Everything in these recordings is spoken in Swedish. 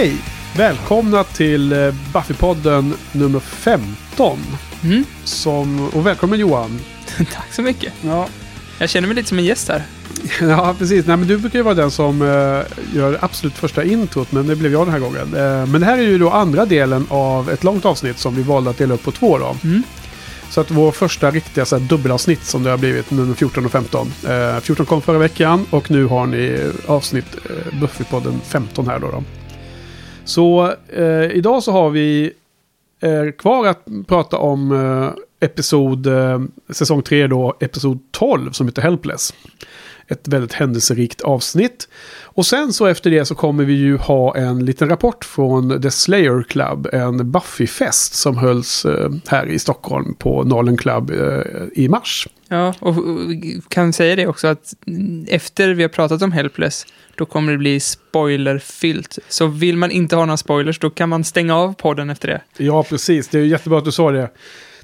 Okej, välkomna till eh, Buffypodden nummer 15. Mm. Som, och välkommen Johan. Tack så mycket. Ja, Jag känner mig lite som en gäst här. ja precis. Nej, men du brukar ju vara den som eh, gör absolut första introt, men det blev jag den här gången. Eh, men det här är ju då andra delen av ett långt avsnitt som vi valde att dela upp på två då. Mm. Så att vår första riktiga så här, dubbelavsnitt som det har blivit, nummer 14 och 15. Eh, 14 kom förra veckan och nu har ni avsnitt eh, Buffypodden 15 här då. då. Så eh, idag så har vi eh, kvar att prata om eh, episod, eh, säsong 3 då, episod 12 som heter Helpless. Ett väldigt händelserikt avsnitt. Och sen så efter det så kommer vi ju ha en liten rapport från The Slayer Club, en Buffy-fest som hölls eh, här i Stockholm på Nalen Club eh, i mars. Ja, och kan säga det också att efter vi har pratat om Helpless, då kommer det bli spoilerfyllt. Så vill man inte ha några spoilers, då kan man stänga av podden efter det. Ja, precis. Det är jättebra att du sa det.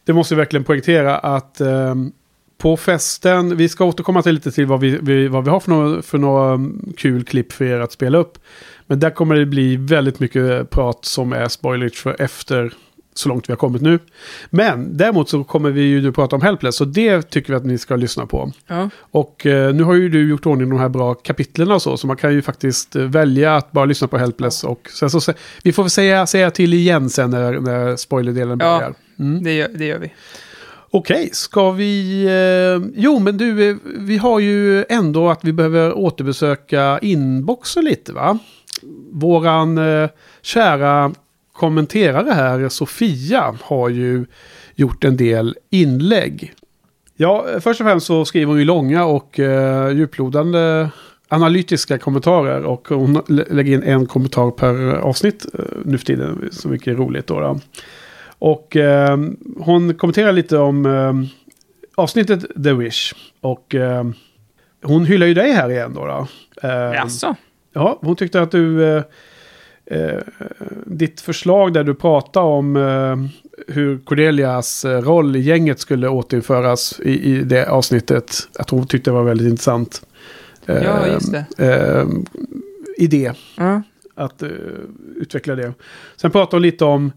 Det måste verkligen poängtera att ehm, på festen, vi ska återkomma till lite till vad vi, vi, vad vi har för några, för några mm, kul klipp för er att spela upp. Men där kommer det bli väldigt mycket prat som är spoilers för efter så långt vi har kommit nu. Men däremot så kommer vi ju nu prata om Helpless, så det tycker vi att ni ska lyssna på. Ja, Och eh, nu har ju du gjort ordning de här bra kapitlen och så, så man kan ju faktiskt eh, välja att bara lyssna på Helpless. Och sen så, vi får väl säga, säga till igen sen när, när spoilerdelen Ja. börjar. Mm. det gör, det gör vi. Okej, ska vi... Eh, jo, men du, eh, vi har ju ändå att vi behöver återbesöka inboxen lite, va? Våran eh, kära kommenterare här, Sofia, har ju gjort en del inlägg. Ja, eh, först och främst så skriver hon ju långa och eh, djuplodande analytiska kommentarer och hon lägger in en kommentar per eh, avsnitt eh, nu för tiden, så mycket roligt då. då. Och eh, hon kommenterar lite om eh, avsnittet The Wish. Och eh, hon hyllar ju dig här igen då. då. Eh, Jaså? Ja, hon tyckte att du... Eh, eh, ditt förslag där du pratade om eh, hur Cordelias eh, roll i gänget skulle återinföras i, i det avsnittet. Att hon tyckte det var väldigt intressant. Ja, just det. Eh, idé Ja. att utveckla det. Sen pratade hon lite om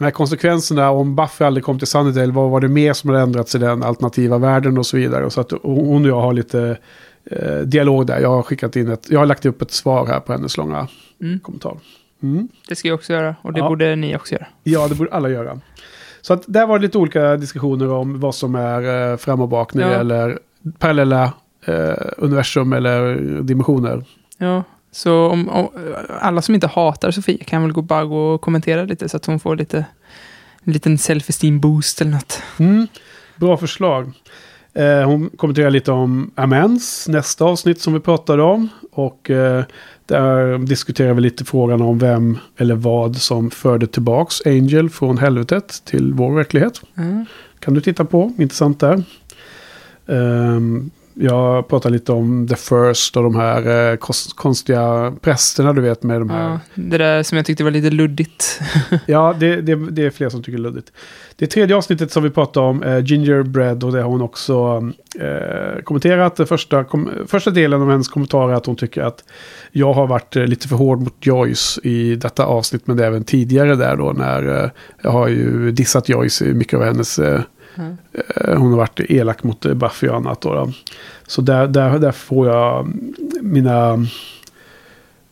de här konsekvenserna om Buffy aldrig kom till Sunnydale. Vad var det mer som hade ändrats i den alternativa världen och så vidare. Så att hon och jag har lite eh, dialog där. Jag har skickat in ett, jag har lagt upp ett svar här på hennes långa Mm. kommentar. Mm. Det ska jag också göra, och det Ja. borde ni också göra. Ja, det borde alla göra. Så att där var det lite olika diskussioner om vad som är eh, fram och bak när det Ja. gäller parallella eh, universum eller dimensioner. Ja, så om, om alla som inte hatar Sofia kan väl gå, bara gå och kommentera lite så att hon får lite en liten self-esteem boost eller något. Mm, bra förslag. Eh, hon kommenterar lite om Amens, nästa avsnitt som vi pratade om. Och eh, där diskuterar vi lite frågan om vem eller vad som förde tillbaks Angel från helvetet till vår verklighet. Mm. Kan du titta på, intressant där. Ehm, jag pratar lite om The First och de här eh, kos- konstiga prästerna du vet med de här. Ja, det där som jag tyckte var lite luddigt. Ja, det, det, det är fler som tycker luddigt. Det tredje avsnittet som vi pratade om, eh, Gingerbread, och det har hon också eh, kommenterat. Den första, kom, första delen av hennes kommentar är att hon tycker att jag har varit eh, lite för hård mot Joyce i detta avsnitt, men det är även tidigare där då när eh, jag har ju dissat Joyce i mycket av hennes... Eh, Mm. eh, hon har varit elak mot eh, Buffy och annat då. då. Så där, där, där får jag mm, mina...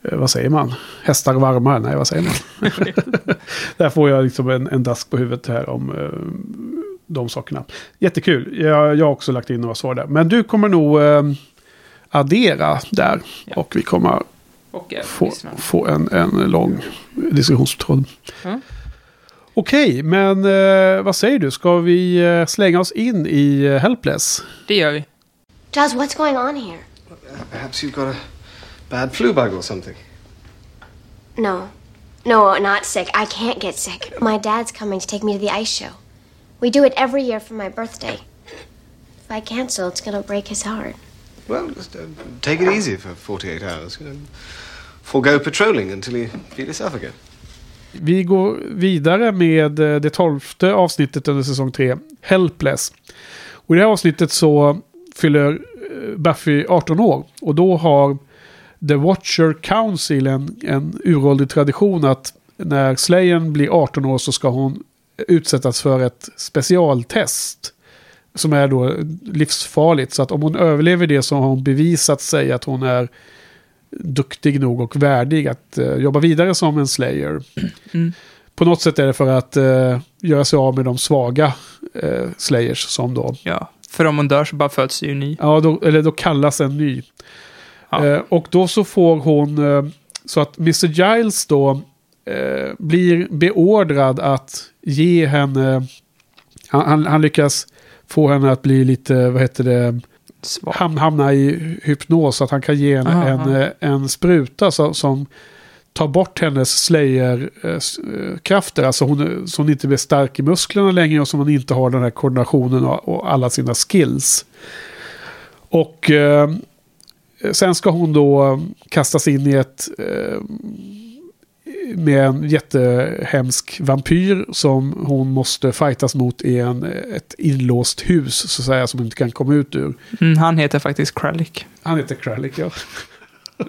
eh, Vad säger man? Hästar varma? Nej, vad säger man? Där får jag liksom en, en dask på huvudet här om eh, de sakerna. Jättekul. Jag, jag har också lagt in några svar där. Men du kommer nog eh, addera där. Ja. Och vi kommer Och även få, få en, en lång diskussionstråd. Ja. Okej, men eh, vad säger du? Ska vi eh, slänga oss in i eh, Helpless? Det gör vi. Giles, what's going on here? Perhaps you've got a bad flu bug or something. No. No, not sick. I can't get sick. My dad's coming to take me to the ice show. We do it every year for my birthday. If I cancel, it's gonna break his heart. Well, just uh, take it easy for 48 hours. You know, forego patrolling until you feel yourself again. Vi går vidare med eh, det tolfte avsnittet under säsong 3, Helpless. Och i det här avsnittet så fyller eh, Buffy 18 år. Och då har The Watcher Council, en, en uråldrig tradition att när Slayen blir 18 år så ska hon utsättas för ett specialtest. Som är då livsfarligt. Så att om hon överlever det så har hon bevisat sig att hon är duktig nog och värdig att eh, jobba vidare som en Slayer. Mm. På något sätt är det för att eh, göra sig av med de svaga eh, Slayers som då Ja, för om hon dör så bara föds ju ny. Ja, då, eller då kallas en ny. Ja. Och då så får hon, så att Mr. Giles då blir beordrad att ge henne, han, han, han lyckas få henne att bli lite, vad heter det, Svag. ham, hamna i hypnos att han kan ge henne Aha, en, eh, en spruta så, som tar bort hennes slayer-krafter. Alltså hon, så hon inte blir stark i musklerna längre och så hon inte har den här koordinationen och, och alla sina skills. Och eh, sen ska hon då kastas in i ett eh, med en jättehemsk vampyr som hon måste fightas mot i en, ett inlåst hus så att säga som hon inte kan komma ut ur. Mm, han heter faktiskt Kralik. Han heter Kralik, ja.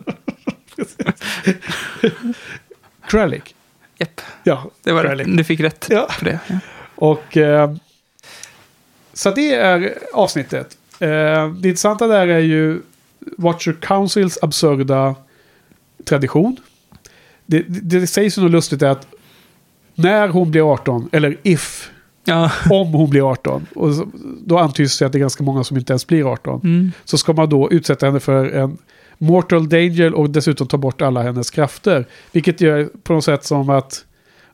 Kralik. Japp, Ja, det var Kralik. Du fick rätt Ja. på det. Ja. Och... Eh, så det är avsnittet. Eh, det intressanta där är ju Watcher Councils absurda tradition. Det, det, det sägs ju något lustigt att när hon blir 18, eller if, Ja. om hon blir 18, och då antyds det att det är ganska många som inte ens blir 18. Mm. så ska man då utsätta henne för en mortal danger och dessutom ta bort alla hennes krafter. Vilket gör på något sätt som att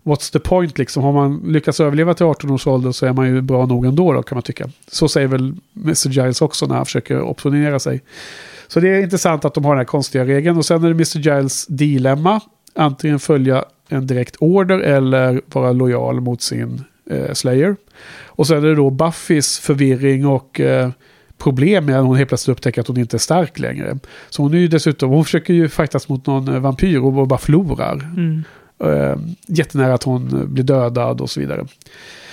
what's the point liksom? Har man lyckats överleva till 18 års ålder så är man ju bra nog ändå då kan man tycka. Så säger väl Mr. Giles också när han försöker opponera sig. Så det är intressant att de har den här konstiga regeln. Och sen är det Mr. Giles dilemma. Antingen följa en direkt order eller vara lojal mot sin eh, Slayer. Och sen är det då Buffys förvirring och eh, problem med att hon helt plötsligt upptäcker att hon inte är stark längre. Så hon är ju dessutom, hon försöker ju fightas mot någon eh, vampyr och bara förlorar. Mm. Eh, jättenära att hon eh, blir dödad och så vidare.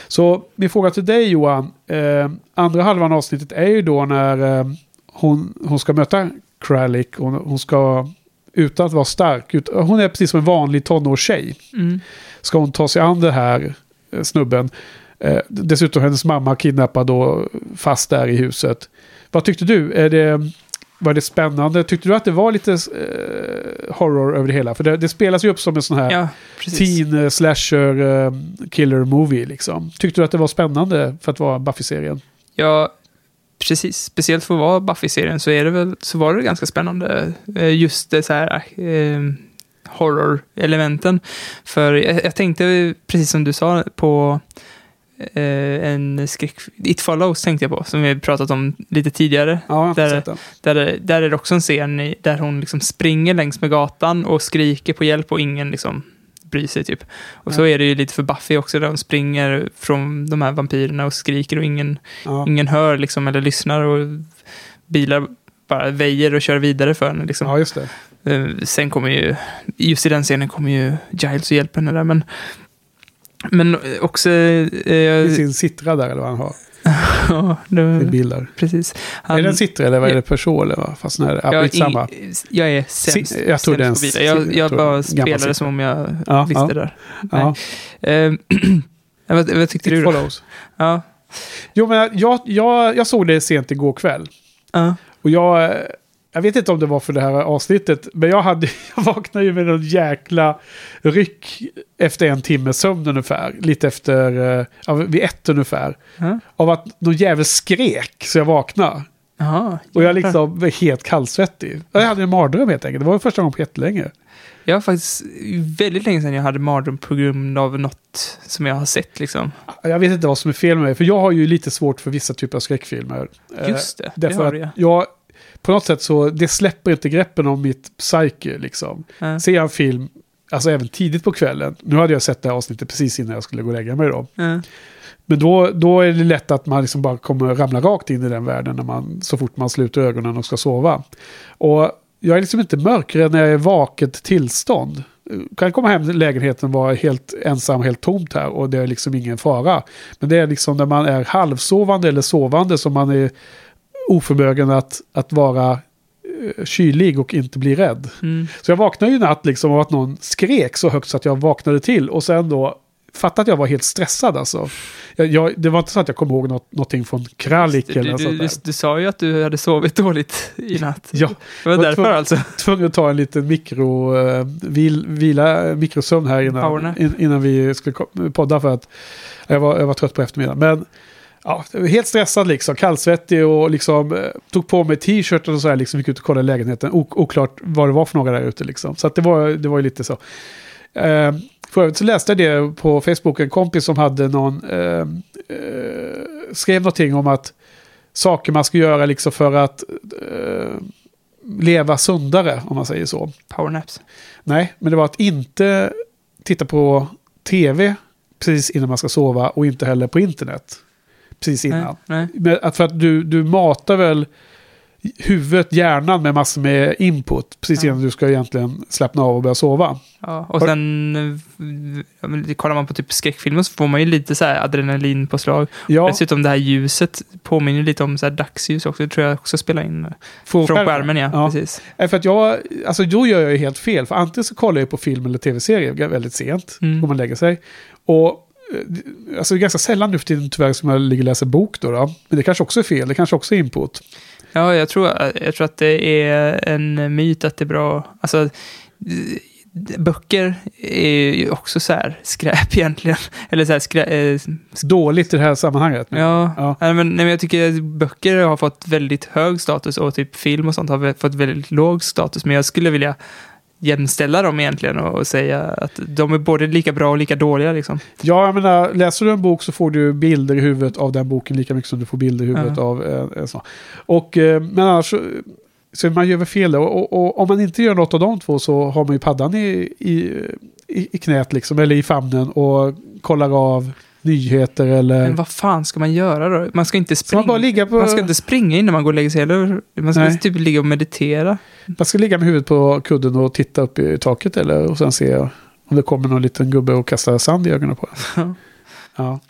Så min fråga till dig Johan, eh, andra halvan av avsnittet är ju då när eh, hon, hon ska möta Kralik. Hon, hon ska, utan att vara stark, hon är precis som en vanlig tonårstjej. Mm. Ska hon ta sig an det här eh, snubben. Eh, dessutom hennes mamma kidnappad och fast där i huset. Vad tyckte du? Är det, var det spännande? Tyckte du att det var lite eh, horror över det hela? För det, det spelas ju upp som en sån här Ja, teen eh, slasher eh, killer movie liksom. Tyckte du att det var spännande för att vara Buffy-serien? Ja, precis. Speciellt för att vara Buffy-serien så, är det väl, så var det ganska spännande. eh, Just det så här eh, horror-elementen. För jag, jag tänkte, precis som du sa, på eh, en skräck... It Follows tänkte jag på, som vi pratat om lite tidigare. Ja, Där-. Där, där är det också en scen där hon liksom springer längs med gatan och skriker på hjälp och ingen liksom bryr sig typ. Och så Nej. är det ju lite för Buffy också, där hon springer från de här vampyrerna och skriker och ingen, Ja. ingen hör liksom eller lyssnar och bilar bara väjer och kör vidare för henne liksom. ja, just det. Eh, Sen kommer ju, just i den scenen kommer ju Giles och hjälper henne där, men men också... I Eh, sin sittra där eller vad han har. ja, det, bil där. precis. Han- är det en sittra eller vad är det? Peugeot eller vad? Fast ja, jag, skitsamma. jag är sämst. Si- jag sämst på bilar. Jag, jag bara spelade som om jag Ja, visste ja. där. Ja, Eh, vad, vad tyckte It du då? follows. Ja. Jo, men jag, jag, jag såg det sent igår kväll. Ja. Och jag, jag vet inte om det var för det här avsnittet, men jag, hade, jag vaknade ju med någon jäkla ryck efter en timme sömn ungefär. Lite efter, eh, ja, vid ett ungefär. Ja. Av att någon jävel skrek så jag vaknade. Jaha. Och jag liksom var helt kallsvettig. Jag hade en mardröm helt enkelt. Det var första gången på jättelänge. Jag har faktiskt väldigt länge sedan jag hade mardröm på grund av något som jag har sett liksom. Jag vet inte vad som är fel med mig, för jag har ju lite svårt för vissa typer av skräckfilmer. Eh, Just det, det Därför har du att ja. Jag, på något sätt så, det släpper inte greppen om mitt psyke liksom. Ja. Ser jag en film, alltså även tidigt på kvällen, nu hade jag sett det här avsnittet precis innan jag skulle gå och lägga mig då. Ja. Men då, då är det lätt att man liksom bara kommer ramla rakt in i den världen när man, så fort man sluter ögonen och ska sova. Och jag är liksom inte mörkrädd när jag är i vaket tillstånd. Kan komma hem till lägenheten och vara helt ensam, helt tomt här och det är liksom ingen fara. Men det är liksom när man är halvsovande eller sovande som man är oförmögen att, att vara eh, kylig och inte bli rädd. Mm. Så jag vaknade ju natt liksom av att någon skrek så högt så att jag vaknade till. Och sen då fattade att jag var helt stressad alltså. Jag, jag, det var inte så att jag kom ihåg något, någonting från Kralik eller du, sånt du, du sa ju att du hade sovit dåligt i natt. Ja, Det var Vad därför tvungen- alltså. tvungen att ta en liten mikro, uh, vil, vila, mikrosömn här innan, in, innan vi skulle podda för att jag var, jag var trött på eftermiddagen. Men ja, helt stressad liksom, kallsvettig och liksom eh, tog på mig t-shirten och så här liksom, gick ut och kollade lägenheten. Ok, oklart vad det var för några där ute liksom. Så att det, var, det var ju lite så. Eh, för övrigt så läste jag det på Facebook, en kompis som hade någon, eh, eh, skrev någonting om att saker man ska göra liksom för att eh, leva sundare, om man säger så. Powernaps. Nej, men det var att inte titta på tv precis innan man ska sova och inte heller på internet precis innan. Nej, nej. Att för att du, du matar väl huvudet, hjärnan med massor med input precis Ja. innan du ska egentligen slappna av och börja sova. Ja, och sen ja, kollar man på typ skräckfilmer så får man ju lite så här adrenalin på slag. Ja, Dessutom det här ljuset påminner lite om så här dagsljus också. Det tror jag också spelar in. från, skärmen ja, Ja. precis. Nej, För att jag, alltså då gör jag ju helt fel. För antingen så kollar jag på film eller tv-serie väldigt sent. Mm. Om man lägger sig. Och alltså det är ganska sällan nu för tiden tyvärr som jag ligger och läser bok då, då. Men det kanske också är fel. Det kanske också är input. Ja, jag tror, jag tror att det är en myt att det är bra. Alltså, böcker är ju också så här skräp egentligen. Eller så här skrä, eh, Dåligt i det här sammanhanget. ja, Ja. Nej, men, nej, men jag tycker att böcker har fått väldigt hög status och typ film och sånt har fått väldigt låg status. Men jag skulle vilja jämställa dem egentligen och, säga att de är både lika bra och lika dåliga liksom. Ja, jag menar, läser du en bok så får du bilder i huvudet av den boken lika mycket som du får bilder i huvudet Ja. av en, en sån. Och, eh, men annars så, man gör väl fel. Och, och, och om man inte gör något av de två så har man ju paddan i, i, i knät liksom, eller i famnen och kollar av nyheter eller... Men vad fan ska man göra då? Man ska inte man springa. bara ligga på... Man ska inte springa innan man går och lägger sig, eller Man ska Nej. typ ligga och meditera. Man ska ligga med huvudet på kudden och titta upp i taket eller och sen se om det kommer någon liten gubbe och kastar sand i ögonen på en. Ja.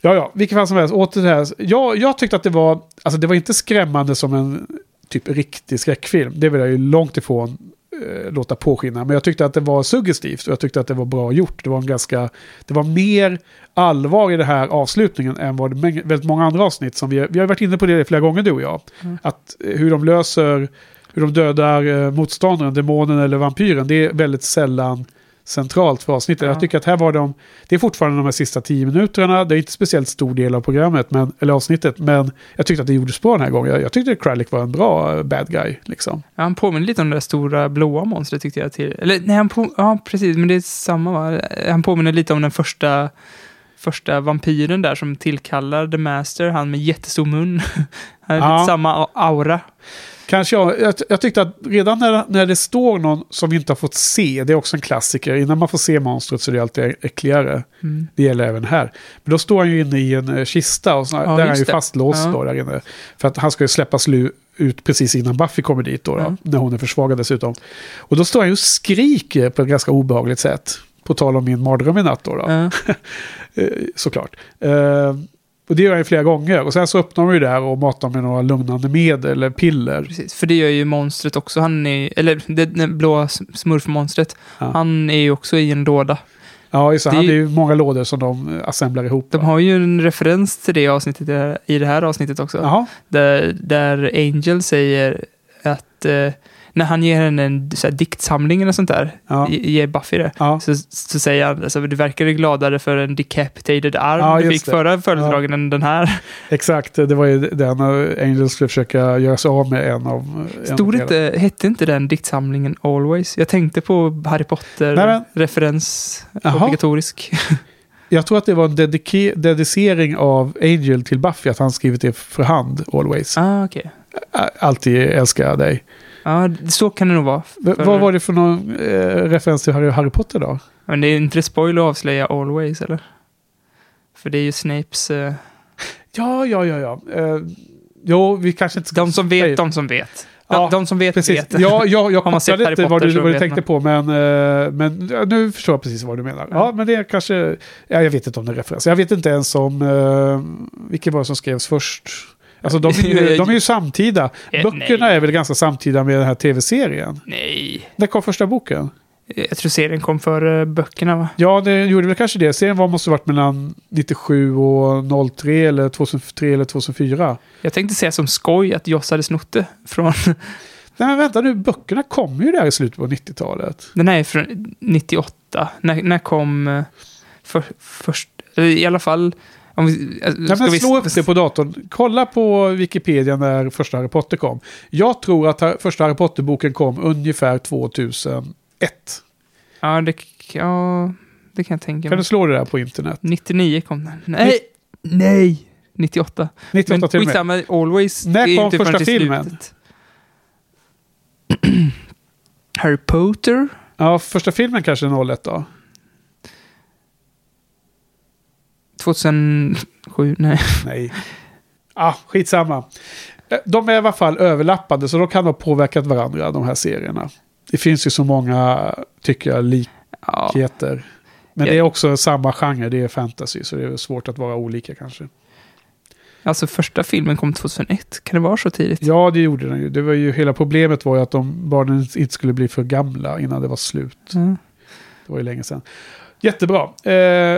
Ja, ja, vilket fall som helst. Åter det här. Jag, jag tyckte att det var, alltså det var inte skrämmande som en typ riktig skräckfilm. Det vill jag ju långt ifrån eh, låta påskina. Men jag tyckte att det var suggestivt och jag tyckte att det var bra gjort. Det var en ganska, det var mer allvar i det här avslutningen än vad det väldigt många andra avsnitt som vi, vi har varit inne på det flera gånger du och jag. Mm. Att eh, hur de löser, hur de dödar eh, motståndaren, demonen eller vampyren, det är väldigt sällan centralt för avsnittet. Ja. Jag tycker att här var de, det är fortfarande de här sista tio minuterna, det är inte speciellt stor del av programmet, men, eller avsnittet, men jag tyckte att det gjordes bra den här gången. Jag, jag tyckte att Kralik var en bra eh, bad guy, liksom. Ja, han påminner lite om det där stora blåa monstret tyckte jag. Till. Eller nej, han på, ja precis, men det är samma va? Han påminner lite om den första, första vampyren där som tillkallar The Master, han med jättestor mun. Han har Ja. lite samma aura. Kanske jag, jag, jag tyckte att redan när, när det står någon som vi inte har fått se, det är också en klassiker, innan man får se monstret så är det alltid äckligare. Mm. Det gäller även här. Men då står han ju inne i en eh, kista och så, Ja, där är han ju fastlåst Ja. då där inne. För att han ska ju släppas ut precis innan Buffy kommer dit då, då Ja. när hon är försvagad dessutom. Och då står han ju och skriker på ett ganska obehagligt sätt. På tal om min mardröm i natt då. då. Eh, såklart. Och det gör ju flera gånger. Och sen så öppnar de ju där och matar med några lugnande medel eller piller. Precis, för det gör ju monstret också. Han är, eller det, det blåa s- smurfmonstret. Ja. Han är ju också i en låda. Ja, just det. Det Han är ju- många lådor som de assemblar ihop. De va? har ju en referens till det avsnittet i det här- det här avsnittet också. Där, där Angel säger att eh, när han ger henne en så här, diktsamling eller sånt där, ja. ge- ger Buffy det, ja. så, så säger han alltså, du verkar gladare för en decapitated arm Ja, du fick det. förra födelsedagen än den här. Exakt, det var ju den eh, Angel skulle försöka göra sig av med en av... en Stod av- inte, hette inte den diktsamlingen Always? Jag tänkte på Harry Potter-referens, obligatorisk. Jag tror att det var en dedike- dedicering av Angel till Buffy, att han skrivit det för hand, always. ah. Ä- Alltid älskar jag dig. Ja, så kan det nog vara. V- För- Vad var det för någon eh, referens till Harry, Harry Potter då? Men det är inte spoil att avslöja Always, eller? För det är ju Snapes... Eh, Ja, ja, ja, ja. Eh, jo, vi kanske inte ska... de som vet, de som vet. De, Ja, de som vet, Precis. vet. Ja, jag, jag man kopplade inte vad du, vad du tänkte på, men, eh, men ja, nu förstår jag precis vad du menar. Ja, Ja. men det är kanske... Ja, jag vet inte om det är referens. Jag vet inte ens om... Uh, vilken var det som skrevs först? Alltså de är ju, de är ju samtida. Eh, Böckerna nej. är väl ganska samtida med den här tv-serien. Nej. När kom första boken? Jag tror serien kom före böckerna va? Ja, det gjorde väl kanske det. Serien var, måste ha varit mellan 97 och 03 eller 2003 eller 2004. Jag tänkte säga som skoj att Joss hade snott det från... Nej men vänta nu, böckerna kom ju där i slutet på 90-talet. Den här är från 98. När, när kom eh, för, först... I alla fall... Om vi, Nej, ska men vi- slå upp det på datorn. Kolla på Wikipedia när första Harry Potter kom. Jag tror att första Harry Potter-boken kom ungefär 2001. Ja, det, ja, det kan jag tänka Kan mig. du slå det där på internet? 99 kom den. Nej! Nej! 98. 98 Men till och med. Always. När är kom första filmen? Harry Potter? Ja, första filmen kanske är 01 då. 2007? Nej. Nej. Ah, skitsamma. De är i alla fall överlappande så de kan ha påverkat varandra, de här serierna. Det finns ju så många, tycker jag, Ja. likheter. Men Ja. det är också samma genre, det är fantasy, så det är svårt att vara olika kanske. Alltså första filmen kom 2001. Kan det vara så tidigt? Ja, det gjorde den ju. Det var ju hela problemet var ju att de barnen inte skulle bli för gamla innan det var slut. Mm. Det var ju länge sedan. Jättebra. Eh,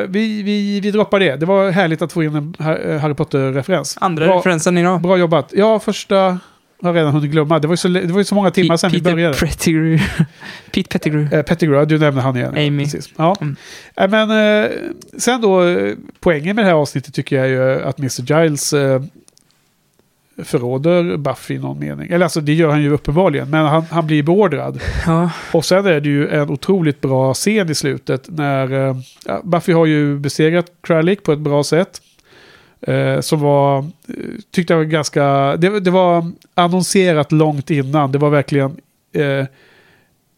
vi, vi, vi droppar det. Det var härligt att få in en Har- Harry Potter-referens. Andra Bra, referensen idag. bra jobbat. Ja, första har redan hunnit glömma. Det var ju så, det var ju så många timmar sedan vi Peter började. Pettigrew. Pete Pettigrew. Eh, Pettigrew, du nämnde han igen. Amy. Precis. Ja. Mm. Eh, men eh, sen då, eh, poängen med det här avsnittet tycker jag är ju att Mr. Giles eh, förråder Buffy i någon mening. Eller alltså det gör han ju uppenbarligen, men han, han blir beordrad. Ja. Och sen är det ju en otroligt bra scen i slutet när ja, Buffy har ju besegrat Kralik på ett bra sätt. Eh, som var, eh, tyckte jag var ganska, det, det var annonserat långt innan. Det var verkligen, eh,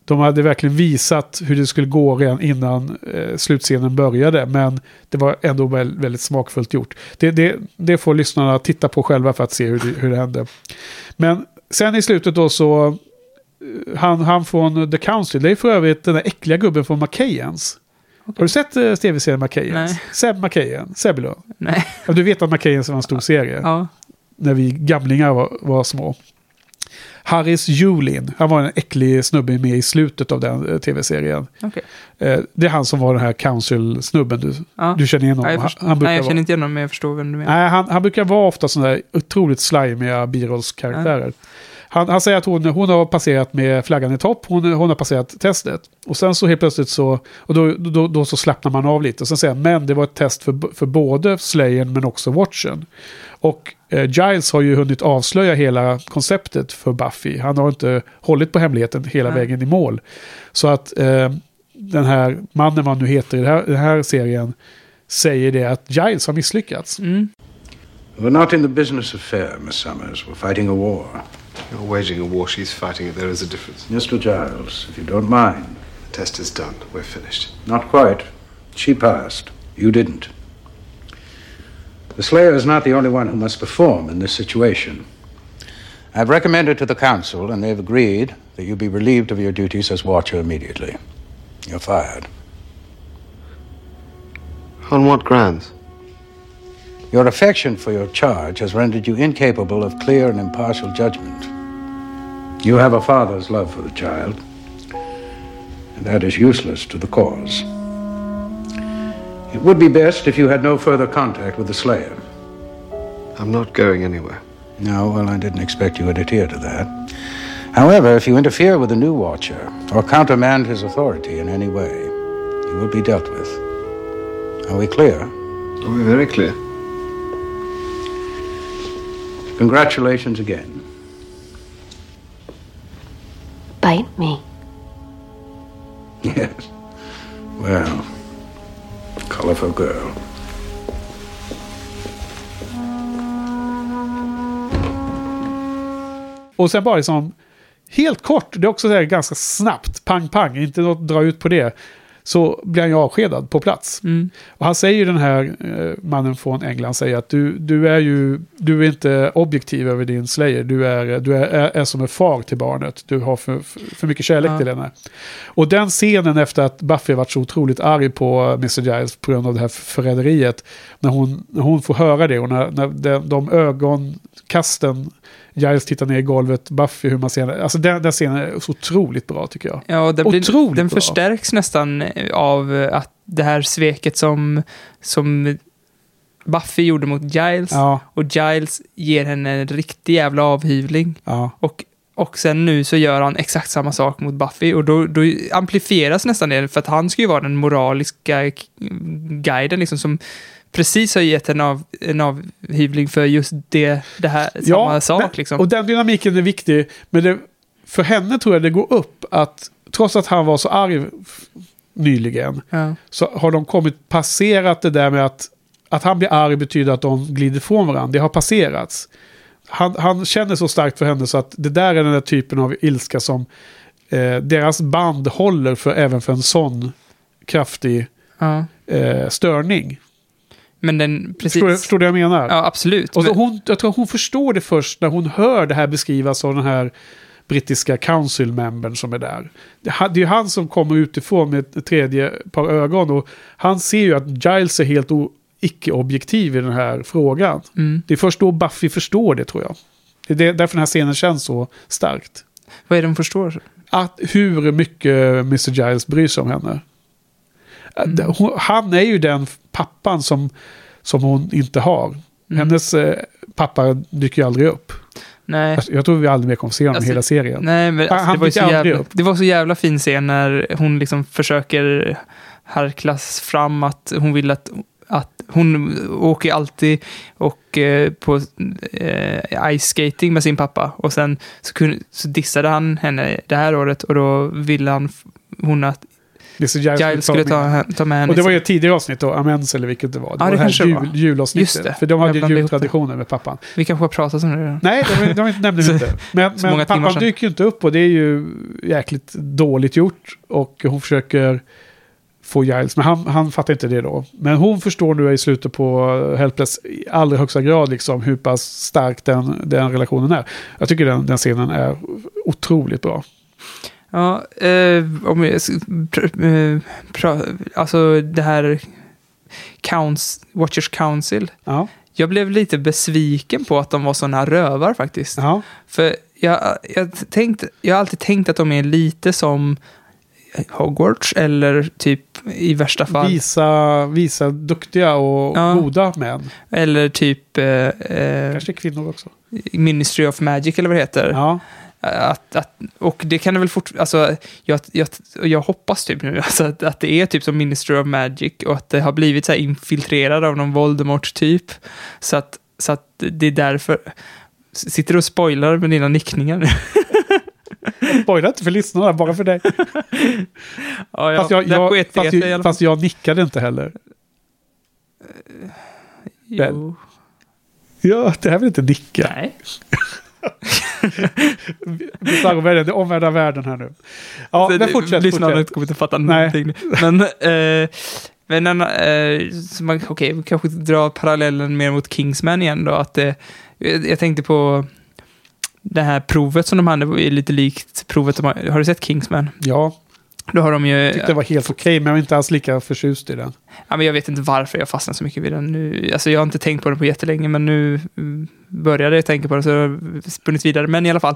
de hade verkligen visat hur det skulle gå redan innan eh, slutscenen började. Men det var ändå väl, väldigt smakfullt gjort. Det, det, det får lyssnarna titta på själva för att se hur det, hur det hände. Men sen i slutet då så eh, han, han från The Council, det är för övrigt den där äckliga gubben från Macahans. Har du sett uh, tv-serien Macahans? Nej. Seb Macahan, Sebulon. Nej. Ja, du vet att Macahans var en stor serie Ja. när vi gamlingar var, var små. Harris Julin, han var en äcklig snubbe med i slutet av den eh, tv-serien. Okej. Eh, det är han som var den här council-snubben du, Ja. du känner igen honom. jag, Han, han brukar Nej, jag känner inte igen honom, men jag förstår vem du menar. Nej, han, han brukar vara ofta sådana där otroligt slimiga birollskaraktärer. Han, han säger att hon, hon har passerat med flaggan i topp, hon, hon har passerat testet. Och sen så helt plötsligt så, och då, då, då så slappnar man av lite. Och sen säger han, men det var ett test för, för både Slayern men också Watchen. Och eh, Giles har ju hunnit avslöja hela konceptet för Buffy. Han har inte hållit på hemligheten hela Nej. vägen i mål. Så att eh, den här mannen, vad han nu heter i den här, den här serien, säger det att Giles har misslyckats. Mm. We're not in the business of fair, Miss Summers. We're fighting a war. You're waging a war, she's fighting it. There is a difference. Mr. Giles, if you don't mind. The test is done. We're finished. Not quite. She passed. You didn't. The Slayer is not the only one who must perform in this situation. I've recommended to the Council, and they've agreed, that you be relieved of your duties as Watcher immediately. You're fired. On what grounds? Your affection for your charge has rendered you incapable of clear and impartial judgment. You have a father's love for the child, and that is useless to the cause. It would be best if you had no further contact with the Slayer. I'm not going anywhere. No, well, I didn't expect you would adhere to that. However, if you interfere with the new Watcher or countermand his authority in any way, you will be dealt with. Are we clear? Oh, we're very clear. Congratulations again. Bite me. Yes. Well, colorful girl. Och sen bara liksom, helt kort, det är också så här ganska snabbt, pang pang, inte något dra ut på det. Så blir han ju avskedad på plats. Mm. Och han säger den här eh, mannen från England säger att du, du är ju du är inte objektiv över din slayer. Du är, du är, är, är som en far till barnet. Du har för, för, för mycket kärlek Ja. till henne. Och den scenen efter att Buffy varit så otroligt arg på Mr. Giles på grund av det här förräderiet. När hon, när hon får höra det och när, när de, de ögonkasten Giles tittar ner i golvet, Buffy hur man ser det. Alltså den, den scenen är så otroligt bra tycker jag. Ja, den, blir, Otroligt den bra. förstärks nästan av eh, att det här sveket som, som Buffy gjorde mot Giles. Ja, Och Giles ger henne en riktig jävla avhyvling. ja. Och, och sen nu så gör han exakt samma sak mot Buffy. Och då, då amplifieras nästan det, för att han ska ju vara den moraliska guiden liksom som precis har gett en, av, en avhyvling för just det, det här, samma sak men- liksom. Och den dynamiken är viktig. Men det, för henne tror jag det går upp att trots att han var så arg nyligen ja. så har de kommit passerat det där med att att han blir arg betyder att de glider från varandra. Det har passerats. Han, han känner så starkt för henne så att det där är den där typen av ilska som eh, deras band håller för även för en sån kraftig ja. eh, störning. Men den, precis. Förstår, du- förstår du vad jag menar? Ja, absolut. Och Men- hon, jag tror hon förstår det först när hon hör det här beskrivas av den här brittiska council membern som är där. Det är ju han som kommer utifrån med ett tredje par ögon och han ser ju att Giles är helt icke-objektiv i den här frågan. Mm. Det är först då Buffy förstår det tror jag. Det är därför den här scenen känns så starkt. Vad är det hon förstår? Att hur mycket Mr. Giles bryr sig om henne. Mm. Han är ju den pappan som, som hon inte har. Mm. Hennes eh, pappa dyker ju aldrig upp. Nej. Alltså, jag tror vi aldrig mer kommer se honom Alltså, i hela serien. Nej, men alltså, han det, var så jävla, upp. det var så jävla fin scen när hon liksom försöker harklas fram att hon vill att, att hon åker alltid och eh, på eh, ice skating med sin pappa och sen så, kunde, så dissade han henne det här året och då ville han hon att Mr. Giles, Giles skulle ta, ta med henne. Och det var ju ett tidigare avsnitt då, Amens eller vilket det var. Det Ja, var det det här det var. jul, julavsnittet. Det. För de hade ju det. jultraditioner med pappan. Vi kanske har pratat om det redan. Nej, de, de nämnde Så- vi inte. Men, men pappan dyker ju inte upp och det är ju jäkligt dåligt gjort. Och hon försöker få Giles, men han, han fattar inte det då. Men hon förstår nu i slutet på Helpless i allra högsta grad liksom hur pass stark den, den relationen är. Jag tycker den, den scenen är otroligt bra. Ja, eh, om jag, eh, pra, alltså det här counts, Watchers Council. Ja, Jag blev lite besviken på att de var såna rövar faktiskt. ja. För jag, jag, tänkt, jag har alltid tänkt att de är lite som Hogwarts eller typ i värsta fall. Visa, visa duktiga och Ja. goda män. Eller typ eh, eh, Kanske kvinnor också. Ministry of Magic eller vad det heter. Ja, Att, att, och det kan det väl fort... Alltså, jag, jag, jag hoppas typ nu alltså, att, att det är typ som Ministry of Magic och att det har blivit så här infiltrerad av någon Voldemort-typ. Så att, så att det är därför... Sitter du och spoilar med dina nickningar nu? spoila inte för lyssnarna, bara för dig. ja, ja, Fast jag, jag, fast, alla jag, fast jag nickade inte heller. Jo. Ja, det här vill inte nicka. Nej. Bizarro-världen, det är omvända världen här nu. Ja, men det- fortsätt, Lyssnarna kommer inte fatta Nej. någonting. Men, eh, men en, eh, man, okej, vi kanske drar parallellen mer mot Kingsman igen då. Att, eh, jag, tänkte på det här provet som de hade, är lite likt provet de har, har du sett Kingsman? Ja, Då har de ju... jag tyckte det var helt okej, men jag var inte alls lika förtjust i den. Ja, men jag vet inte varför jag fastnade så mycket vid den nu. Alltså jag har inte tänkt på den på jättelänge, men nu började jag tänka på den så jag har spunnit vidare. Men i alla fall,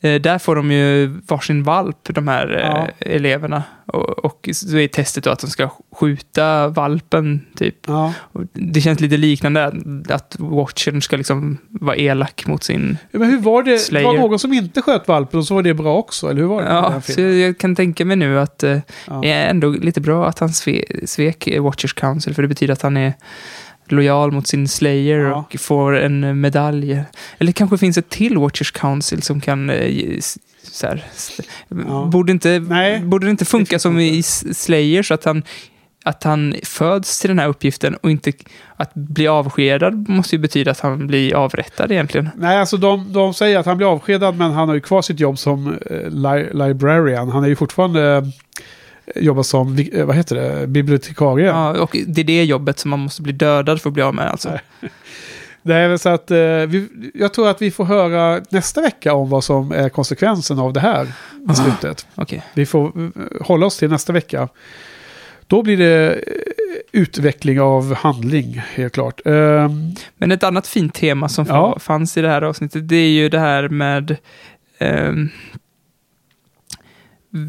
eh, där får de ju varsin valp, de här Ja. eh, eleverna. Och, och så är testet då att de ska skjuta valpen, typ. Ja. Det känns lite liknande, att- Watchern ska liksom vara elak mot sin... Men hur var det? Det Slayer. var någon som inte sköt valpen och så var det bra också, eller hur var det? Ja, så jag kan tänka mig nu att eh, Ja. det är ändå lite bra att han sve, svek Watchers Council, för det betyder att han är lojal mot sin Slayer Ja. och får en medalj. Eller kanske finns ett till Watchers Council som kan... eh, Så här, Ja. borde, inte, Nej, borde det inte funka det som i Slayer så att han, att han föds till den här uppgiften och inte... Att bli avskedad måste ju betyda att han blir avrättad egentligen. Nej, alltså de, de säger att han blir avskedad men han har ju kvar sitt jobb som eh, li librarian. Han är ju fortfarande jobba som, eh, vad heter det, bibliotekarie. Ja, och det är det jobbet som man måste bli dödad för att bli av med alltså. Nej. Det är så att eh, vi, jag tror att vi får höra nästa vecka om vad som är konsekvensen av det här Ah. beslutet. Okej. Vi får eh, hålla oss till nästa vecka. Då blir det eh, utveckling av handling, helt klart. Ehm, Men ett annat fint tema som Ja. fanns i det här avsnittet, det är ju det här med ehm,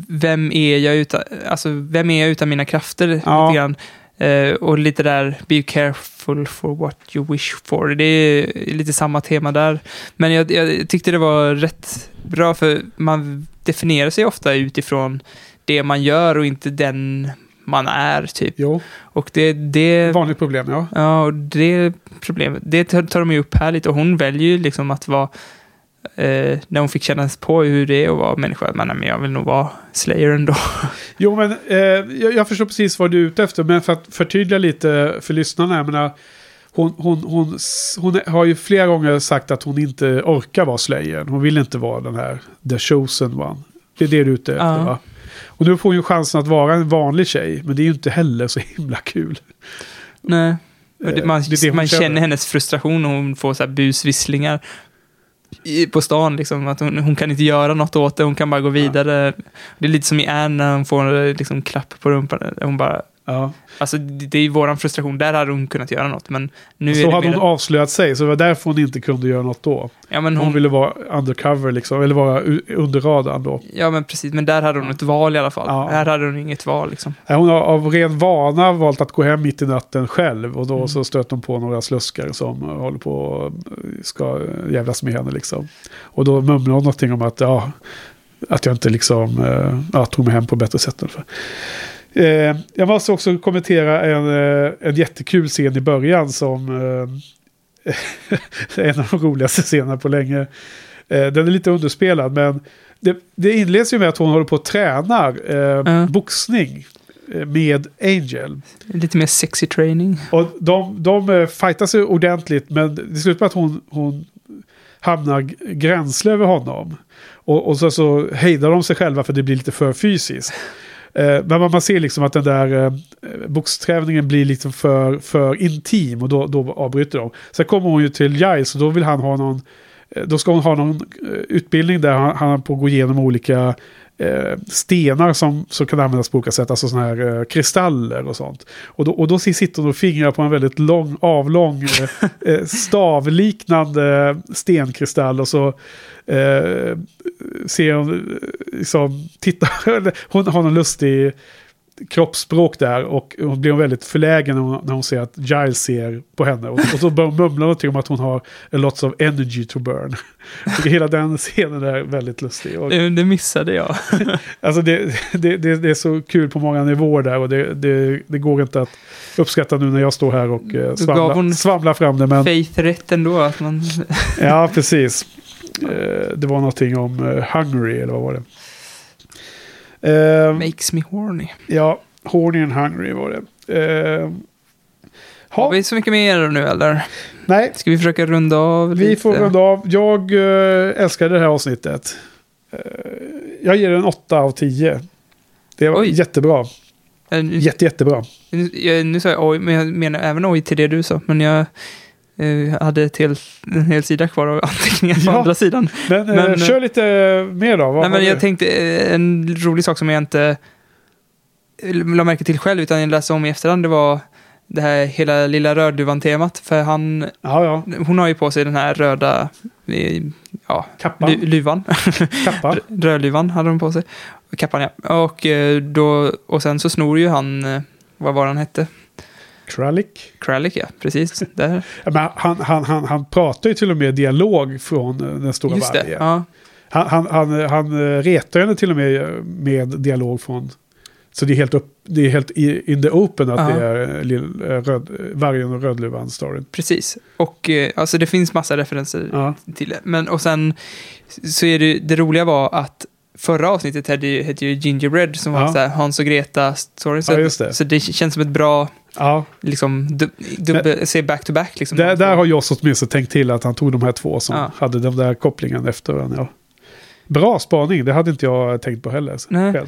vem är jag utan, alltså vem är jag utan mina krafter? Ja. Lite grann. Eh, och lite där, be careful for what you wish for. Det är lite samma tema där. Men jag, jag tyckte det var rätt bra, för man definierar sig ofta utifrån det man gör och inte den man är, typ. jo, Och det, det vanligt problem, ja. Ja, och det problemet, det tar, tar de ju upp här lite och hon väljer ju liksom att vara, eh, när hon fick känna på hur det är att vara människa, men, nej, men jag vill nog vara Slayer ändå. Jo, men eh, jag, jag förstår precis vad du är ute efter. Men för att förtydliga lite för lyssnarna. Jag menar, hon, hon, hon, hon har ju flera gånger sagt att hon inte orkar vara Slayer. Hon vill inte vara den här The Chosen One. Det är det du är ute efter, Ja. va? Och nu får hon ju chansen att vara en vanlig tjej. Men det är ju inte heller så himla kul. Nej. Och det, Eh, man det det man känner. känner hennes frustration och hon får så här busvisslingar i, på stan. Liksom, att hon, hon kan inte göra något åt det, hon kan bara gå vidare. Det är lite som i Anne när hon får eh, liksom, klapp på rumpan. Hon bara, Ja. alltså, det, är ju våran frustration, där hade hon kunnat göra något. Men nu Så hade mer- hon avslöjat sig. Så det var därför hon inte kunde göra något då. ja, men Hon, hon, ville vara undercover liksom. Eller vara under radarn då. Ja, men precis. Men där hade hon ett val i alla fall. Ja. Här hade hon inget val liksom. Hon har av ren vana valt att gå hem mitt i natten själv. Och då Mm. så stöter hon på några sluskare som håller på och ska jävlas med henne liksom. Och då mumlar hon någonting om att, ja, att jag inte liksom ja, tog mig hem på bättre sätt. ungefär. Eh, jag måste också kommentera en, eh, en jättekul scen i början som eh, en av de roligaste scenerna på länge. Eh, den är lite underspelad men det, det inleds ju med att hon håller på och tränar eh, Ja. boxning eh, med Angel. Lite mer sexy training. Och de, de eh, fightar sig ordentligt men det slutar med att hon, hon hamnar gränsle över honom. Och, och så, så hejdar de sig själva för det blir lite för fysiskt. Eh, men man, ser liksom att den där eh, blir liksom för, för intim och då, då avbryter de. Sen kommer hon ju till Giles och då vill han ha någon, eh, då ska hon ha någon eh, utbildning där han, han på att gå igenom olika eh, stenar som, som kan användas på olika sätt, alltså sådana här eh, kristaller och sånt. Och då, och då sitter hon och fingrar på en väldigt lång, avlång, eh, eh, stavliknande stenkristall och så eh, ser hon, eh, liksom, titta, hon har någon lustig kroppsspråk där och hon blir väldigt förlägen när hon, när hon ser att Giles ser på henne. Och, och så börjar hon mumla någonting om att hon har a lots of energy to burn. Och hela den scenen är väldigt lustig. Och, Det, det missade jag. Alltså det, det, det, är så kul på många nivåer där och det, går inte att uppskatta nu när jag står här och eh, svamlar, svamlar fram det. Men Faith rätt ändå. Att man, ja, precis. Eh, det var någonting om eh, Hungry eller vad var det? Eh, makes me horny. ja, Horny and Hungry var det. Har ha, vi så mycket mer nu eller? nej, Ska vi försöka runda av vi lite? får runda av. Jag eh, älskade det här avsnittet. Eh, jag ger den 8 av 10. Det var Oj. jättebra. Eh, Nu, Jätte, jättebra. nu, jag, nu sa jag oj, men jag menar även oj till det du sa. Men jag eh, hade ett en hel sida kvar av anteckningar på Ja. andra sidan. Men, eh, Men, kör lite mer då. Vad Nej, men du? jag tänkte eh, en rolig sak som jag inte eh, la märke till själv, utan jag läste om i efterhand, det var det här hela lilla rödduvan-temat. För han, Ja, ja. hon har ju på sig den här röda, eh, ja, Kappan. luvan. Kappan. Rödluvan hade hon på sig. Kappan, ja. Och, eh, då, och sen så snor ju han, eh, vad var han hette? Kralik. Kralik, ja. Precis. Där. Ja, men han, han, han, han pratar ju till och med dialog från eh, den stora Just det. vargen. Ja. Han, han, han, han eh, retar henne till och med eh, med dialog från... Så det är helt, upp, det är helt in the open att Ja. det är lill, röd, vargen och rödluvan-storyn. Precis. Och alltså det finns massa referenser Ja. till det. Men och sen så är det, det roliga var att förra avsnittet hette ju, hette ju Gingerbread som var Ja. så här Hans och Greta story. Så, Ja, just det. så det känns som ett bra, ja. liksom, dub, se back to back liksom. Där, där har Joss åtminstone tänkt till att han tog de här två som Ja. hade den där kopplingen efter varandra. Ja. Bra spaning, det hade inte jag tänkt på heller. Nej. Själv.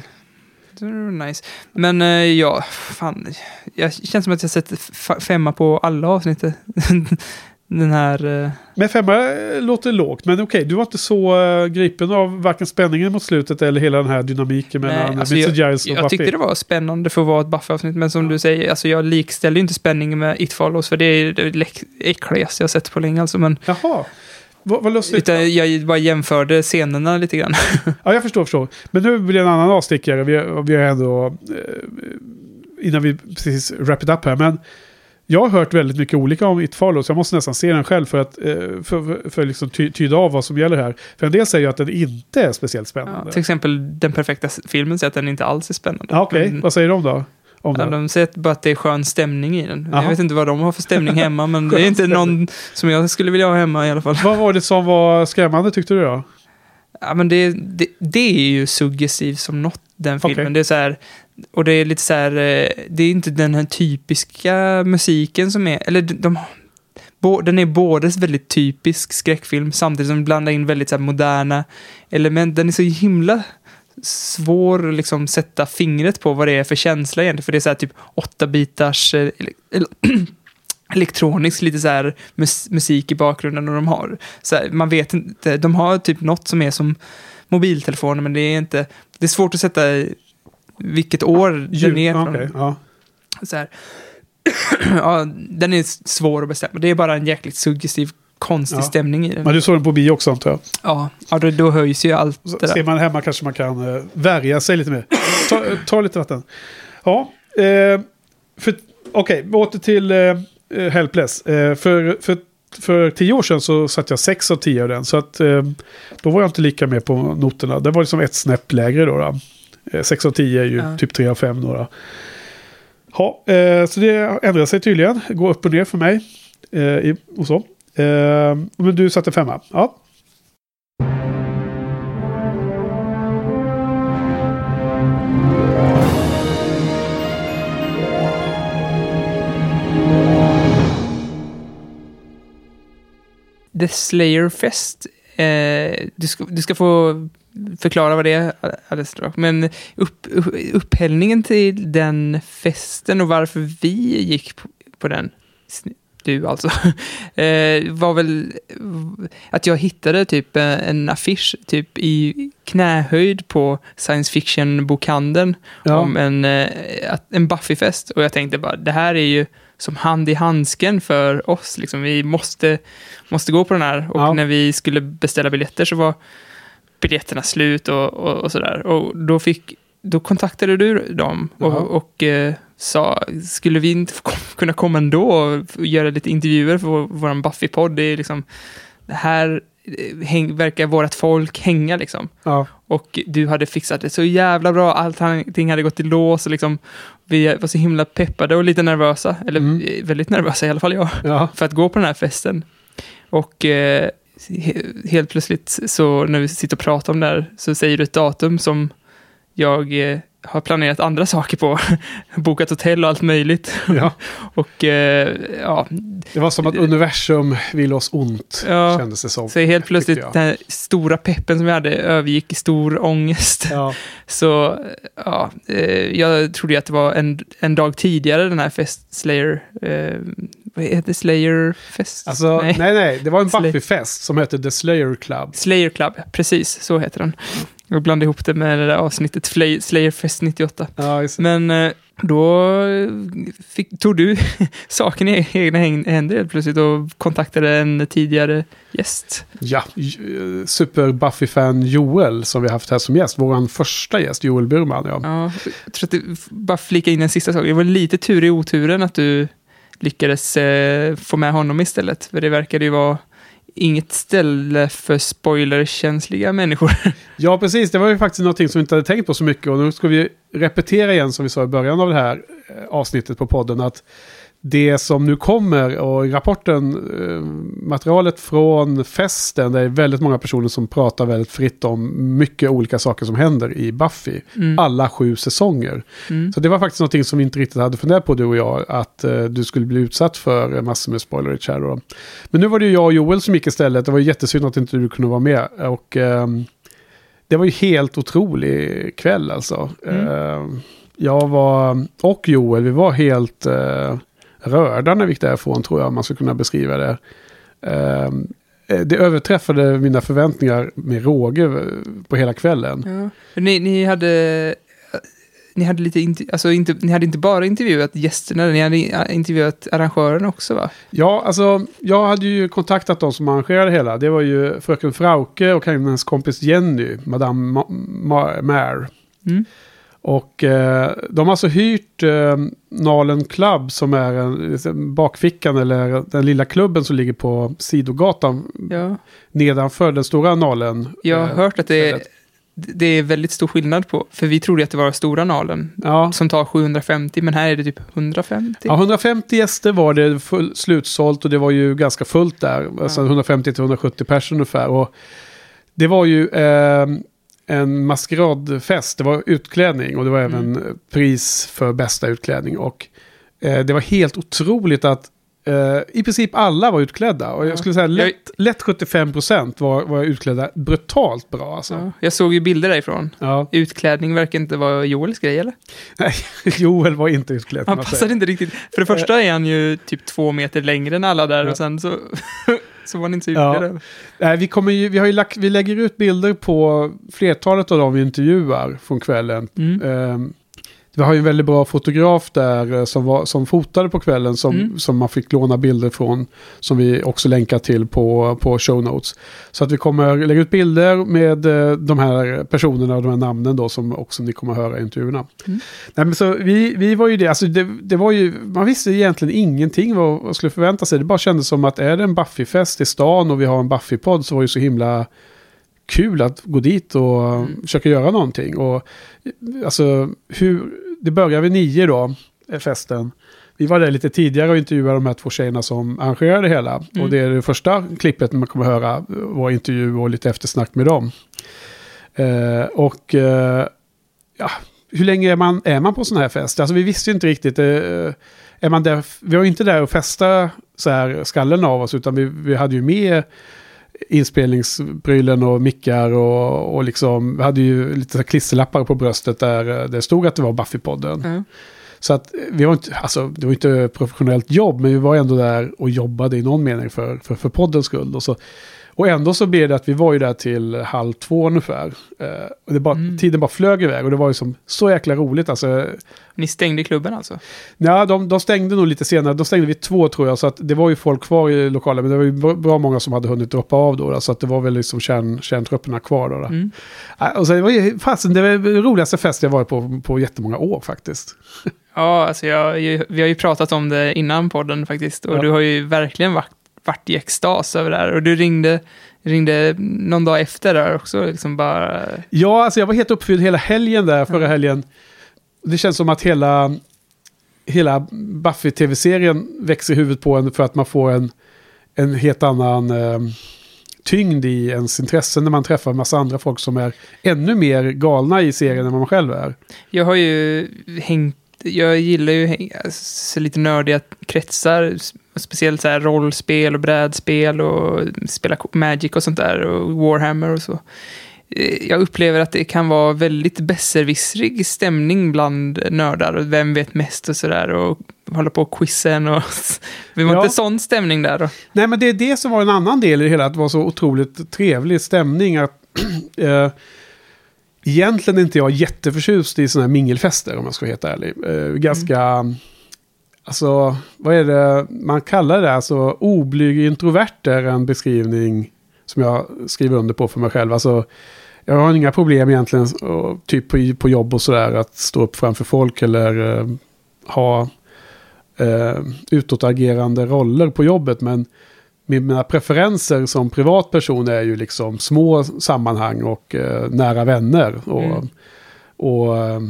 Det var nice. Men eh, ja, fan. Jag känns som att jag f- femma på alla avsnitt. Den här... eh, Men femma eh, låter lågt, men okej, du var inte så uh, gripen av varken spänningen mot slutet eller hela den här dynamiken mellan Nej, alltså Mr. jag, Giles och jag Buffy. tyckte det var spännande för att vara ett Buffy-avsnitt, men som du säger, alltså jag likställer ju inte spänningen med It Follows, för det är det äckligaste jag sett på länge alltså, men Jaha, vad, vad lustigt. utan jag bara jämförde scenerna lite grann. Ja, jag förstår, förstår. Men nu blir det en annan avstickare. Vi, vi har ändå... Eh, innan vi precis wrap it up här. Men jag har hört väldigt mycket olika om It Follows. Jag måste nästan se den själv för att eh, för, för, för liksom ty, tyda av vad som gäller här. För en del säger ju att den inte är speciellt Ja, spännande. till exempel den perfekta filmen säger att den inte alls är spännande. Ja, Okej, Men- vad säger de då? Om Ja, den? de säger bara att det är skön stämning i den. Jaha. Jag vet inte vad de har för stämning hemma, men det är inte någon som jag skulle vilja ha hemma i alla fall. Vad var det som var skrämmande tyckte du då? Ja, men det, det, det är ju suggestivt som något, den filmen. Okej. Det är så här, och det är lite så här, eh, det är inte den här typiska musiken som är, eller de, de bo- den är både väldigt typisk skräckfilm samtidigt som den blandar in väldigt så moderna element. Den är så himla svår att liksom sätta fingret på vad det är för känsla egentligen. För det är så här typ åtta bitars eh, ele- ele- elektronisk, lite så här mus- musik i bakgrunden och de har, så här, man vet inte, de har typ något som är som mobiltelefoner men det är inte, det är svårt att sätta vilket år den är. från. ja. Så här. ja, den är svår att bestämma. Det är bara en jäkligt suggestiv, konstig Ja. stämning i den. Men du såg den på bio också antar jag? Ja, ja då, då höjs ju allt Så det ser där. man hemma kanske man kan uh, värja sig lite mer. Ta, eh, ta lite vatten. Ja, eh, för- okej, åter till eh, eh, Helpless. Eh, för, för, för tio år sedan så satt jag sex av tio av den. Så att eh, då var jag inte lika med på noterna. Det var liksom ett snäpp lägre då. då. Eh, sex av tio är ju Ja. typ tre av fem då. Ja, eh, så det ändrar sig tydligen. Går upp och ner för mig. Eh, och så. Men du satte femma. Ja. The Slayer Fest. Eh, du, ska, du ska få förklara vad det är alldeles strax. Men upp, upp, upphällningen till den festen och varför vi gick på, på den, du alltså, eh, var väl att jag hittade typ en affisch typ i knähöjd på science fiction-bokhandeln Ja. om en, eh, en Buffy-fest. Och jag tänkte bara, det här är ju som hand i handsken för oss. Liksom. Vi måste, måste gå på den här. Och Ja. när vi skulle beställa biljetter så var biljetterna slut och, och, och sådär. Och då, fick, då kontaktade du dem och, och eh, sa, skulle vi inte kunna komma ändå och göra lite intervjuer för vår, vår Buffy-podd? Det är liksom, det här häng, verkar vårt folk hänga liksom. Ja. Och du hade fixat det så jävla bra. Allting hade gått i lås och liksom, vi var så himla peppade och lite nervösa. Eller Mm. eh, väldigt nervösa i alla fall jag. Ja. För att gå på den här festen. Och eh, he- helt plötsligt så när vi sitter och pratar om det här så säger du ett datum som jag eh, har planerat andra saker på. Bokat hotell och allt möjligt. ja. Och eh, ja, Det var som att universum vill oss ont, Ja. kändes det som. så helt plötsligt jag. den här stora peppen som vi hade övergick i stor ångest. Ja. Så ja, eh, jag trodde ju att det var en, en dag tidigare den här fest, Slayer, eh, vad heter det? Slayer Fest? Alltså, nej. nej, det var en Buffy-fest som hette The Slayer Club. Slayer Club, precis så heter den. Jag blandade ihop det med det där avsnittet Flay, Slayer Fest 98. Ja. Men eh, då fick, tog du saken i egna händer helt plötsligt och kontaktade en tidigare gäst. Ja, j- super Buffy-fan Joel som vi haft här som gäst. Vår första gäst, Joel Burman. Ja. Ja, jag tror att det, bara flika in en sista sak. Det var lite tur i oturen att du lyckades eh, få med honom istället. För det verkade ju vara inget ställe för spoilerkänsliga människor. ja, precis. Det var ju faktiskt någonting som vi inte hade tänkt på så mycket. Och nu ska vi repetera igen som vi sa i början av det här eh, avsnittet på podden. Att det som nu kommer och i rapporten, eh, materialet från festen, det är väldigt många personer som pratar väldigt fritt om mycket olika saker som händer i Buffy. Mm. Alla sju säsonger. Mm. Så det var faktiskt någonting som vi inte riktigt hade funderat på du och jag. Att eh, du skulle bli utsatt för eh, massor med spoilerage här då. Men nu var det ju jag och Joel som gick istället. Det var ju jättesynd att inte du kunde vara med. Och ehm, det var ju helt otrolig kväll alltså. Mm. Eh, jag var, och Joel, vi var helt eh, rörda när vi gick därifrån tror jag man skulle kunna beskriva det. Eh, det överträffade mina förväntningar med råge eh, på hela kvällen. Ja. Ni, ni hade... Ni hade, lite inte, alltså inte, ni hade inte bara intervjuat gästerna, ni hade intervjuat arrangören också va? Ja, alltså jag hade ju kontaktat de som arrangerade hela. Det var ju fröken Frauke och hennes kompis Jenny, Madame Ma- Ma- Mare. Mm. Och eh, de har alltså hyrt eh, Nalen Club som är en, liksom, bakfickan eller den lilla klubben som ligger på sidogatan Ja. nedanför den stora Nalen. Jag har eh, hört att det är, det är väldigt stor skillnad på, för vi trodde att det var stora nalen Ja. som tar 750, men här är det typ 150. ja, 150 gäster var det full, slutsålt och det var ju ganska fullt där. Alltså 150-170 personer ungefär. Och det var ju eh, en maskeradfest, det var utklädning och det var även pris för bästa utklädning. Och eh, det var helt otroligt att eh, i princip alla var utklädda. Och jag skulle säga lätt, lätt 75% var, var utklädda brutalt bra. Alltså. Ja, jag såg ju bilder därifrån. Ja. Utklädning verkar inte vara Joels grej, eller? Nej, Joel var inte utklädd. Han passade inte riktigt. För det första är han ju typ två meter längre än alla där Ja. och sen så, så var han inte Ja. Nej, vi, kommer ju, vi, har lagt, vi lägger ut bilder på flertalet av dem vi intervjuar från kvällen. Mm. Ehm, vi har ju en väldigt bra fotograf där eh, som, var, som fotade på kvällen som, Mm. som man fick låna bilder från. Som vi också länkar till på, på show notes. Så att vi kommer lägga ut bilder med eh, de här personerna och de här namnen då som också ni kommer höra i intervjuerna. Mm. Nej, men så vi, vi var ju det, alltså det, det var ju, man visste egentligen ingenting vad man skulle förvänta sig. Det bara kändes som att är det en Buffy-fest i stan och vi har en Buffy-podd så var det ju så himla kul att gå dit och Mm. försöka göra någonting. Och alltså, hur, det börjar vid nio då, är festen. Vi var där lite tidigare och intervjuade de här två tjejerna som arrangerade det hela. Mm. Och det är det första klippet man kommer höra, vår intervju och lite eftersnack med dem. Eh, och eh, ja, hur länge är man, är man på sån här fest? Alltså vi visste ju inte riktigt. Eh, är man där, vi var inte där och festa så här skallen av oss, utan vi, vi hade ju med inspelningsprylen och mickar och, och liksom, hade ju lite klisterlappar på bröstet där eh, det stod att det var Buffy-podden. Ja. Så att vi var inte, alltså det var inte professionellt jobb, men vi var ändå där och jobbade i någon mening för, för, för poddens skull. Och, så, och ändå så blev det att vi var ju där till halv två ungefär. Eh, och det bara, Mm. Tiden bara flög iväg och det var ju som så jäkla roligt. Alltså, Ni stängde klubben alltså? Ja, de, de stängde nog lite senare. De stängde vid två tror jag. Så att det var ju folk kvar i lokalen. Men det var ju bra- många som hade hunnit droppa av då. då så att det var väl liksom kärn, kärntrupperna kvar då. då. Mm. Och så det var ju fasen, det var den roligaste fest jag varit på på jättemånga år faktiskt. Ja, alltså jag, vi har ju pratat om det innan podden faktiskt. Och Ja. du har ju verkligen varit, varit i extas över det här. Och du ringde, ringde någon dag efter där också. Liksom bara, Ja, alltså jag var helt uppfylld hela helgen där, förra helgen. Det känns som att hela, hela Buffy-tv-serien växer i huvudet på en för att man får en, en helt annan eh, tyngd i ens intressen när man träffar en massa andra folk som är ännu mer galna i serien än vad man själv är. jag har ju hängt, jag gillar ju alltså, lite nördiga kretsar. Speciellt så här rollspel och brädspel och spela Magic och sånt där. Och Warhammer och så. Eh, Jag upplever att det kan vara väldigt besserwissrig stämning bland nördar. Och vem vet mest och sådär. Och hålla på och quizen och... Vi var Ja. inte sån stämning där då. Nej, men det är det som var en annan del i det hela, att det var så otroligt trevlig stämning. Att, eh, egentligen är inte jag jätteförtjust i sådana här mingelfester, om jag ska vara helt ärlig. Eh, ganska, alltså, vad är det man kallar det? Alltså, oblyg introvert är en beskrivning som jag skriver under på för mig själv. Alltså, jag har inga problem egentligen, och, typ på, på jobb och sådär, att stå upp framför folk eller eh, ha eh, utåtagerande roller på jobbet. Men mina preferenser som privatperson är ju liksom små sammanhang och eh, nära vänner. Och, Mm. och eh,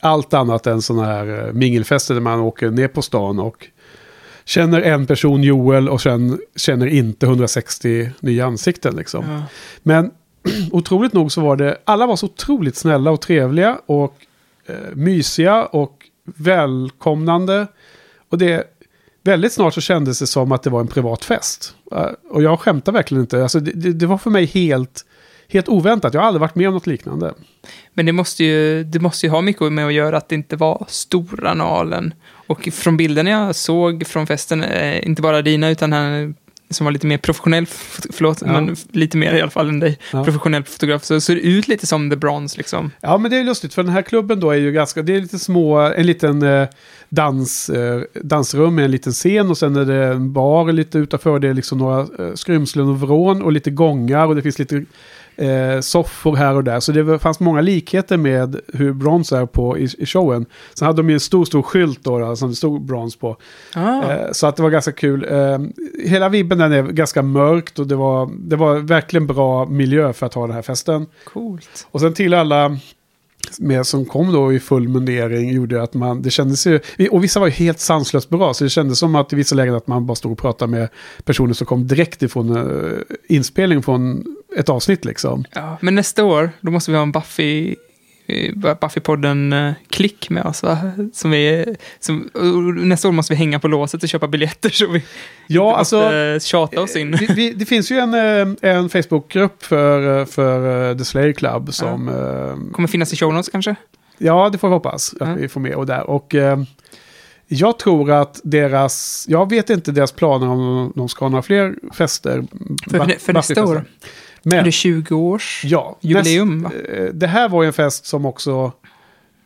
allt annat än sådana här eh, mingelfester där man åker ner på stan och känner en person, Joel, och sen känner inte 160 nya ansikten. Liksom. Ja. Men otroligt nog så var det, alla var så otroligt snälla och trevliga och eh, mysiga och välkomnande. Och det, väldigt snart så kändes det som att det var en privat fest. Eh, och jag skämtar verkligen inte. Alltså det, det, var för mig helt, helt oväntat. Jag har aldrig varit med om något liknande. Men det måste, ju, det måste ju ha mycket med att göra att det inte var stora Nalen. Och från bilderna jag såg från festen, eh, inte bara dina utan han som var lite mer professionell, förlåt, Ja. men lite mer i alla fall än dig, Ja. professionell fotograf, så ser det ut lite som The Bronze liksom. Ja, men det är lustigt för den här klubben då är ju ganska, det är lite små, en liten eh, dans, eh, dansrum med en liten scen och sen är det en bar lite utanför. Det är liksom några eh, skrymslen och vrån och lite gångar och det finns lite eh, soffor här och där. Så det fanns många likheter med hur Bronze är på i, i showen. Sen hade de ju en stor, stor skylt då, då som det stod Bronze på. Ah, Eh, Så att det var ganska kul. Eh, Hela vibben den är ganska mörkt och det var, det var verkligen bra miljö för att ha den här festen. coolt. Och sen till alla med som kom då i full mundering gjorde att man, det kändes ju, och vissa var ju helt sanslöst bra, så det kändes som att i vissa lägen att man bara stod och pratade med personer som kom direkt ifrån uh, inspelning från ett avsnitt liksom. Ja, men nästa år, då måste vi ha en Buffy, eh, Buffy-podden-klick med oss, va? Som vi, som, nästa år måste vi hänga på låset och köpa biljetter så vi Ja, alltså... måste tjata oss in. Det, vi, det finns ju en, eh, en Facebookgrupp för, eh, för eh, The Slayer Club som... eh, Kommer finnas i show notes kanske? Ja, det får vi hoppas att Ja. vi får med och där. Och eh, jag tror att deras, jag vet inte deras planer om de ska ha några fler fester. För, för nästa år? Men, det 20 års ja, jubileum? näst, eh, det här var ju en fest som också,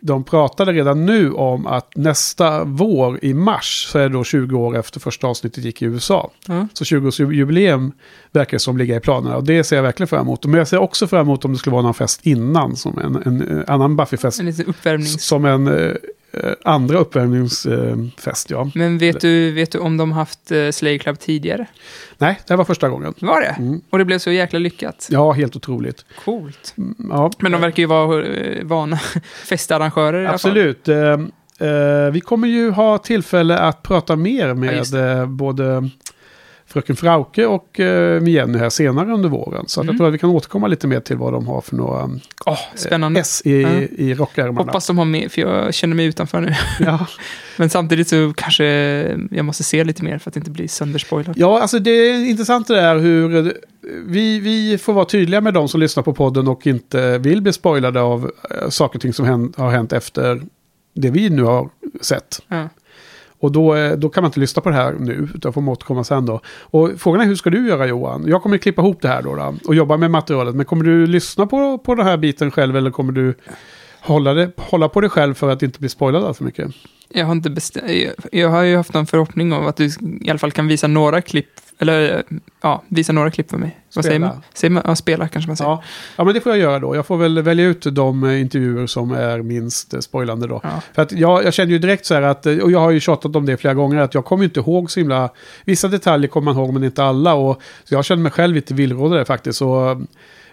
de pratade redan nu om att nästa vår i mars, så är det då 20 år efter första avsnittet gick i USA. Ja. Så 20-årsjubileum verkar som ligga i planerna. Och det ser jag verkligen fram emot. Men jag ser också fram emot om det skulle vara någon fest innan, som en, en, eh, annan Buffy-fest. En liten uppvärmnings... Som en eh, andra uppvärmningsfest, ja. Men vet du, vet du om de haft uh, Slay Club tidigare? Nej, det här var första gången. Var det? Mm. Och det blev så jäkla lyckat? Ja, helt otroligt. Coolt. Mm, Ja, Men de verkar ju vara uh, vana festarrangörer i alla fall. absolut. Eh, eh, vi kommer ju ha tillfälle att prata mer Ja, med eh, både Fröken Frauke och eh, med Jenny här senare under våren. Så att jag Mm. tror att vi kan återkomma lite mer till vad de har för några Åh, spännande. eh, S i, Ja. i rockärmarna. Hoppas de har med, för jag känner mig utanför nu. Ja. Men samtidigt så kanske jag måste se lite mer för att inte bli sönderspoilad. Ja, alltså det är intressant det där hur eh, vi, vi får vara tydliga med de som lyssnar på podden och inte vill bli spoilade av eh, saker och ting som har hänt efter det vi nu har sett. Ja. Och då, eh, då kan man inte lyssna på det här nu, utan får man återkomma sen då. Och frågan är hur ska du göra Johan? Jag kommer klippa ihop det här då, då och jobba med materialet. Men kommer du lyssna på, på den här biten själv eller kommer du hålla, det, hålla på dig själv för att inte bli spoilad alltför mycket? Jag har inte bestämt, jag, jag har ju haft en förhoppning om att du i alla fall kan visa några klipp, eller ja, visa några klipp för mig. Vad säger Spela. man? Säger man? Ja, spela kanske man säger. Ja. ja, men det får jag göra då. Jag får väl välja ut de eh, intervjuer som är minst eh, spoilande då. Ja. För att jag, jag kände ju direkt så här att, eh, och jag har ju tjatat om det flera gånger, att jag kommer inte ihåg så himla... Vissa detaljer kommer man ihåg, men inte alla. Och, så jag känner mig själv lite villrådig där faktiskt. Så,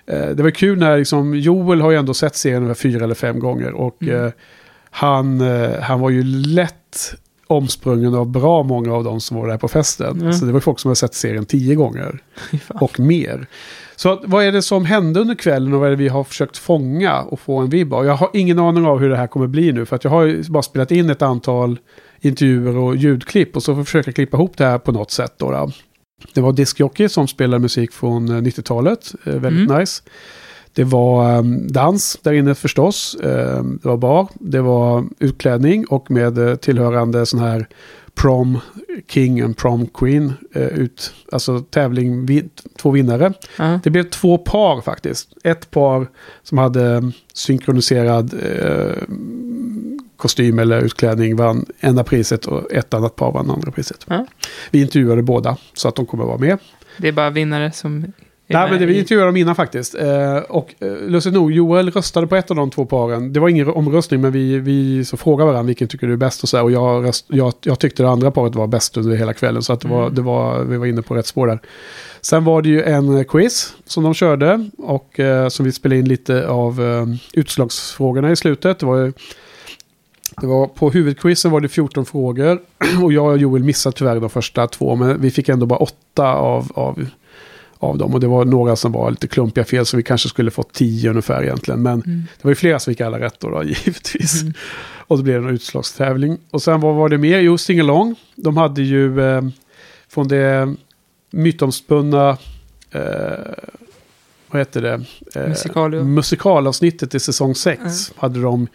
eh, det var kul när liksom, Joel har ju ändå sett serien fyra eller fem gånger. Och Mm. eh, han, han var ju lätt omsprungen av bra många av de som var där på festen. Mm. Så det var folk som har sett serien tio gånger och mer. Så att, vad är det som hände under kvällen och vad är det vi har försökt fånga och få en vibb av? Jag har ingen aning av hur det här kommer bli nu för att jag har ju bara spelat in ett antal intervjuer och ljudklipp och så får jag försöka klippa ihop det här på något sätt. Då, då. Det var diskjockey som spelade musik från eh, 90-talet, eh, väldigt Mm. nice. Det var eh, dans där inne förstås. Eh, det var bar, det var utklädning och med eh, tillhörande sån här prom king och prom queen. Eh, ut, alltså tävling, två vinnare. Ja. Det blev två par faktiskt. Ett par som hade synkroniserad eh, kostym eller utklädning vann ena priset och ett annat par vann andra priset. Ja. Vi intervjuade båda så att de kommer vara med. Det är bara vinnare som Nej, men det, vi intervjuade dem innan faktiskt. Eh, och eh, lustigt nog, Joel röstade på ett av de två paren. Det var ingen omröstning, men vi, vi så frågade varandra vilken tycker du är bäst och så här. Och jag, röst, jag, jag tyckte det andra paret var bäst under hela kvällen. Så att det var, Mm. det var, vi var inne på rätt spår där. Sen var det ju en eh, quiz som de körde. Och eh, som vi spelade in lite av eh, utslagsfrågorna i slutet. Det var det var, på huvudquizen var det 14 frågor. Och jag och Joel missade tyvärr de första två. Men vi fick ändå bara åtta av, av, av dem. Och det var några som var lite klumpiga fel. Så vi kanske skulle fått tio ungefär egentligen. Men Mm. det var ju flera som fick alla rätt då, då givetvis. Mm. Och så blev det en utslagstävling. Och sen vad var det mer? Jo, Singalong. De hade ju eh, från det mytomspunna... Eh, vad heter det? Eh, musikalavsnittet i säsong 6 hade de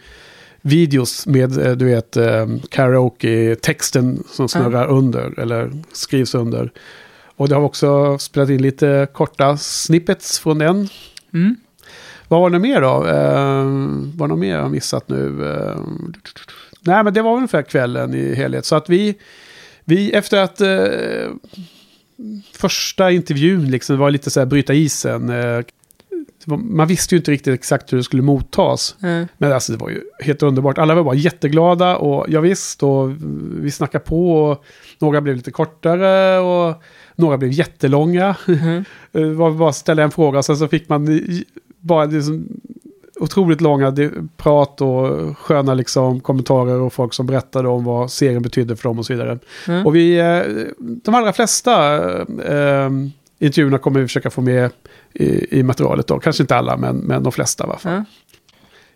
videos med, eh, du vet, eh, karaoke-texten som snurrar under, eller skrivs under. Och det har också spelat in lite korta snippets från den. Mm. Vad var det mer då? Eh, var det mer jag har missat nu? Eh, nej, men det var ungefär kvällen i helhet. Så att vi, vi efter att eh, första intervjun liksom var lite så här bryta isen. Eh, man visste ju inte riktigt exakt hur det skulle mottas. Eh, Men alltså det var ju helt underbart. Alla var bara jätteglada och ja, visst och vi snackade på och några blev lite kortare och några blev jättelånga. Det var bara ställa en fråga och sen så fick man bara liksom otroligt långa prat och sköna liksom kommentarer och folk som berättade om vad serien betydde för dem och så vidare. Mm. Och vi, eh, de allra flesta eh, intervjuerna kommer vi försöka få med i, i materialet då. Kanske inte alla, men, men de flesta i alla fall. Ja.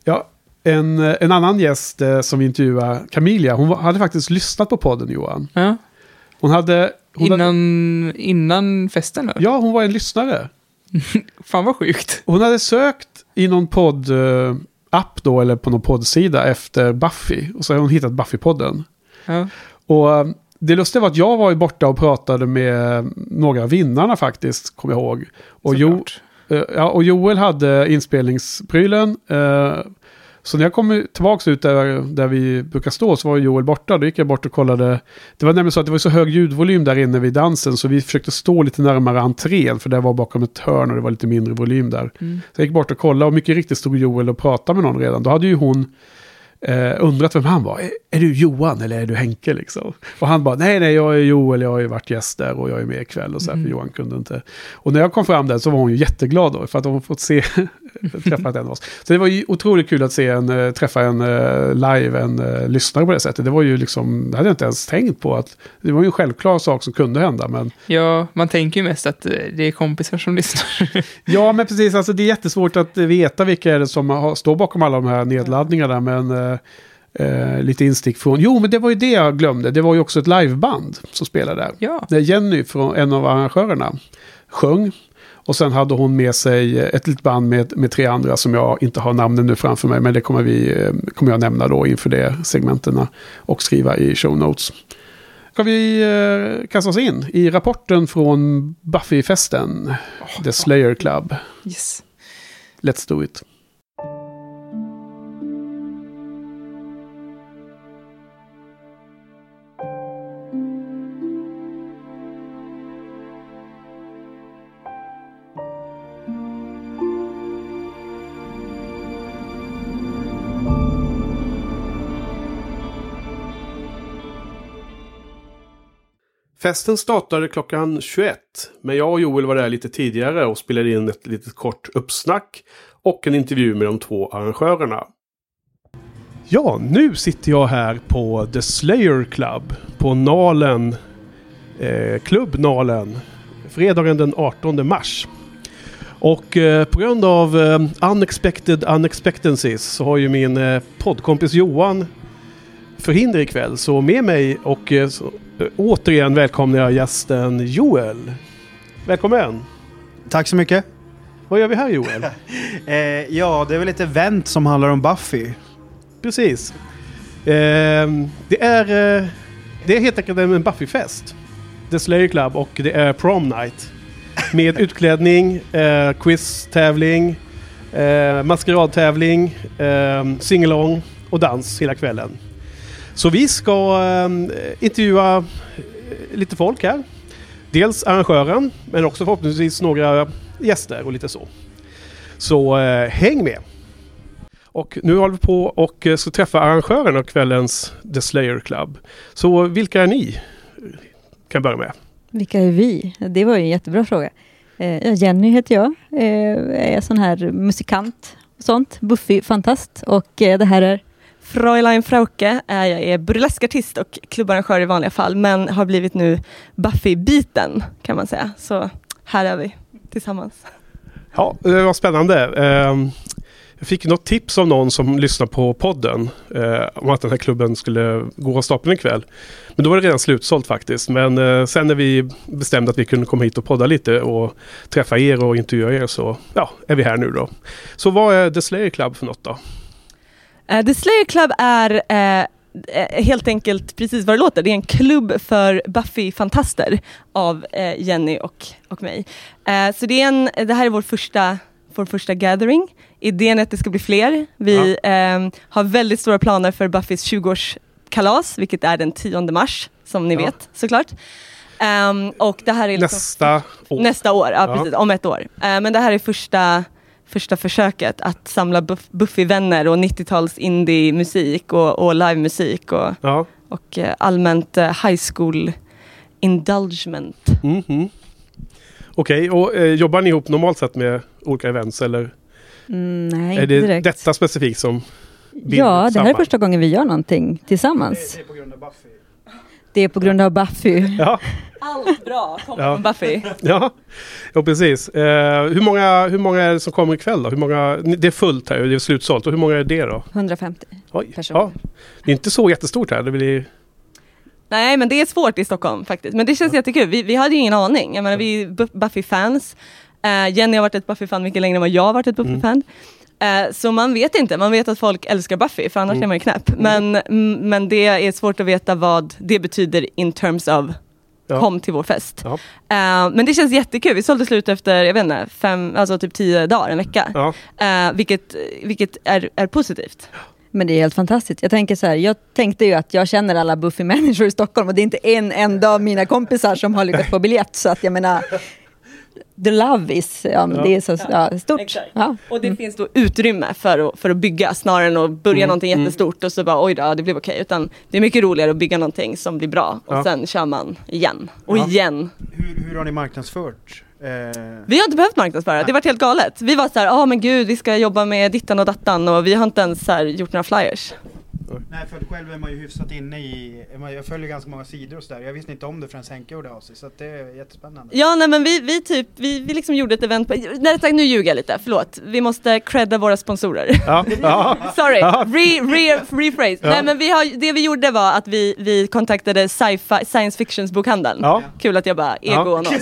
Ja, en, en annan gäst eh, som vi intervjuade, Camilia, hon hade faktiskt lyssnat på podden Johan. Ja. Hon hade... Hon hade Innan, innan festen då? ja, hon var en lyssnare. Fan vad sjukt. Hon hade sökt i någon podd-app då, eller på någon poddsida efter Buffy. Och så har hon hittat Buffy-podden. Ja. Och eh, det lustiga var att jag var borta och pratade med några av vinnarna faktiskt, kommer jag ihåg. Och, jo, eh, ja, och Joel hade inspelningsprylen. eh, Så när jag kom tillbaka ut där, där vi brukar stå så var Joel borta. Då gick jag bort och kollade. Det var nämligen så att det var så hög ljudvolym där inne vid dansen så vi försökte stå lite närmare entrén för det var bakom ett hörn och det var lite mindre volym där. Mm. Så jag gick bort och kollade och mycket riktigt stod Joel och pratade med någon redan. Då hade ju hon eh, undrat vem han var. Är, är du Johan eller är du Henke liksom? Och han bara, nej nej jag är Joel, jag har ju varit gäst där och jag är med ikväll och så här, Mm. för Johan kunde inte. Och när jag kom fram där så var hon ju jätteglad då, för att hon fått se, träffat en av oss. Så det var ju otroligt kul att se en, eh, träffa en eh, live, en eh, lyssnare på det sättet. Det var ju liksom, det hade jag inte ens tänkt på att, det var ju en självklar sak som kunde hända, men Ja, man tänker ju mest att det är kompisar som lyssnar. Ja, men precis. Alltså, det är jättesvårt att veta vilka är det som står bakom alla de här nedladdningarna. Men eh, eh, lite instick från... Jo, men det var ju det jag glömde. Det var ju också ett liveband som spelade där. ja. Jenny, från en av arrangörerna, sjöng. Och sen hade hon med sig ett litet band med, med tre andra som jag inte har namnen nu framför mig. Men det kommer, vi, eh, kommer jag nämna då inför det segmenterna och skriva i show notes. Ska vi eh, kasta oss in i rapporten från Buffy-festen, The Slayer Club. Yes. Let's do it. Festen startade klockan 21, men jag och Joel var där lite tidigare och spelade in ett litet kort uppsnack och en intervju med de två arrangörerna. Ja, nu sitter jag här på The Slayer Club på Nalen, eh, Klubb Nalen, fredagen den 18 mars. Och eh, på grund av eh, unexpected unexpectancies så har ju min eh, poddkompis Johan förhinder ikväll. Så med mig och eh, så, återigen välkomnar jag gästen Joel. Välkommen! Tack så mycket. Vad gör vi här Joel? Eh, ja, det är väl ett event som handlar om Buffy. Precis. Ehm, det är eh, det är helt enkelt en Buffy-fest. The Slayer Club och det är prom night. Med utklädning, eh, quiz-tävling, eh, maskeradtävling, eh, singalong och dans hela kvällen. Så vi ska ehm, eh, intervjua lite folk här. Dels arrangören, men också förhoppningsvis några gäster och lite så. Så eh, häng med! Och nu håller vi på och eh, ska träffa arrangören av kvällens The Slayer Club. Så vilka är ni? Kan börja med. Vilka är vi? Det var ju en jättebra fråga. Eh, Jenny heter jag. Eh, är sån här musikant och sånt. Buffy-fantast. Och eh, det här är Fräulein Frauke är jag är burleskartist och klubbarrangör i vanliga fall, men har blivit nu Buffy-biten kan man säga. Så här är vi tillsammans. Ja, det var spännande. Ehm, jag fick något tips av någon som lyssnar på podden eh, om att den här klubben skulle gå av stapeln ikväll. Men då var det redan slutsålt faktiskt. Men eh, sen när vi bestämde att vi kunde komma hit och podda lite och träffa er och intervjua er så ja, är vi här nu då. Så vad är The Slayer Club för något då? Eh, The Slayer Club är eh, helt enkelt precis vad det låter. Det är en klubb för Buffy-fantaster av eh, Jenny och, och mig. Eh, så det, är en, det här är vår första, vår första gathering. Idén är att det ska bli fler. Vi eh, har väldigt stora planer för Buffys 20-årskalas, vilket är den 10 mars, som ni Ja. vet såklart. Ehm, och det här är liksom Nästa år. Nästa år, ja, Ja. precis, om ett år. Men det här är första, första försöket att samla buff, Buffy-vänner och 90-tals indie-musik och, och livemusik och, Ja. och eh, allmänt eh, high school indulgement. Mhm. Okej, och eh, jobbar ni ihop normalt sett med olika events eller Mm, nej, är inte det direkt. detta specifikt som Ja, det här är samman? första gången vi gör någonting tillsammans. Det är på grund av Buffy. Det är på grund av Buffy. Ja, Allt bra kommer Ja. från Buffy. ja. ja precis. Eh, hur, många, hur många är det som kommer ikväll då? Hur många, det är fullt här, det är slutsålt. Och hur många är det då? 150 Oj, personer. ja. Det är inte så jättestort här. Det blir, Nej men det är svårt i Stockholm faktiskt. Men det känns jättekul. Vi, vi hade ju ingen aning. Jag menar vi är Bu- Buffy-fans. Eh, Jenny har varit ett Buffy-fan mycket längre än vad jag har varit ett Buffy-fan. Eh, så man vet inte, man vet att folk älskar Buffy för annars är man ju knäpp. Men, mm, men det är svårt att veta vad det betyder in terms of Ja. kom till vår fest. Ja. Eh, men det känns jättekul. Vi sålde slut efter, jag vet inte, fem, alltså typ tio dagar, en vecka. ja. Eh, vilket vilket är, är positivt. Men det är helt fantastiskt. Jag tänker så här, jag tänkte ju att jag känner alla Buffy-människor i Stockholm och det är inte en enda av mina kompisar som har lyckats få biljett. Så att jag menar, the love is, ja, men Ja. det är så ja, stort. Och det finns då utrymme för att, för att bygga snarare än att börja Mm, någonting mm. jättestort och så bara oj då, det blev okej. Utan det är mycket roligare att bygga någonting som blir bra och Ja. sen kör man igen och Ja. igen. Hur, hur har ni marknadsfört? Eh, Vi har inte behövt marknadsföra, det har varit helt galet. Vi var så här, ja men gud vi ska jobba med dittan och dattan och vi har inte ens så här, gjort några flyers. Nej, för att själv är man ju hyfsat inne i... Jag följer ganska många sidor och sådär. Jag visste inte om det förrän Henke gjorde av sig. Så att det är jättespännande. Ja nej men vi, vi typ, vi, vi liksom gjorde ett event, på, nej tack, nu ljuger jag lite, förlåt. Vi måste credda våra sponsorer. Ja. Ja. Sorry, Ja. re, re, rephrase. Ja. Nej men vi har, det vi gjorde var att vi, vi kontaktade sci-fi, science fictions bokhandeln. Ja. Kul att jag bara Ja. egon oss.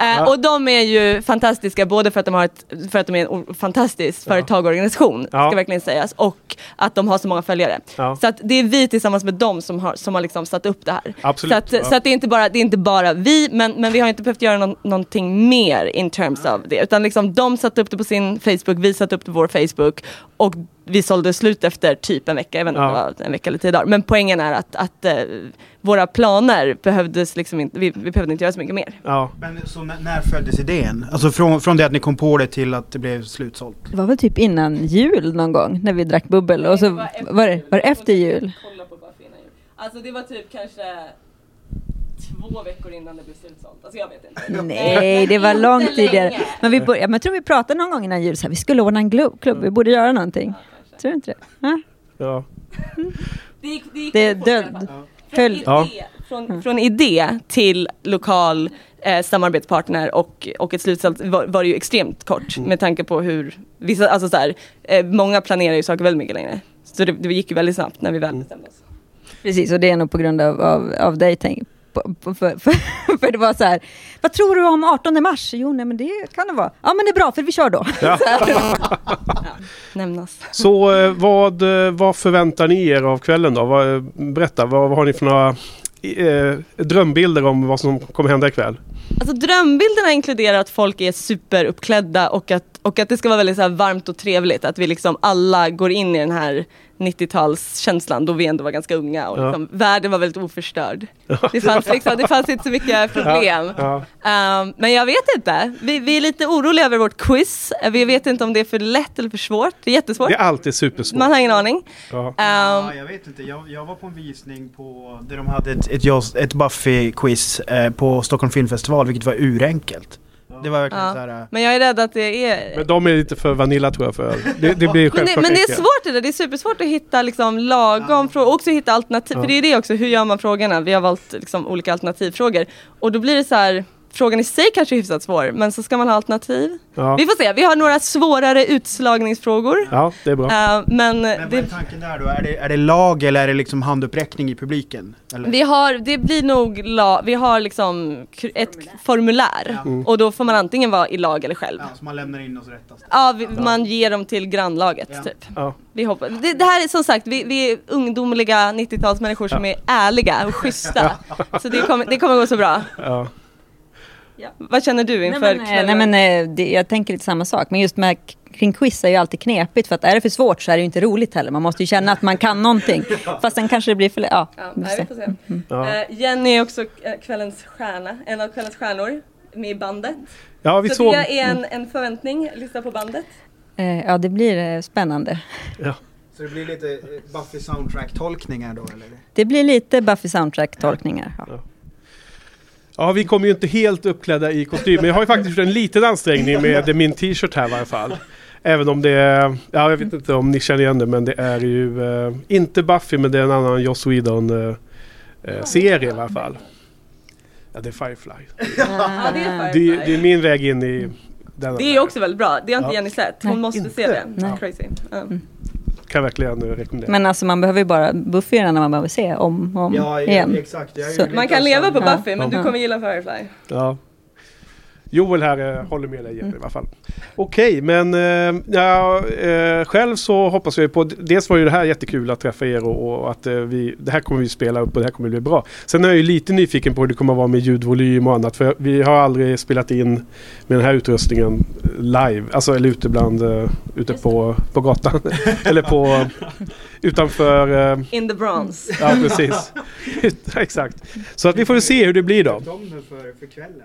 Eh, och de är ju fantastiska både för att de har ett, för att de är en fantastisk företag och organisation, Ja. ska verkligen sägas, och att de har så många följare. Ja. Så att det är vi tillsammans med dem som har, som har liksom satt upp det här. Absolut, Så att, ja. så att det, är inte bara, det är inte bara vi, men, men vi har inte behövt göra någon, någonting mer in terms of det. Utan liksom de satte upp det på sin Facebook, vi satte upp det på vår Facebook och vi sålde slut efter typ en vecka, jag vet inte om Ja. det var en vecka eller tio dagar. Men poängen är att, att eh, våra planer behövdes liksom inte, vi, vi behövde inte göra så mycket mer. Ja. Men så när, när föddes idén? Alltså från, från det att ni kom på det till att det blev slutsålt? Det var väl typ innan jul någon gång när vi drack bubbel och så var det, var det efter jul. Kolla på Buffy innan jul. Alltså det var typ kanske två veckor innan det blev slutsålt. Alltså jag vet inte. Nej, det var långt tidigare. Men vi men jag tror vi pratade någon gång innan jul, så här, vi skulle ordna en glo- klubb, vi borde göra någonting. Tror du inte det? Ja. Ja. Det gick, det gick Det är död. Från, idé, från, från idé till lokal eh, samarbetspartner och, och ett slutsålt var, var det ju extremt kort med tanke på hur vissa, alltså så här, eh, många planerar ju saker väldigt mycket längre. Så det, det gick ju väldigt snabbt när vi väl bestämde oss. Precis, och det är nog på grund av, av, av dig, tänk, för, för, för det var så här, vad tror du om 18 mars? Jo, nej men det kan det vara. Ja men det är bra, för vi kör då. Ja. Så här. Nämnas. Så eh, vad, eh, vad förväntar ni er av kvällen då? Vad, eh, berätta, vad, vad har ni för några eh, drömbilder om vad som kommer hända ikväll? Alltså drömbilderna inkluderar att folk är superuppklädda och att, och att det ska vara väldigt så här varmt och trevligt. Att vi liksom alla går in i den här 90-talskänslan då vi ändå var ganska unga och Ja. liksom, världen var väldigt oförstörd. Det fanns, liksom, det fanns inte så mycket problem. Ja. Um, men jag vet inte. Vi, vi är lite oroliga över vårt quiz. Vi vet inte om det är för lätt eller för svårt. Det är jättesvårt. Det är alltid supersvårt. Man har ingen aning. Ja. Um, Ja, jag vet inte. Jag, jag var på en visning på där de hade ett, ett, ett Buffy-quiz eh, på Stockholm Filmfestival, vilket var urenkelt. Det var verkligen Ja. så här... eh, men jag är rädd att det är Men de är lite för Vanilla tror jag. För det, det blir Men det, men det är svårt det där, det är supersvårt att hitta liksom lagom frågor, och också hitta alternativ, Ja. för det är det också, hur gör man frågorna? Vi har valt liksom olika alternativfrågor och då blir det så här frågan i sig kanske är hyfsat svår, men så ska man ha alternativ. Ja, Vi får se, vi har några svårare utslagningsfrågor. ja det är bra. Eh, men Men vad är tanken där då? Är det, är det lag eller är det liksom handuppräckning i publiken? Eller? vi har, det blir nog, la, vi har liksom ett formulär. Och då får man antingen vara i lag eller själv. Ja, så man lämnar in och så rättas det. Ja, vi, man ger dem till grannlaget Ja. typ. Ja. Vi hoppas. Det, det här är som sagt, vi, vi är ungdomliga 90-talsmänniskor som är ärliga och schyssta. Så det kommer, det kommer gå så bra. Ja. Vad känner du inför Nej men, eh, kvällen? nej, men eh, det, jag tänker lite samma sak. Men just med kring quiz är ju alltid knepigt. För att är det för svårt så är det ju inte roligt heller. Man måste ju känna att man kan någonting. Fast sen kanske det blir för... Ja, Ja, vi får se. se. Ja. Eh, Jenny är också kvällens stjärna, en av kvällens stjärnor med i bandet. ja, vi så såg... det är en, en förväntning, lyssna på bandet. Ja, det blir spännande. Ja. Så det blir lite Buffy soundtrack-tolkningar då eller? Det blir lite Buffy soundtrack-tolkningar. Ja. Ja, vi kommer ju inte helt uppklädda i kostym. Men jag har ju faktiskt gjort en liten ansträngning med min t-shirt här i varje fall. Även om det är, ja jag vet inte om ni känner igen det, men det är ju eh, inte Buffy men det är en annan Joss Whedon eh, eh, serie i varje fall. Ja, det är Firefly. Ja, det är Det, Firefly. är- det är min väg in i denna Det är också väldigt bra, det har inte Ja. Jenny sett. Hon Nej, måste inte. se det. Nej. Crazy. Ja. Kan jag verkligen rekommendera. Men alltså man behöver ju bara Buffy är den man behöver se om och om igen. exakt. Jag är ju Så- lite Man kan leva på samma- Buffy, men Ja. du kommer gilla Firefly. Ja. Joel här eh, håller med dig Jenny, i alla fall. Okej, men eh, ja, eh, själv så hoppas jag på... Dels var ju det här jättekul att träffa er och, och att vi... Det här kommer vi spela upp och det här kommer bli bra. Sen är jag ju lite nyfiken på hur det kommer att vara med ljudvolym och annat. För vi har aldrig spelat in med den här utrustningen live. Alltså eller ute bland... ute på, på gatan. eller på... Utanför... eh, In the Bronze. ja, precis. Exakt. Så att vi får se hur det blir då. För, för kvällen.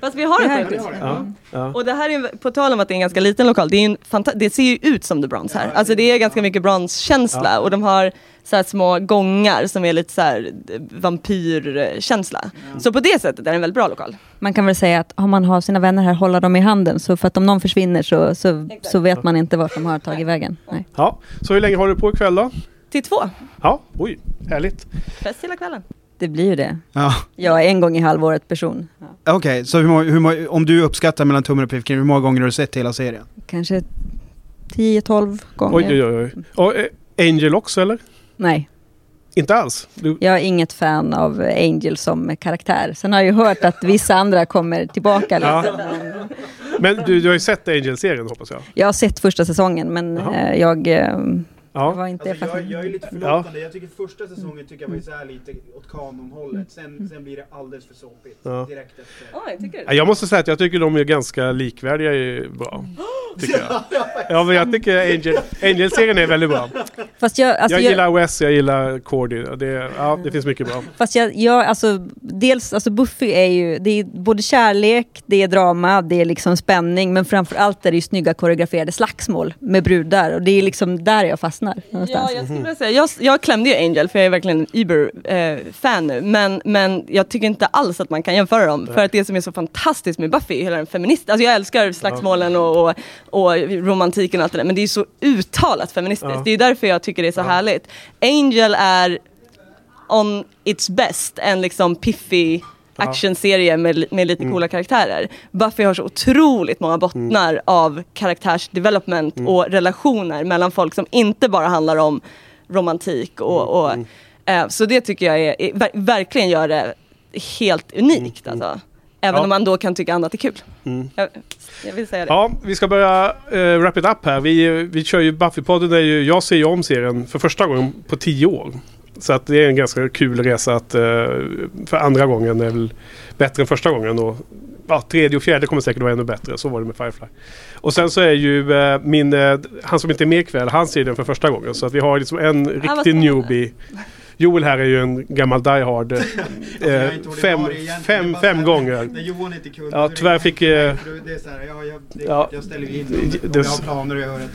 Fast vi har Det här. Ja, Ja, ja. Och det här är, på tal om att det är en ganska liten lokal, det, är en det ser ju ut som The Bronze här. Alltså det är ganska mycket Bronze-känsla och de har så här små gångar som är lite så här eh, vampyrkänsla. Så på det sättet är det en väldigt bra lokal. Man kan väl säga att om man har sina vänner här, hålla dem i handen. Så för att om någon försvinner så, så, så vet man inte vart de har tagit vägen. Nej. ja. Så hur länge håller du på ikväll då? Till två, Ja, oj, härligt. fest hela kvällen. Det blir ju det. Ja. Jag är en gång i halvåret person. Ja. Okej, så hur, många- hur, många- om du uppskattar mellan tummen och pekfingret, hur många gånger har du sett hela serien? Kanske 10-12 gånger. Oj, oj, oj. Och, eh, Angel också eller? Nej, Inte alls? Du, jag är inget fan av Angel som karaktär. Sen har jag ju hört att vissa andra kommer tillbaka Ja. men du, du har ju sett Angel-serien hoppas jag? Jag har sett första säsongen men Jaha. eh, jag eh, Ja. var inte Alltså, jag, jag är lite förlåtande, jag tycker första säsongen tycker jag var så här lite åt kanonhållet. Sen, sen blir det alldeles för såpigt. Ja. Direkt efter. Oj, tycker Ja, Jag måste säga att jag tycker de är ganska likvärdiga i bra. Tycker jag. Ja, men jag tycker Angel, Angel-serien är väldigt bra. Fast jag, alltså jag jag, gillar Wes, jag gillar Cordy. Det, ja, det finns mycket bra. Fast jag, jag, alltså, dels, alltså Buffy är ju, det är både kärlek, det är drama, det är liksom spänning, men framför allt är det ju snygga koreograferade slagsmål med brudar och det är liksom där jag fastnar. Ja, Någonstans. jag skulle vilja säga, jag, jag klämde ju Angel för jag är verkligen en Uber-fan nu, men, men jag tycker inte alls att man kan jämföra dem. För att det som är så fantastiskt med Buffy, hela den feminist, alltså jag älskar slagsmålen och, och, och romantiken och allt det där, men det är så uttalat feministiskt. Ja. Det är därför jag tycker det är så härligt. Angel är on its best, en liksom piffig actionserie med, med lite coola karaktärer. Buffy har så otroligt många bottnar av karaktärsdevelopment och relationer mellan folk som inte bara handlar om romantik och, och eh, så det tycker jag är, är, ver- verkligen gör det helt unikt alltså. Även Ja. om man då kan tycka annat är kul. Mm. Jag, jag vill säga det. Ja, vi ska börja uh, wrap it up här. Vi, vi kör ju Buffy-podden. Är ju, jag ser ju om serien för första gången på tio år. Så att det är en ganska kul resa att eh, för andra gången är väl bättre än första gången. Och, ja, tredje och fjärde kommer säkert vara ännu bättre. Så var det med Firefly. Och sen så är ju eh, min, eh, han som inte är med ikväll, han ser den för första gången. Så att vi har liksom en riktig newbie. Joel här är ju en gammal Die Hard. eh, fem, fem, fem här, gånger. När Johan inte kunde. Ja, tyvärr fick, eh, Det är så här, ja, jag, det, ja, jag ställer in om jag har planer och jag hör att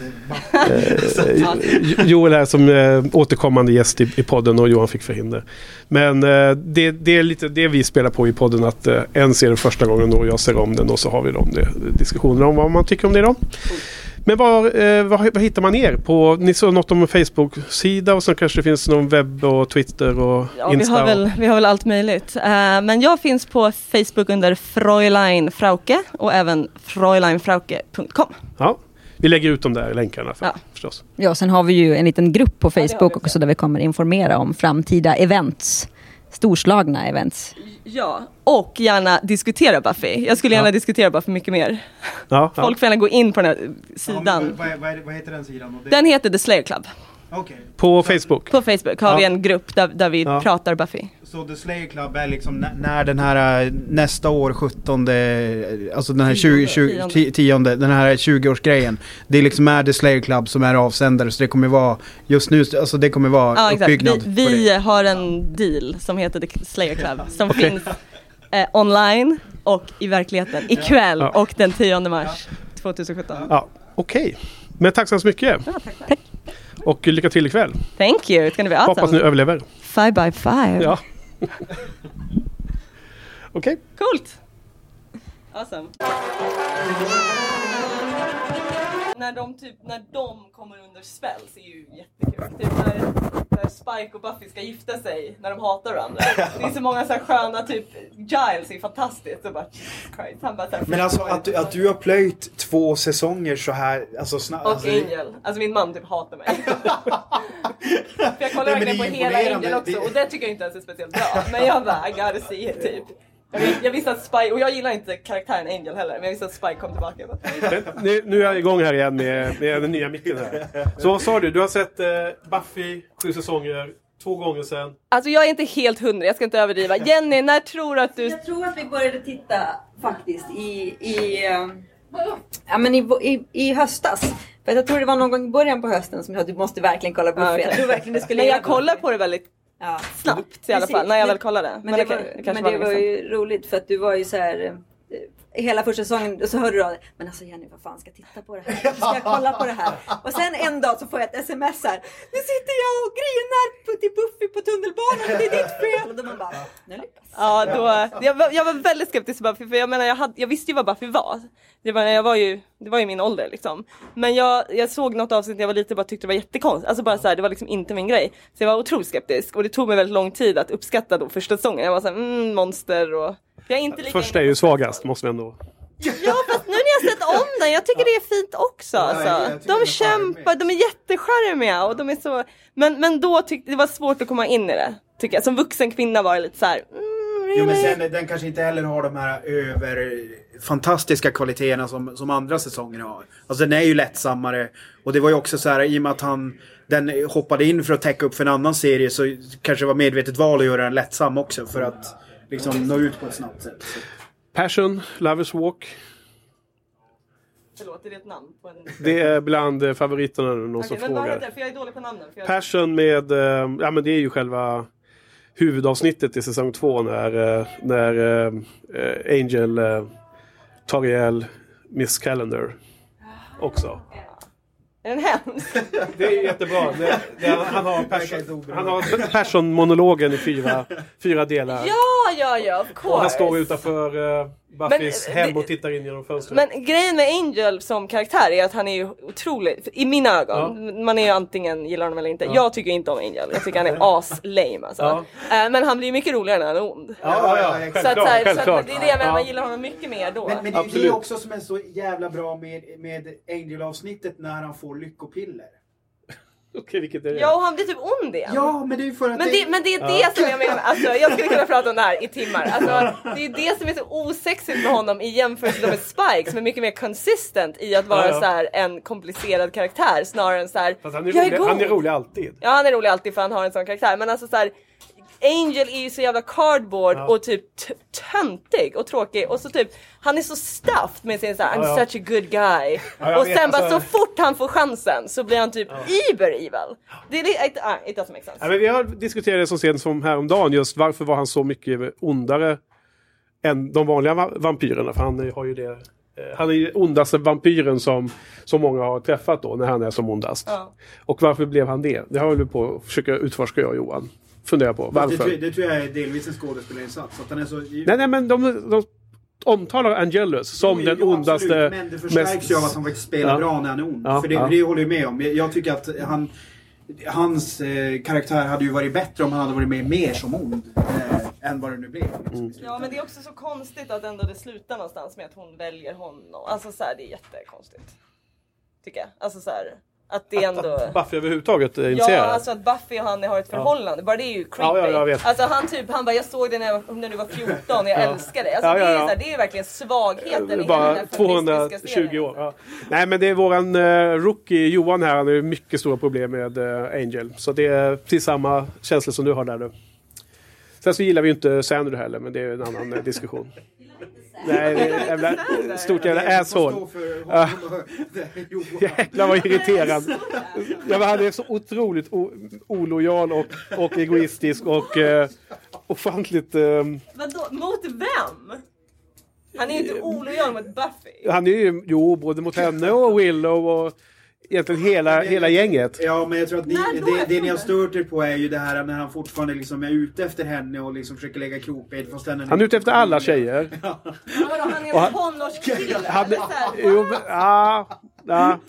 det. Eh, Joel är som eh, återkommande gäst i, i podden och Johan fick förhinder. Men eh, det, det är lite det vi spelar på i podden att eh, en ser den första gången och jag ser om den och så har vi de det, diskussioner om vad man tycker om det då. Men var, eh, var, var hittar man er? På, ni sa något om en Facebook-sida och så kanske det finns någon webb och Twitter och Ja, vi, Insta. har och- väl, vi har väl allt möjligt. Eh, men jag finns på Facebook under Fräulein Frauke och även fräuleinfrauke.com. Ja, vi lägger ut de där länkarna för, Ja. förstås. Ja, sen har vi ju en liten grupp på har vi Facebook också. också där vi kommer informera om framtida events. Storslagna events. Ja, och gärna diskutera Buffy. Jag skulle gärna Ja. diskutera Buffy mycket mer. Ja, ja. Folk får gärna gå in på den här sidan. vad, vad, vad heter den sidan? Och det- Den heter The Slayer Club. Okej. På Facebook. På Facebook har Ja. vi en grupp där, där vi Ja. pratar Buffy. Så The Slayer Club är liksom när, när den här eh, nästa år 17, alltså den här 20, 20, Tionde. ti- tionde, den här 20-årsgrejen. Det är liksom är The Slayer Club som är avsändare så det kommer vara, just nu, alltså det kommer vara Ja, uppbyggnad Vi, vi har en deal som heter The Slayer Club som Okej. finns eh, online och i verkligheten ikväll Ja. och den 10 mars 2017. Ja, Okej, men tack så hemskt mycket. Tack. Och lycka till ikväll. Thank you, it's gonna be Hoppas ni awesome. överlever. Five by five. Ja. Okej. Coolt! Awesome. När de, typ, när de kommer under spells är ju jättekul. Typ när, när Spike och Buffy ska gifta sig när de hatar varandra. Det är så många så här sköna, typ Giles är fantastiskt. Så bara, Christ. Han bara så här, Men alltså att du, att du har plöjt två säsonger så här, alltså snabbt. Och alltså, Angel. Alltså min man typ hatar mig. För jag kollar verkligen på hela. Angel också Det- och det tycker jag inte ens är speciellt bra. Men jag bara, I gotta see it typ. Jag, vis- jag visste att Spike, och jag gillar inte karaktären Angel heller, men jag visste att Spike kom tillbaka. Nu, nu är jag igång här igen med, med den nya micken här. Så vad sa du? Du har sett eh, Buffy sju säsonger, två gånger sedan. Alltså jag är inte helt hundra, jag ska inte överdriva. Jenny, när tror du att du... Jag tror att vi började titta faktiskt i, i, eh, ja, men i, i, i höstas. För jag tror det var någon gång i början på hösten som jag sa att du måste verkligen kolla Buffy. Ja. Jag tror verkligen det skulle Men jag kollar på det väldigt ja. snabbt i alla fall, när jag Men- väl kollade. Men, det, okej, var, kanske men det var ju roligt för att du var ju så här. Hela första säsongen och så hörde du av dig. Men alltså Jenny vad fan ska jag titta på det här? Ska jag kolla på det här? Och sen en dag så får jag ett sms här. Nu sitter jag och grinar till Buffy på tunnelbanan det är ditt fel. Och då man bara, nu lyckas. Ja, då, jag, var, jag var väldigt skeptisk till Buffy för jag menar jag, hade, jag visste ju vad Buffy var. Det var, jag var ju, det var ju min ålder liksom. Men jag, jag såg något avsnitt när jag var liten och bara tyckte det var jättekonstigt. Alltså bara så här, det var liksom inte min grej. Så jag var otroligt skeptisk och det tog mig väldigt lång tid att uppskatta då första säsongen. Jag var såhär, mm, monster och... Jag är inte lika Första är ju svagast, måste vi ändå... Ja fast nu när jag sett om den, jag tycker det är fint också jag alltså. De kämpar, de är jättecharmiga och de är så... Men, men då tyckte det var svårt att komma in i det. Tycker jag. Som vuxen kvinna var det lite såhär, mm, Jo men really? sen den kanske inte heller har de här över fantastiska kvaliteterna som, som andra säsonger har. Alltså den är ju lättsammare. Och det var ju också så här i och med att han den hoppade in för att täcka upp för en annan serie så kanske det var medvetet val att göra den lättsam också för att liksom nå ut på ett snabbt sätt. Så. Passion, Lovers Walk. Förlåt, är det ett namn på en... Det är bland eh, favoriterna nu, någon Okej, som men vad heter frågar. det? För jag är dålig på namnen. Jag... Passion med, eh, ja men det är ju själva huvudavsnittet i säsong två när, eh, när Angel tar ihjäl Miss Calendar. Också. Är den hemsk? Det är jättebra. Det, det, han har passion, han har passion-monologen i fyra, fyra delar. ja, ja, ja, of Och han course. står utanför uh, Buffys Men, eh, hem och tittar in genom fönstret. Men grejen med Angel som karaktär är att han är ju otroligt, i mina ögon, man är ju antingen gillar honom eller inte. Jag tycker inte om Angel, jag tycker han är as-lame alltså. Ja. Eh, Men han blir ju mycket roligare när han är ond. ja, ja, ja, Så att Så, att, så, självklart. här, så att det är det jag menar, man Ja. gillar honom mycket mer då. Men, men det är ju det också som är så jävla bra med, med Angel-avsnittet när han får lyckopiller. Okej, vilket är det? Ja, och han blir typ ond igen. Ja, men det är för att Men det, men det är det som jag menar, alltså, jag skulle kunna prata om det här i timmar. Alltså, det är det som är så osexigt med honom i jämförelse med Spike som är mycket mer consistent i att vara Ja, ja. så här, en komplicerad karaktär snarare än så här. Fast han, är "Jag rolig, god." han är rolig alltid. Ja han är rolig alltid för han har en sån karaktär men alltså så här. Angel är ju så jävla cardboard Ja. och typ töntig och tråkig och så typ han är så stuffed med sin såhär I'm Ja, ja. such a good guy och sen bara alltså- så fort han får chansen så blir han typ uber evil. Det är it, ah, it doesn't make sense. Ja, men vi har diskuterat det så sent som häromdagen just varför var han så mycket ondare än de vanliga va- vampyrerna. För han har ju det. eh, Han är ju ondaste vampyren som, som många har träffat då när han är som ondast. Ja. Och varför blev han det? Det har vi på att försöka utforska jag och Johan. Fundera på Det, tror- varför. det tror jag är delvis en skådespelarinsats. Att han är så... Nej, nej, men de, de, omtalar Angelus som Jo, den jo, ondaste... absolut, Men det förstärks ju av att han faktiskt spelar Ja. bra när han är ond. Ja, För det, ja. det håller jag med om. Jag, jag tycker att han... Hans eh, karaktär hade ju varit bättre om han hade varit med mer som ond. Eh, än vad det nu blev. Mm. Ja men det är också så konstigt att ändå det slutar någonstans med att hon väljer honom. Alltså så här, det är jättekonstigt. Tycker jag. Alltså så här, att det ändå... Buffy överhuvudtaget är Ja, intresserad. alltså att Buffy och han har ett förhållande. Bara det är ju creepy. Ja, ja, jag vet. Alltså han typ, han bara jag såg det när, jag, när du var 14, jag älskar det. Alltså Ja, ja, det, är ja. så här, det är verkligen svagheten i hela den bara här feministiska 220 serien. år. Ja. Nej men det är våran uh, rookie Johan här, han har ju mycket stora problem med eh, Angel. Så det är precis samma känslor som du har där nu. Sen så gillar vi ju inte Sandra heller, men det är en annan eh, diskussion. Nej, det är jävla, stort jävla asshole. Jäklar vad irriterande. Ja, men han är så otroligt olojal och, och egoistisk och uh, ofantligt... ehm, Vadå, mot vem? Han är ju inte olojal mot Buffy. han är ju, jo, både mot henne och Willow och egentligen hela, hela gänget. Ja, men jag tror att ni, då? det, det ni har stört er på är ju det här när han fortfarande liksom är ute efter henne och liksom försöker lägga krokben fast den Han är ute efter alla tjejer. Ja, vadå, han är Och en han- tonårskille. Han, jo, men, ja, ja.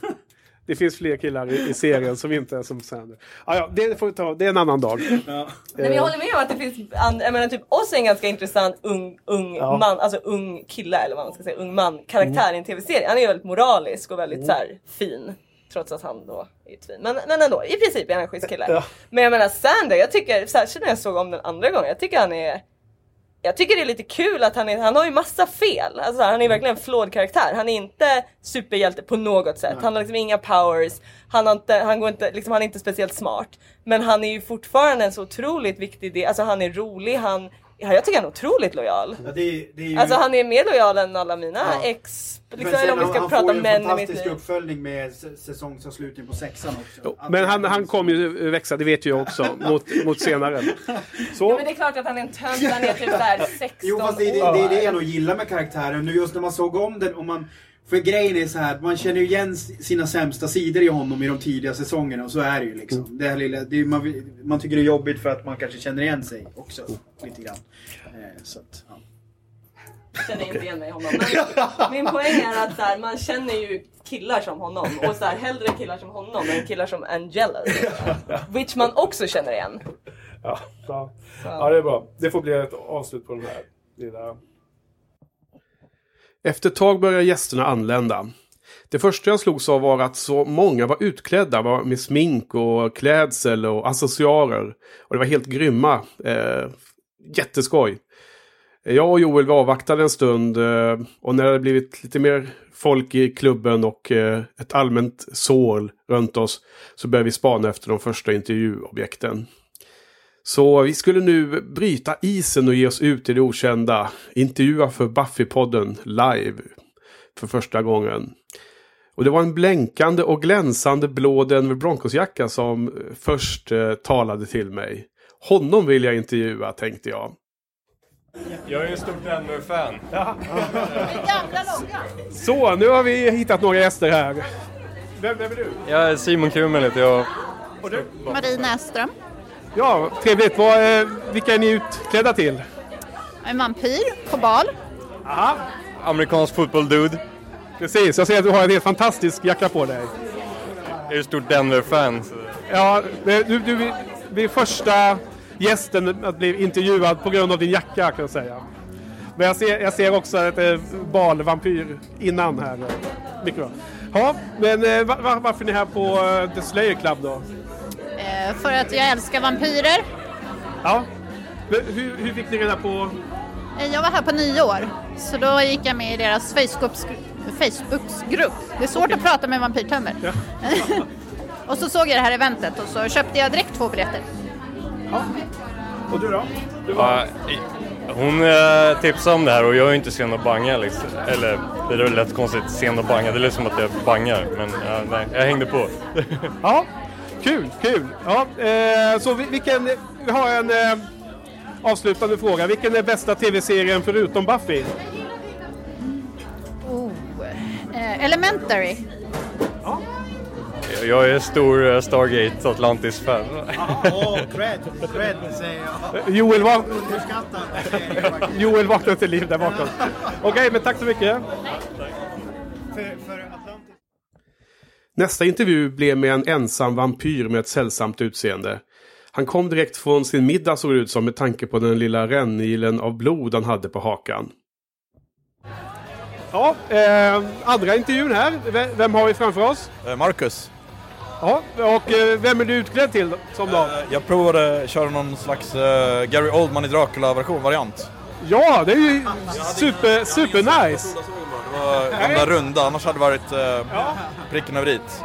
Det finns fler killar i, i serien som inte är som Sander. Ja, ja, det får vi ta. Det är en annan dag. Ja. Nej, men jag håller med om att det finns, an- jag menar typ oss är en ganska intressant ung, ung Ja. man, alltså ung kille eller vad man ska säga, ung man karaktär i en tv-serie. Han är ju väldigt moralisk och väldigt så här fin. Trots att han då är ett svin. Men, men ändå, i princip är han en schysst kille. Ja. Men jag menar Sander, jag tycker, särskilt när jag såg om den andra gången, jag tycker han är jag tycker det är lite kul att han är, han har ju massa fel. Alltså han är verkligen en flawed karaktär. Han är inte superhjälte på något sätt. Han har liksom inga powers. Han, har inte, han, går inte, liksom, han är inte speciellt smart. Men han är ju fortfarande en så otroligt viktig del. Alltså han är rolig, han, ja, jag tycker han är otroligt lojal. Ja, det, är- det är ju... Alltså han är mer lojal än alla mina Ja. ex. Men Liksom, sen om vi ska han prata får ju män en fantastisk uppföljning med s- säsongsavslutning på sexan också. Jo, Men han, han kommer ju växa, det vet jag också, mot, mot senare. Ja, Så, men det är klart att han är en tönt, han är typ såhär 16 Jo fast det, det, år. det är det jag nog gillar med karaktären. Nu just när man såg om den och man... För grejen är så här, man känner ju igen sina sämsta sidor i honom i de tidiga säsongerna och så är det ju liksom. Mm. Det här lilla, det är, man, man tycker det är jobbigt för att man kanske känner igen sig också. Lite grann. Eh, så att, ja. känner inte igen mig i honom. Men min poäng är att så här, man känner ju killar som honom och så här, hellre killar som honom än killar som Angela. Which man också känner igen. ja, ja. ja, det är bra. Det får bli ett avslut på den här lilla... Efter ett tag började gästerna anlända. Det första jag slogs av var att så många var utklädda var med smink och klädsel och accessoarer. Och det var helt grymma. Eh, jätteskoj. Jag och Joel avvaktade en stund eh, och när det hade blivit lite mer folk i klubben och eh, ett allmänt sål runt oss så började vi spana efter de första intervjuobjekten. Så vi skulle nu bryta isen och ge oss ut i det okända. Intervjua för Buffy-podden live för första gången. Och det var en blänkande och glänsande blå Denver Broncos-jacka som först eh, talade till mig. Honom vill jag intervjua, tänkte jag. Jag är ju stort Denver-fan. Så, nu har vi hittat några gäster här. Vem, vem är du? Jag är Simon Krumel heter jag. Och du? Marie Näsström. Ja, trevligt. Vad, eh, vilka är ni utklädda till? En vampyr på bal. Aha, Amerikansk fotboll-dude. precis. Jag ser att du har en helt fantastisk jacka på dig. Jag är ju stort Denver-fan. Ja, det- du, du blir första gästen att bli intervjuad på grund av din jacka kan jag säga. Men jag ser, jag ser också ett eh, balvampyr innan här. eh, Mycket bra. Ja, men var, var, varför är ni här på The Slayer Club då? Eh, för att jag älskar vampyrer. Ja. Hur, hur fick ni reda på... Eh, jag var här på nyår. Så då gick jag med i deras Facebooksgrupp. Det är svårt att prata med vampyrtänder. Ja. och så såg jag det här eventet och så köpte jag direkt två biljetter. Och du då? Du var... Ja, hon eh, tipsade om det här och jag är inte sen att banga liksom. Eller det lätt konstigt, sen att banga. Det låter som att jag bangar. Men ja, nej, jag hängde på. Ja, kul, kul. Ja, eh, så vi- vilken... Vi har en eh, avslutande fråga. Vilken är bästa tv-serien förutom Buffy? Oh. Eh, Elementary. Jag är stor eh, Stargate Atlantis-fan. Åh, cred, cred säger jag. Joel, va. Joel vaknar till liv där bakom. Okej, men tack så mycket. För, för. Nästa intervju blev med en ensam vampyr med ett sällsamt utseende. Han kom direkt från sin middag såg det ut som med tanke på den lilla rännilen av blod han hade på hakan. Ja, eh, andra intervjun här. V- Vem har vi framför oss? Eh, Marcus. Ja, och eh, vem är du utklädd till som då? Eh, Jag provade köra någon slags eh, Gary Oldman i Dracula-version, variant. Ja, det är ju super, super nice. Det var den där runda, annars hade det varit eh, pricken över dit.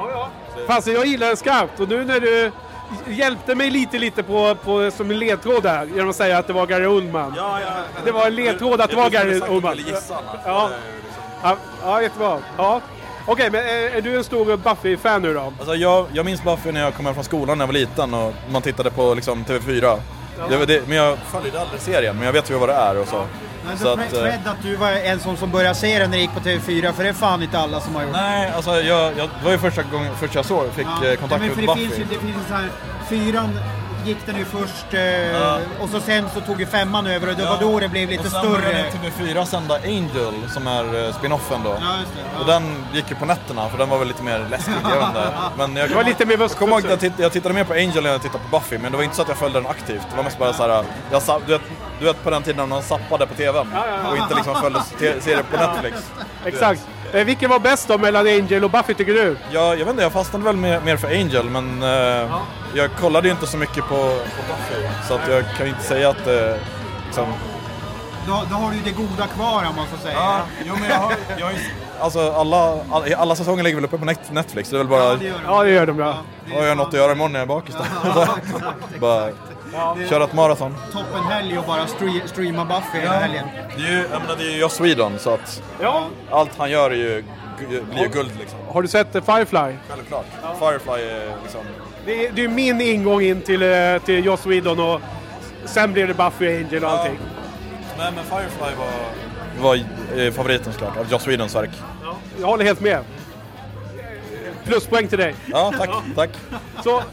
Fast jag gillar den skarpt och nu när du hjälpte mig lite lite på, på som en ledtråd där genom att säga att det var Gary Oldman. Det var en ledtråd att det var Gary Oldman. Ja. Ja, ja, jättebra. Ja. Okej, men är, är du en stor Buffy-fan nu då? Alltså jag, jag minns Buffy när jag kom hem från skolan när jag var liten och man tittade på liksom, TV4. Det, var det, men jag följde aldrig serien, men jag vet ju vad det är och så. Men så så att, cred att du var en sån som började se den när det gick på TV4, för det är fan inte alla som har gjort. nej, alltså jag, jag, det var ju första gången första jag såg, fick Ja, eh, kontakt med det Buffy. finns ju, det finns så här, fyran gick den ju först eh, och så sen så tog ju femman över och det var då det blev lite och sen större. började TV4 sända Angel som är eh, spin-offen då. Ja, just det. Ja. Och den gick ju på nätterna för den var väl lite mer läskig, jag inte. Men jag, Det var lite mer jag kommer ihåg att jag, titt, jag tittade mer på Angel än jag tittade på Buffy, men det var inte så att jag följde den aktivt. Det var mest bara såhär, jag, sa- du, vet, du vet på den tiden när man zappade på TVn och inte liksom följde serier på Netflix. Exakt. Eh, vilken var bäst då mellan Angel och Buffy tycker du? Jag, jag vet inte, jag fastnade väl mer, mer för Angel, men eh, jag kollade ju inte så mycket på, på Buffy. Så att jag kan ju inte säga att det liksom, Då, då har du ju det goda kvar om man så säger. Ja, jo men jag har, jag har ju, alltså alla, alla, alla säsonger ligger väl uppe på Net- Netflix, det är väl bara, Ja, det gör de. Ja, det gör de ja. har jag något att göra imorgon när jag är bakis då? Så, bara köra ett maraton. Toppen helg och bara stre- streama Buffy hela helgen. Det är ju, jag menar, det är ju Joss Whedon så att Ja. allt han gör är ju, blir ju guld liksom. Har du sett eh, Firefly? Självklart. Firefly är liksom, Det är, det är min ingång in till, eh, till Joss Whedon och sen blir det Buffy, Angel och allting. nej men Firefly var, var eh, favoriten såklart, av Joss Whedons verk. Jag håller helt med. Pluspoäng till dig. Ja, tack, tack. Så,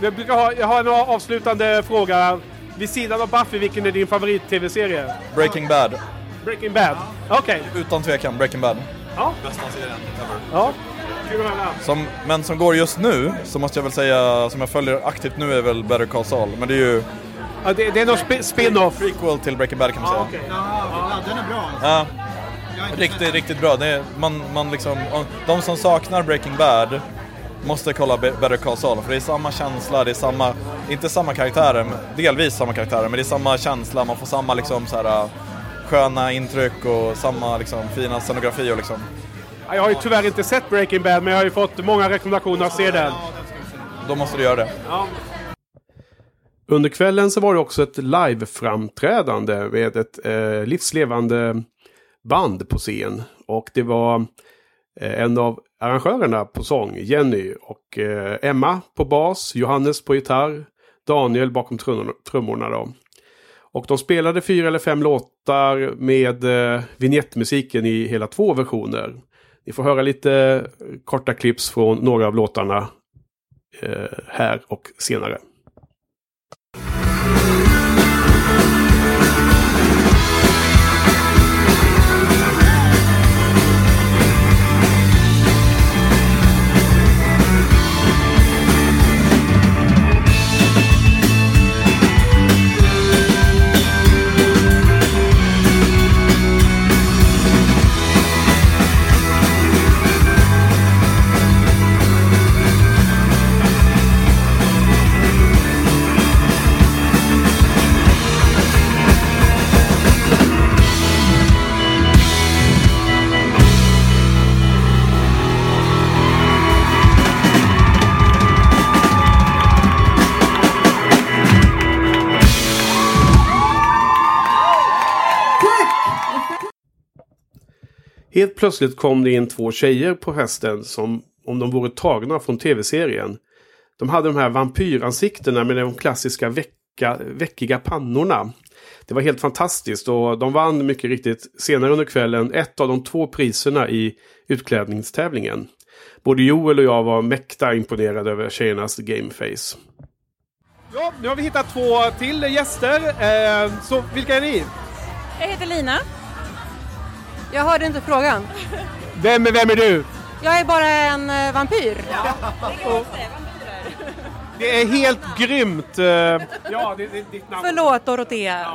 jag, brukar ha, jag har en avslutande fråga. Vid sidan av Buffy, vilken är din favorit-tv-serie? Breaking Bad. Breaking Bad. Okej. Utan tvekan, Breaking Bad. Ja. Bästa serien ever. Ja. Som, men som går just nu, så måste jag väl säga, som jag följer aktivt nu är väl Better Call Saul. Men det är ju Ja, det, det är någon sp- spin-off. prequel till Breaking Bad kan man säga. okej. Ja, den är bra. alltså. Ja, riktigt, riktigt bra. Det är, man, man liksom, om- de som saknar Breaking Bad måste kolla Be- Better Call Saul. För det är samma känsla, det är samma, inte samma karaktärer, men delvis samma karaktärer, men det är samma känsla, man får samma liksom så här sköna intryck och samma liksom fina scenografi och liksom. Ja, Jag har ju tyvärr inte sett Breaking Bad, men jag har ju fått många rekommendationer att se den. Då måste du göra det. Under kvällen så var det också ett live-framträdande med ett eh, livslevande band på scen. Och det var eh, en av arrangörerna på sång, Jenny, och eh, Emma på bas, Johannes på gitarr, Daniel bakom trummorna, trummorna då. Och de spelade fyra eller fem låtar med eh, vignettmusiken i hela två versioner. Ni får höra lite eh, korta klipps från några av låtarna eh, här och senare. Helt plötsligt kom det in två tjejer på hästen som om de vore tagna från tv-serien. De hade de här vampyransiktena med de klassiska vecka, veckiga pannorna. Det var helt fantastiskt och de vann mycket riktigt senare under kvällen ett av de två priserna i utklädningstävlingen. både Joel och jag var mäkta imponerade över tjejernas gameface. Ja, nu har vi hittat två till gäster. Eh, så vilka är ni? Jag heter Lina. Jag hörde inte frågan. Vem är, vem är du? Jag är bara en eh, vampyr. Det är helt grymt. eh, ja, det, det, ditt namn. Förlåt Dorotea.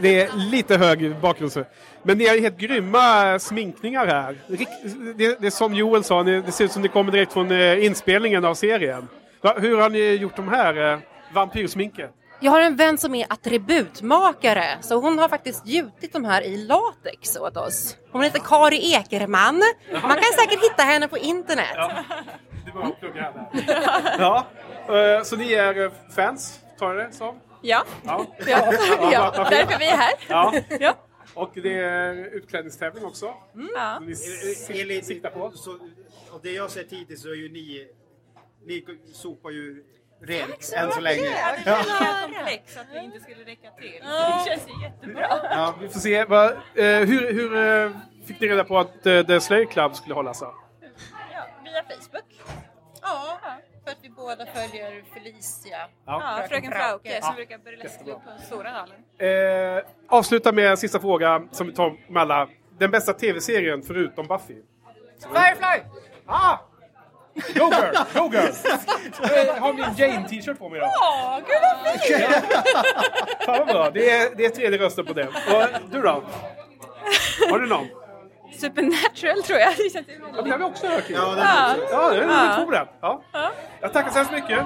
Det är lite hög bakgrund. Men ni har helt grymma sminkningar här. Det, det är som Joel sa, det ser ut som det kommer direkt från eh, inspelningen av serien. Hur har ni gjort de här eh, vampyrsminken? Jag har en vän som är attributmakare så hon har faktiskt gjutit de här i latex åt oss. Hon heter Kari Ekerman. Man kan säkert hitta henne på internet. Det var att plugga här. ja, eh, så ni är eh, fans, tar jag det som? Ja. Ja, Ja. Ja, därför vi är här. Ja. Ja. Och det är utklädningstävling också. Ja. Som Ni siktar på. Så, av det jag sett hittills så är ju ni... Ni sopar ju rent än så länge. Ja. komplex att vi inte skulle räcka till. Ja. Det känns ju jättebra. Ja, vi får se. Va, eh, hur hur eh, fick ni reda på att eh, The Slayer Club skulle hållas? Ja, via Facebook. Ja, för att vi båda följer Felicia. Ja. fröken Frauke Ja. som brukar burleskklubba på Stora hallen. Eh, avsluta med en sista fråga som vi tar med alla. Den bästa tv-serien förutom Buffy? Firefly! Ah! Go girl! Go girl! Jag har min Jane-t-shirt på mig idag. Åh, gud vad fint! Fan vad bra. Det är, det är tredje rösten på det. Och du då? Har du någon? Supernatural tror jag. Ja, det har vi också hört. Ja, Ja, det har vi också. ja det är två den. Ja. Jag tackar så hemskt mycket.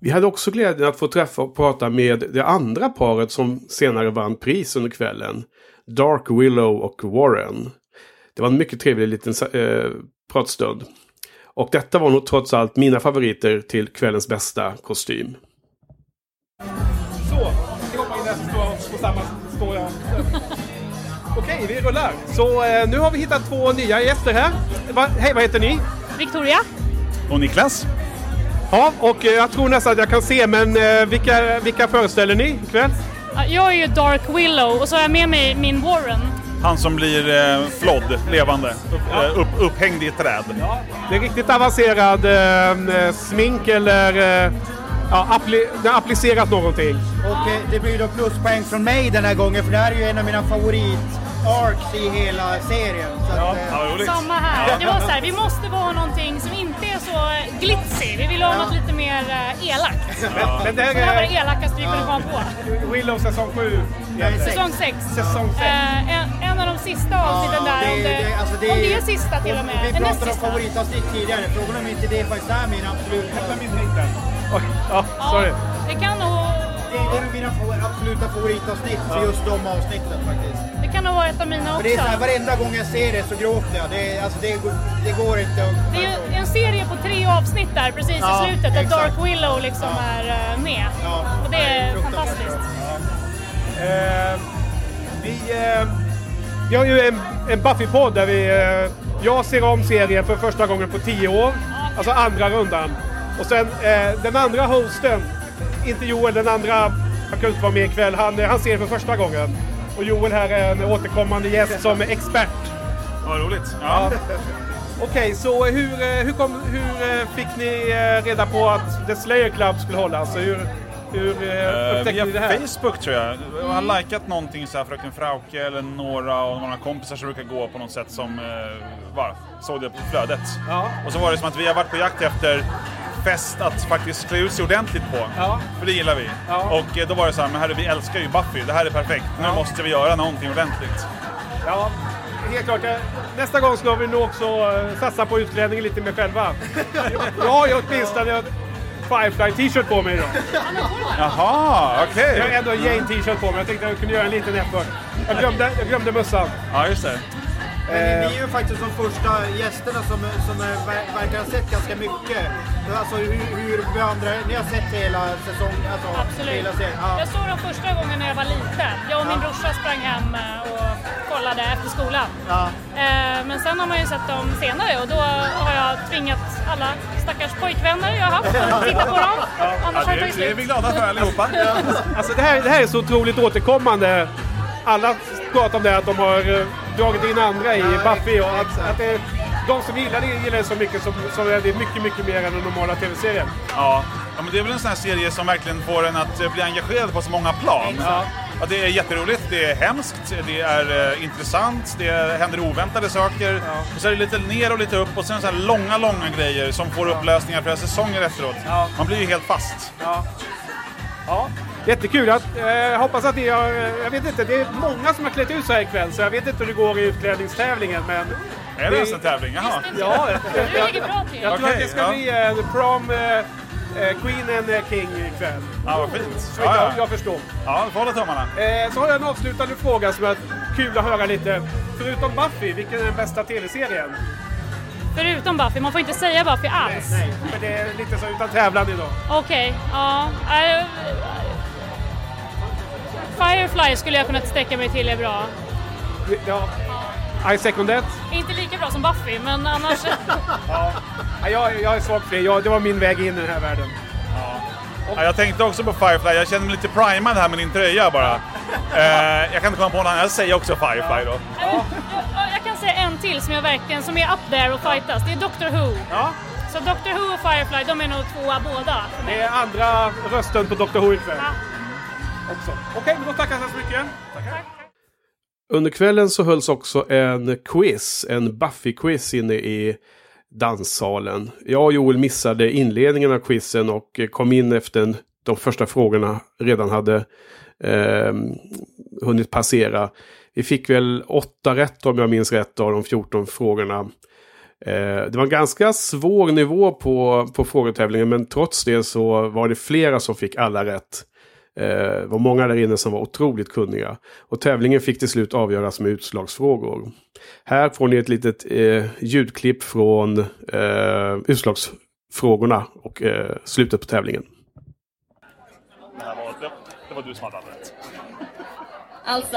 Vi hade också glädjen att få träffa och prata med det andra paret som senare vann pris under kvällen. Dark Willow och Warren. Det var en mycket trevlig liten eh, pratstund. Och detta var nog trots allt mina favoriter till kvällens bästa kostym. Så, vi hoppar in där så står på samma jag. Okej, vi rullar. Så eh, nu har vi hittat två nya gäster här. Va, hej, vad heter ni? Victoria. Och Niklas? Ja, och eh, jag tror nästan att jag kan se, men eh, vilka, vilka föreställer ni ikväll? Ja, Jag är ju Dark Willow och så har jag med mig min Warren. Han som blir eh, flodd, levande, upp, eh, upp, upphängd i ett träd. Det är riktigt avancerad eh, smink eller eh, ja, appli det har applicerat någonting. Och eh, det blir då pluspoäng från mig den här gången för det här är ju en av mina favorit-arcs i hela serien. Så att, eh, Samma här. Det var så här, vi måste vara någonting som inte är så glitzy. Vi vill ha något lite mer eh, elakt. Men, men det Så det här var det här elakaste vi kunde komma på. Willow säsong 7. Säsong 6. Säsong sex. Eh, en, en av de sista avsnitten där. det- om, det, det- alltså det- om det är sista till och med. Vi näst pratade om favoritavsnitt tidigare. Frågan om inte det faktiskt är min absolut... Oj, ja, sorry. Det kan nog, Det är mina absoluta favoritavsnitt för just de avsnitten faktiskt. det kan nog vara ett av mina För också. det är så här, varenda gång jag ser det så gråter jag. Det, är- alltså, det, går- det går inte att... Det är en serie på tre avsnitt där precis Ja, i slutet där. Dark Willow liksom är eh, med. Och det är fantastiskt. Eh, vi, eh, vi har ju en, en Buffy-podd där vi... Eh, jag ser om serien för första gången på tio år. Alltså andra rundan. Och sen eh, den andra hosten, inte Joel, den andra, han kunde inte vara med ikväll, han, han ser för första gången. Och Joel här är en återkommande gäst som expert. Vad roligt. Ja. Okej, så hur, eh, hur, kom, hur eh, fick ni eh, reda på att The Slayer Club skulle hållas? Hur, hur eh, Uh, upptäckte ni det här? Facebook tror jag. Jag har likat någonting så här Fröken Frauke eller några av några kompisar som brukar gå på något sätt som uh, bara såg det på flödet. Ja. Och så var det som att vi har varit på jakt efter fest att faktiskt klä ut sig ordentligt på. Ja. För det gillar vi. Ja. Och eh, då var det så här, men herre, vi älskar ju Buffy, det här är perfekt. Nu måste vi göra någonting ordentligt. Ja, helt klart. Eh, Nästa gång ska vi nog också eh, satsa på utklädningen lite mer själva. Jag har ju åtminstone en Firefly t-shirt på mig idag. Jaha, okej. Jag har ändå en Jane t-shirt på mig. Jag tänkte att jag kunde göra en liten effort. Jag glömde, jag glömde mössan. Ja, just det. Men ni, ni är ju faktiskt de första gästerna som, som är, ver- verkar ha sett ganska mycket. Alltså hur, hur beandrar ni har sett hela säsongen? Alltså, Absolut. Hela serien. Ja. Jag såg dem första gången när jag var liten. Jag och min brorsa sprang hem eh, och kollade efter skolan. Ja. Eh, Men sen har man ju sett dem senare och då har jag tvingat alla stackars pojkvänner jag har haft att titta på dem. Annars har det tagit slut. glada för allihopa. Alltså det här, det här är så otroligt återkommande. Alla pratar om det att de har eh, dragit in andra i Buffy och att, att det, de som gillar det gillar det så mycket som, som är det mycket, mycket mer än den normala tv-serien. Ja. ja, men det är väl en sån här serie som verkligen får en att eh, bli engagerad på så många plan. Ja. Ja, det är jätteroligt, det är hemskt, det är eh, intressant, det händer oväntade saker. Och så är det lite ner och lite upp och sen så här långa, långa grejer som får upplösningar flera säsonger efteråt. Man blir ju helt fast. Ja. Jättekul. Jag eh, hoppas att ni har... eh, Jag vet inte, det är många som har klätt ut sig ikväll så jag vet inte hur det går i utklädningstävlingen men... Är det ens en tävling? Jaha. Ja, Du ligger bra till. Jag tror att det ska ja. bli en prom eh, eh, Queen and eh, King ikväll. Ja, vad fint. Så Ja, jag, ja. jag förstår. Ja, vi får hålla tummarna. Eh, så har jag en avslutande fråga som är kul att höra lite. Förutom Buffy, vilken är den bästa tv-serien? Förutom Buffy, man får inte säga Buffy alls. Nej, men det är lite så utan tävlan idag. Okej, ja. Firefly skulle jag kunna sträcka mig till är bra. Ja. I second that. Inte lika bra som Buffy, men annars... Ja, jag, jag är svag för det. Jag, det var min väg in i den här världen. Ja, jag tänkte också på Firefly, jag känner mig lite primad här med din tröja bara. Eh, jag kan inte komma på någon annan, jag säger också Firefly då. Ja, jag kan säga en till som, jag verkligen, som är up there och fightas. Det är Doctor Who. Ja. Så Doctor Who och Firefly, de är nog tvåa båda. för mig. Det är andra rösten på Dr Who ikväll. Också. Okej, men då tackar jag så mycket. Under kvällen så hölls också en quiz, en Buffy-quiz inne i danssalen. Jag och Joel missade inledningen av quizen och kom in efter en, de första frågorna redan hade eh, hunnit passera. Vi fick väl åtta rätt om jag minns rätt av de 14 frågorna. Eh, det var en ganska svår nivå på, på frågetävlingen men trots det så var det flera som fick alla rätt. Eh, Det var många där inne som var otroligt kunniga. Och tävlingen fick till slut avgöras med utslagsfrågor. Här får ni ett litet eh, ljudklipp från eh, utslagsfrågorna och eh, slutet på tävlingen. Det, här var, det, det var du som hade rätt. Alltså,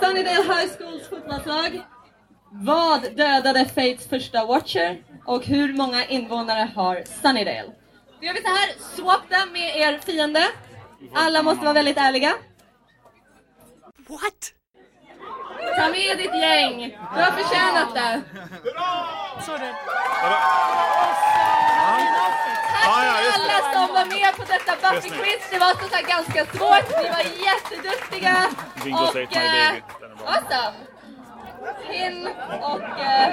Sunnydale High Schools fotbollslag. Vad dödade Fates första Watcher? Och hur många invånare har Sunnydale? Då gör vi så här, swap them med er fiende. Alla måste vara väldigt ärliga. What? Ta med ditt gäng. Du har förtjänat det. Ja, just det. Alla som var med på detta Buffy-quiz. Det var så här ganska svårt. Ni var jätteduktiga. Bingo My eh, Baby. Bra. Awesome! Pin och, eh,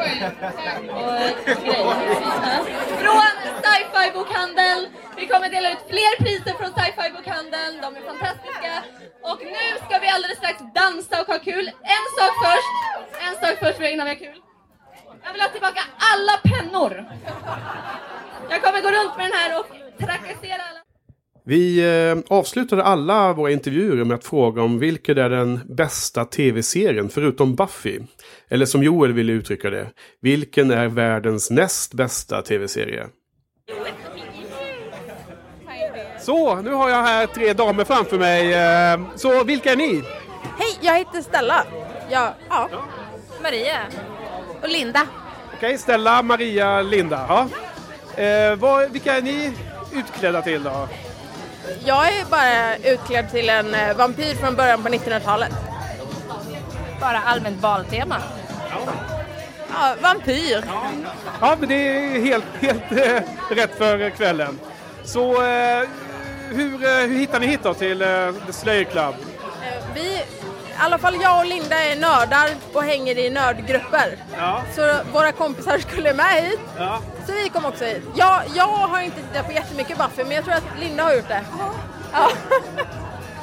och grejer. Från Sci-Fi Bokhandel. Vi kommer dela ut fler priser från Sci-Fi Bokhandeln. De är fantastiska. Och nu ska vi alldeles strax dansa och ha kul. En sak först. En sak först innan vi har kul. Jag vill ha tillbaka alla pennor. Jag kommer gå runt med den här och trakassera alla. Vi eh, avslutade alla våra intervjuer med att fråga om vilken är den bästa tv-serien förutom Buffy. Eller som Joel ville uttrycka det, vilken är världens näst bästa tv-serie? Så, nu har jag här tre damer framför mig. Eh, Så vilka är ni? Hej, jag heter Stella. Ja, ja. Maria. Och Linda. Okej, Stella, Maria, Linda. Ja. Eh, vad, vilka är ni utklädda till då? Jag är bara utklädd till en eh, vampyr från början på 1900-talet. Bara allmänt baltema. Ja, vampyr. Ja, men det är helt, helt eh, rätt för kvällen. Så eh, hur, eh, hur hittar ni hit då till The Slayer Club? Vi, i alla fall jag och Linda är nördar och hänger i nördgrupper. Ja. Så våra kompisar skulle med hit. Ja. Så vi kom också hit. Jag, jag har inte tittat på jättemycket Buffy men jag tror att Linda har gjort det. Ja.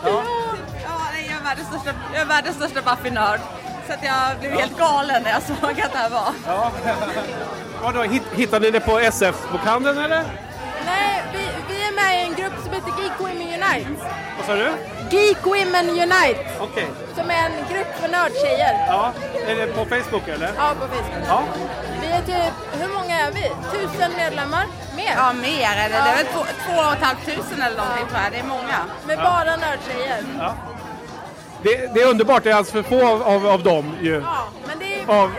Ja, nej, jag är världens största, jag är världens största Buffy-nörd. Så att jag blev helt galen när jag såg att det här var. Ja. Vadå, hit, hittade ni det på SF-bokhandeln eller? Nej, vi, vi är med i en grupp som heter Geek Women Unite. Vad sa du? Geek Women Unite. Okej. Som är en grupp för nördtjejer. Ja, är det på Facebook eller? Ja, på Facebook. Ja. Vi är typ, hur många är vi? Tusen medlemmar? Mer? Ja, mer är det. Det är väl två, två och ett halvt tusen eller någonting tror jag. Det är många. Med Ja. bara nördtjejer. Ja. Det, det är underbart, det är alltså för få av, av, av dem ju. Ja, men det är... Av,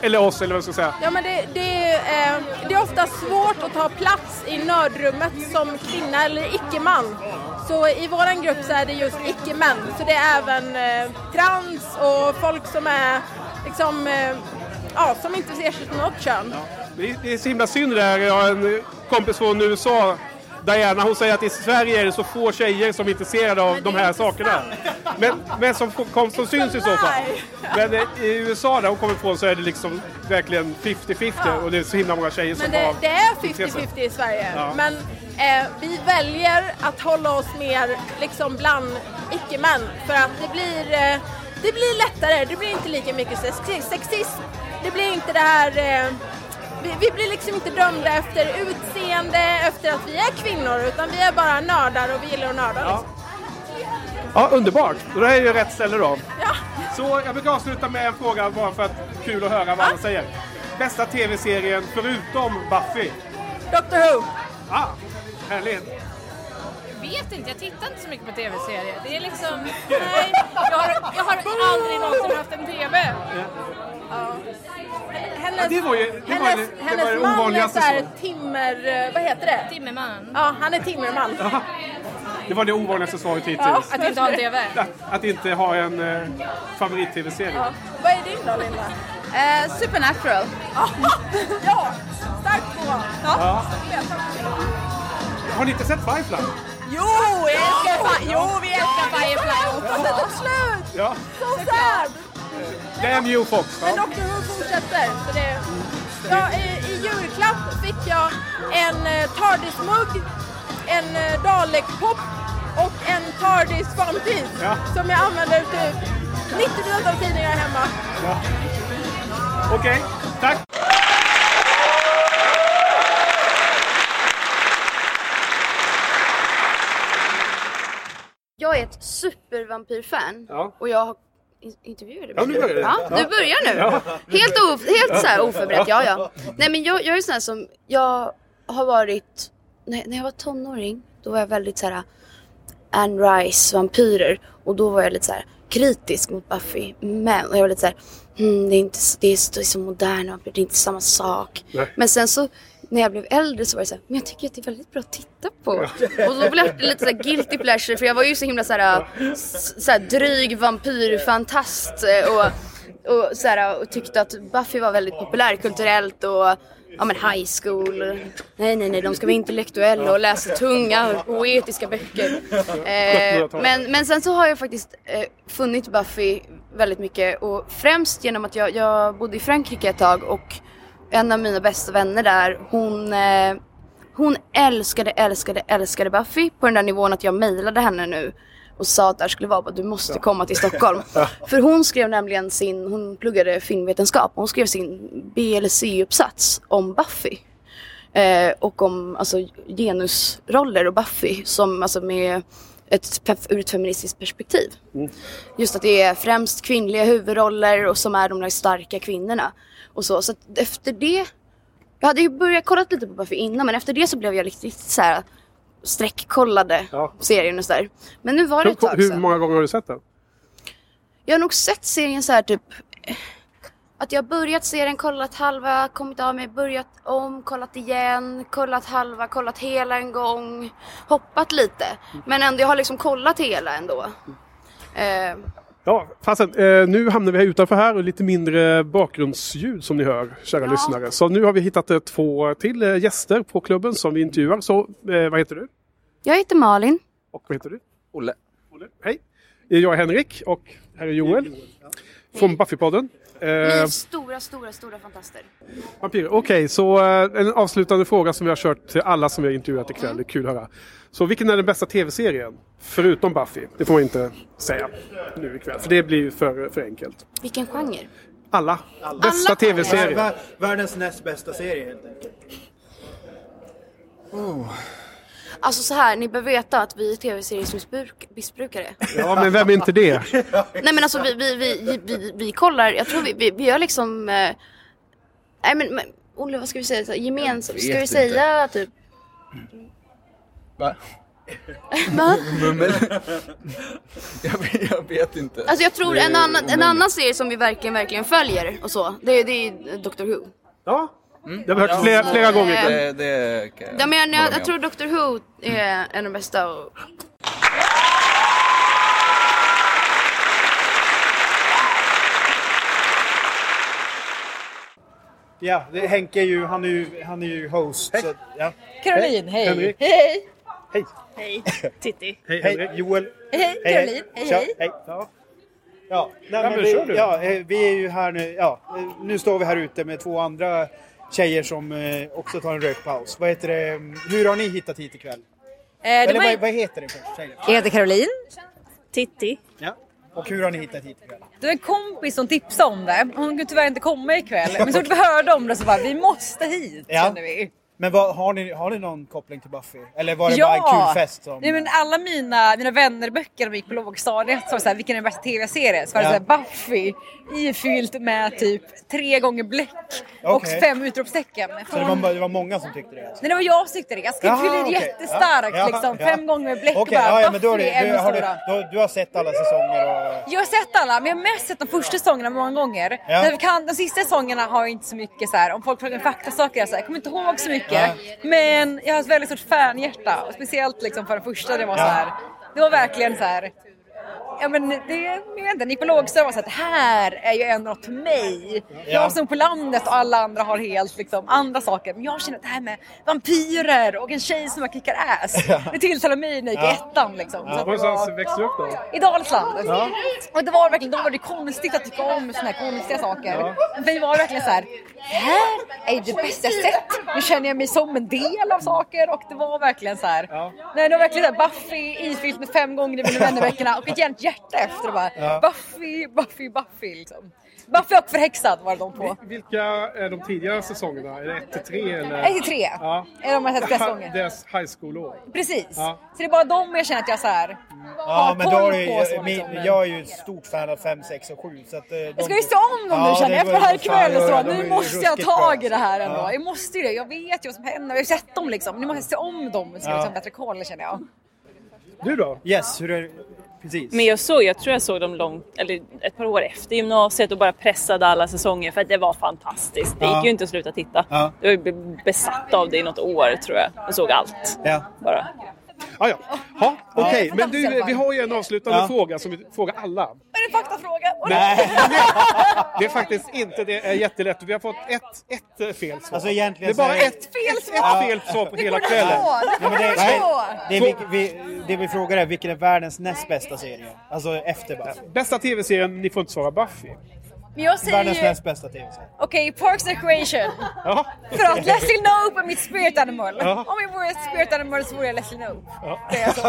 eller oss, eller vad jag ska säga. Ja men det, det, är, eh, det är ofta svårt att ta plats i nördrummet som kvinna eller icke-man. Så i vår grupp så är det just icke-män. Så det är även eh, trans och folk som är liksom eh, ja, som inte ersätter något kön. Det är, det är så himla synd det här, Jag har en kompis från USA, Diana, hon säger att i Sverige är det så få tjejer som är intresserade av de här sakerna. Men, men som, kom, som syns i så fall. Men eh, i USA där hon kommer ifrån så är det liksom verkligen 50-50 och det är så himla många tjejer som Men det, har det är intresse. 50-50 i Sverige. Ja. Men eh, vi väljer att hålla oss mer liksom bland icke-män för att det blir, eh, det blir lättare. Det blir inte lika mycket sex- sexism. Det blir inte det här... Eh, vi, vi blir liksom inte dömda efter utseende, efter att vi är kvinnor, utan vi är bara nördar och vi gillar att nörda. Liksom. Ja, underbart. Det här är ju rätt ställe då. Så jag brukar avsluta med en fråga bara för att kul att höra vad alla säger. Bästa tv-serien förutom Buffy? Doctor Who. Ah, härligt. Vet inte, jag tittar inte så mycket på tv-serier. Det är liksom, nej, jag har, jag har aldrig någonsin haft en tv. Ja. Hennes, Ja, det var ju- det var ju- hennes, det var hennes det man är så här timmer... eh, Vad heter det? Timmerman. Ja, han är timmerman. Aha. Det var det ovanligaste svaret hittills. Ja, att inte ha en TV. Att, att inte ha en eh, favorit-tv-serie. Ja. Vad är din då, Linda? Eh, Supernatural. ja, starkt på. Ja. Har ni inte sett Firefly? Jo, vi älskar Fi- Jo, vi älskar Firefly också. Det tog slut! Ja. So sad! Damn you Fox. Men. Doctor Who fortsätter. Så det, ja, i, I julklapp fick jag en eh, Tardis-mugg, en eh, Dalek-pop och en Tardis Vampyr Ja. som jag använder typ 90% av tiden jag är hemma. Ja. Okej, tack. Jag är ett supervampyrfan Ja. och jag har in- intervjuat dig. Ja, nu börjar det. Ja, du börjar nu. Ja. Helt, of, helt så här oförberett, ja ja. Nej men jag, jag är sån här som, jag har varit, när, när jag var tonåring, då var jag väldigt så här Anne Rice, vampyrer. Och då var jag lite så här kritisk mot Buffy. Men jag var lite så här, hmm, det, är inte, det, är det är så moderna vampyrer, det är inte samma sak. Nej. Men sen så när jag blev äldre så var det så här, men jag tycker att det är väldigt bra att titta på. Och då blev det lite så här guilty pleasure för jag var ju så himla så här, så här dryg vampyrfantast eh, och, och, så här, och tyckte att Buffy var väldigt populärkulturellt och ja men high school. Nej nej nej, de ska vara intellektuella och läsa tunga poetiska böcker. Eh, men, men sen så har jag faktiskt eh, funnit Buffy väldigt mycket och främst genom att jag, jag bodde i Frankrike ett tag och en av mina bästa vänner där, hon, eh, hon älskade, älskade, älskade Buffy på den där nivån att jag mejlade henne nu och sa att det här skulle vara att du måste komma till Stockholm. För hon skrev nämligen sin, hon pluggade filmvetenskap, hon skrev sin BLC-uppsats om Buffy. Eh, och om alltså, genusroller och Buffy som alltså med ett, ur ett feministiskt perspektiv. Just att det är främst kvinnliga huvudroller och som är de där starka kvinnorna. Och så, så att efter det, jag hade ju börjat kolla lite på Buffy innan men efter det så blev jag riktigt så här streckkollade serien och sådär. Men nu var det ett Hur, tag hur sedan. många gånger har du sett den? Jag har nog sett serien så här typ att jag börjat se den, kollat halva, kommit av mig, börjat om, kollat igen, kollat halva, kollat hela en gång, hoppat lite. Men ändå, jag har liksom kollat hela ändå. Eh, Ja, fasen, eh, nu hamnar vi här utanför här och lite mindre bakgrundsljud som ni hör, kära Ja. lyssnare. Så nu har vi hittat eh, två till eh, gäster på klubben som vi intervjuar. Så eh, vad heter du? jag heter Malin. Och vad heter du? Olle. Olle. Hej! Jag är Henrik och här är Joel. Från Buffypodden. Eh, stora, stora, stora fantaster. Vampyrer. Okej, så eh, en avslutande fråga som vi har kört till alla som vi har intervjuat ikväll. Det är kul att höra. Så vilken är den bästa tv-serien? Förutom Buffy. Det får man inte säga nu ikväll. För det blir ju för, för enkelt. Vilken genre? Alla. Bästa tv-serie. Vär- Världens näst bästa serie helt enkelt. Alltså så här, ni bör veta att vi är tv-seriesmissbrukare. Ja, men vem är inte det? Nej men alltså vi, vi, vi, vi, vi kollar, jag tror vi, vi, vi gör liksom... Eh, nej men, men Olle vad ska vi säga? Gemensamt, ska vi vet säga typ... Va? Va? Mummel? jag, vet- jag vet inte. Alltså jag tror en annan, en annan serie som vi verkligen, verkligen följer och så, det, det är Doctor Who. Ja, det har vi hört flera, flera gånger. Det, det kan Ja, men jag, jag, jag tror Doctor Who är en av de bästa och Ja, det, Henke är ju, han är ju, han är ju host. Så, ja. Caroline, hej. Henrik. Hej. Hej. Hej. Titti. Hej, hej. Joel. Hej, Caroline. Hej, hej. hej. Ja. Ja, nej, Ja, men vi, ja, eh, vi är ju här nu. Ja, eh, nu står vi här ute med två andra tjejer som eh, också tar en rökpaus. Vad heter det? Hur har ni hittat hit ikväll? Eh, Eller var vad, heter det först? Det. Jag heter Caroline. Titti. Ja. Och hur har ni hittat hit ikväll? Det var en kompis som tipsade om det. Hon kunde tyvärr inte komma ikväll. Men så fort vi hörde om det så bara, vi måste hit Ja. kände vi. Men vad, har, ni, har ni någon koppling till Buffy? Eller var det bara en kul fest? Som... Nej, men alla mina, mina vännerböcker vi gick på lågstadiet så var det så här, vilken är den bästa tv-serien? Så var det Ja. så här, Buffy ifyllt med typ tre gånger bläck och Okej. fem utropstecken. Så det var, det var många som tyckte det? Alltså. Nej, det var jag som tyckte det. Jag skrev okej. jättestarkt Ja, liksom. ja. Fem gånger med bläck och bara, ja, ja, men då är det, du, har du, stora. du, har sett alla säsonger och... Jag har sett alla, men jag har mest sett de första säsongerna många gånger. Ja. Kan, de sista säsongerna har jag inte så mycket så här, om folk frågar faktasaker, jag, så här, jag kommer inte ihåg så mycket. Ja. Men jag har ett väldigt stort fanhjärta. Speciellt liksom för den första, det var så här. Det var verkligen så här. Ja men det, vet inte, lågstadiet var så att det här är ju ändå något för mig. Ja. Jag som på landet och alla andra har helt liksom andra saker. Men jag känner att det här med vampyrer och en tjej som bara kickar ass. Ja. Det tilltalar mig när jag gick i Ja. ettan liksom. Det Någonstans var- växte du upp då? i Dalsland. Ja. Och det var verkligen, då var det konstigt att tycka om såna här konstiga saker. Men det var verkligen så här, det här är det bästa jag sett. Nu känner jag mig som en del av saker och det var verkligen så här. Nej, det var verkligen så här, Buffy ifyllt med fem gånger i mina vännerböckerna och ett hjärta efter och bara Ja. Buffy, Buffy, Buffy liksom. Buffy och förhäxad var de på. Vilka är de tidigare säsongerna? Är det 1 till 3 eller? 1 till 3. Ja. Är de här flesta säsonger. Deras high school-år. Precis. Ja. Så det är bara de jag känner att jag så här Ja, har men koll då på. är det, och så, jag, liksom. min, jag är ju ett stort fan av 5, 6 och 7. Så att, eh, de, Jag ska ju se om dem nu känner jag efter här ikväll och så. de Nu ju måste jag ta tag i det här ändå. Ja. Jag måste ju det. Jag vet ju vad som händer. Jag har ju sett dem liksom. Nu måste jag se om dem så jag Ja. har bättre koll känner jag. Du då? Yes, hur är Precis. Men jag såg, jag tror jag såg dem långt, eller ett par år efter gymnasiet och bara pressade alla säsonger för att det var fantastiskt. Det Ja. gick ju inte att sluta titta. Ja. Jag var be- besatt av det i något år tror jag och såg allt. Ja. Bara. Ja, ja. Ha, Okej, Ja. men du, vi har ju en avslutande Ja. fråga som vi frågar alla. Är det en faktafråga? Nej, det är faktiskt inte det. är jättelätt. Vi har fått ett, ett eh, fel svar. Alltså egentligen det är bara så är- ett, ett, ett fel svar på hela kvällen. Ja, men det, Nej. det, det, vi, vi, det vi frågar är vilken är världens näst bästa serie? Alltså efter Buffy. Bästa tv-serien, ni får inte svara Buffy. Men jag säger Världens ju... näst bästa tv-serie. Okej, Parks and Recreation. Ja. För att Leslie Knope är mitt spirit animal. Ja. Om jag vore ett spirit animal så vore jag Leslie Knope. Ja. Det är så.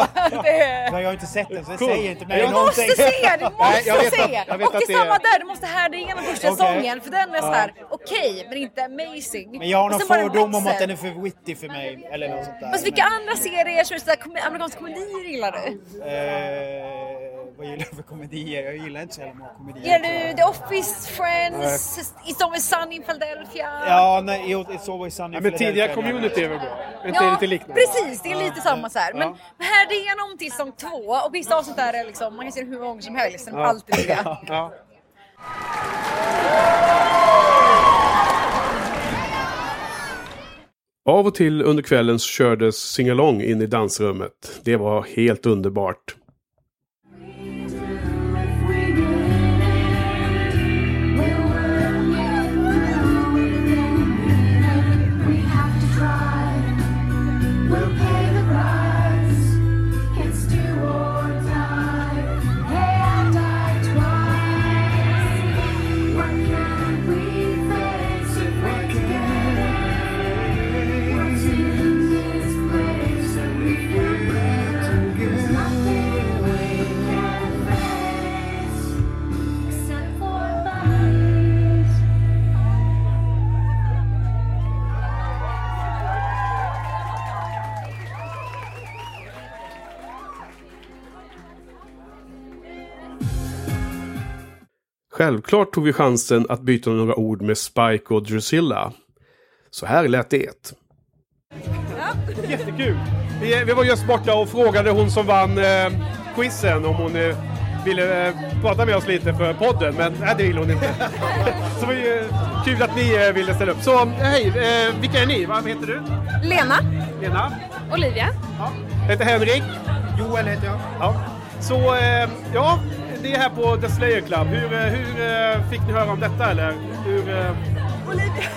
Det är... Men jag har inte sett den så det Cool. säger inte mig Jag Du någonting. måste se! Du måste Nej, jag vet se! att- jag vet och det är samma är- där, du måste härda igenom första Okej. säsongen för den är Ja. såhär okej men inte amazing. Men jag har någon fördom om att den är för witty för mig. Eller något sånt där. Fast vilka andra serier, så är det sådär, kom- amerikanska komedier gillar du? Eh, vad gillar jag för komedier? Jag gillar inte så jävla många komedier. Gillar du The Office, Friends, It's Always Sunny in Philadelphia? Ja, nej, It's Always Sunny Ja, in men tidigare Philadelphia. community är väl bra? Är inte lite liknande? precis, det är lite samma så här. Men Ja. här det är någon till säsong två och vissa avsnitt där är liksom, man kan se det hur många gånger som helst, är Ja. alltid roliga. Ja. Av och till under kvällen så kördes singalong in i dansrummet. Det var helt underbart. Självklart tog vi chansen att byta några ord med Spike och Drusilla. Så här lät det. Jättekul! Vi, vi var just borta och frågade hon som vann eh, quizen om hon eh, ville eh, prata med oss lite för podden, men nej, det ville hon inte. Så det var ju kul att ni eh, ville ställa upp. Så eh, hej, eh, vilka är ni? Vad heter du? Lena. Lena? Olivia. Jag heter Henrik. Joel heter jag. Ja. Så eh, ja, det är här på The Slayer Club. Hur, eh, hur eh, fick ni höra om detta eller? Hur, eh, Olivia.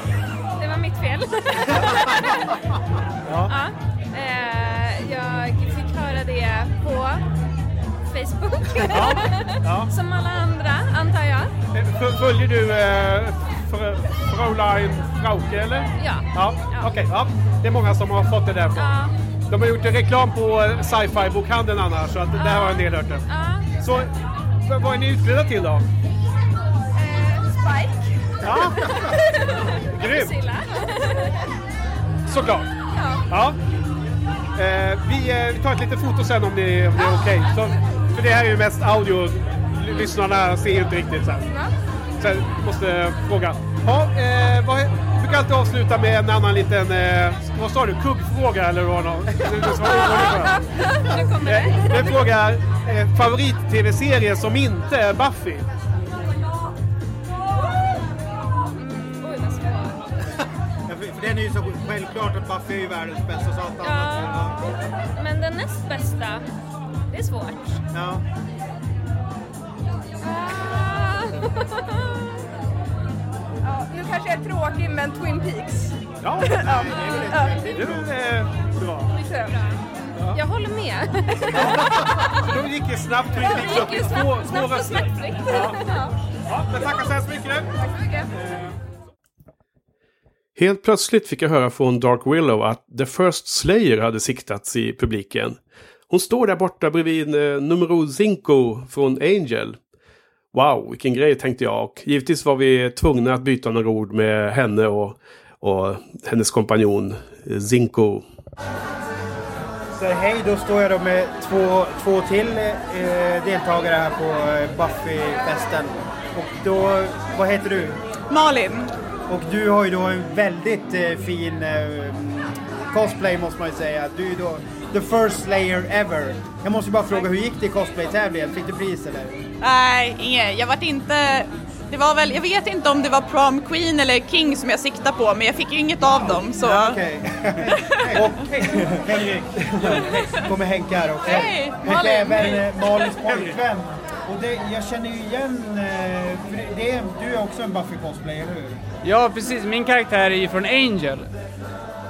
Det var mitt fel. ja. Eh, jag fick höra det på Facebook. Ja. Som alla andra, antar jag. F- Följer du Fr- Fraulein Frauke eller? Ja. Ja, okej. ja. Det är många som har fått det därifrån. Ja. De har gjort reklam på eh, sci-fi bokhandeln annars, så att det där har en del hört det. Ja. Så vad är ni utklädda till då? Eh, Spike. Ja. Grymt. Priscilla. Såklart. Ja. Ja. Eh, vi, eh, vi tar ett litet foto sen om det, om det är okej. Så- För det här är ju mest audio. L- Lyssnarna ser ju inte riktigt sen. Så jag måste fråga. Ja, eh, vad, vi brukar alltid avsluta med en annan liten, eh, vad sa du, kuggfråga eller vad någon? Nu kommer det. Den frågar eh, favorit-tv-serie som inte är Buffy. För den är ju så självklart att Buffy är ju världens bästa så allt annat. Ja, men den näst bästa, det är svårt. Ja. Ah. Ja, kanske jag är tråkig, men Twin Peaks. Ja, ja. ja. Det är väl eh, bra. Jag håller med. Så då gick det snabbt Twin Peaks Det upp gick i ju två, snabbt, två röster. Ja. Ja. Ja, men tackar så hemskt mycket. Tack så mycket. Helt plötsligt fick jag höra från Dark Willow att The First Slayer hade siktats i publiken. Hon står där borta bredvid eh, numero Zinco från Angel. Wow, vilken grej tänkte jag. Och givetvis var vi tvungna att byta några ord med henne och, och hennes kompanjon eh, Zinco. Så hej, då står jag då med två, två till eh, deltagare här på eh, Buffy-festen. Och då, vad heter du? Malin. Och du har ju då en väldigt eh, fin eh, cosplay måste man ju säga. Du är då the first slayer ever. Jag måste bara fråga, hur gick det i cosplay-tävlingen? Fick du pris eller? Nej, inget. Jag vart inte... Det var väl, jag vet inte om det var prom queen eller king som jag siktade på, men jag fick ju inget av dem. Så... Ja, okej. Och Henrik, kommer Henke här också. Hej, Malin. även eh, Malins pojkvän. Och det, jag känner ju igen, eh, för det, är, du är också en Buffy-cosplay, eller hur? Ja, precis. Min karaktär är ju från Angel.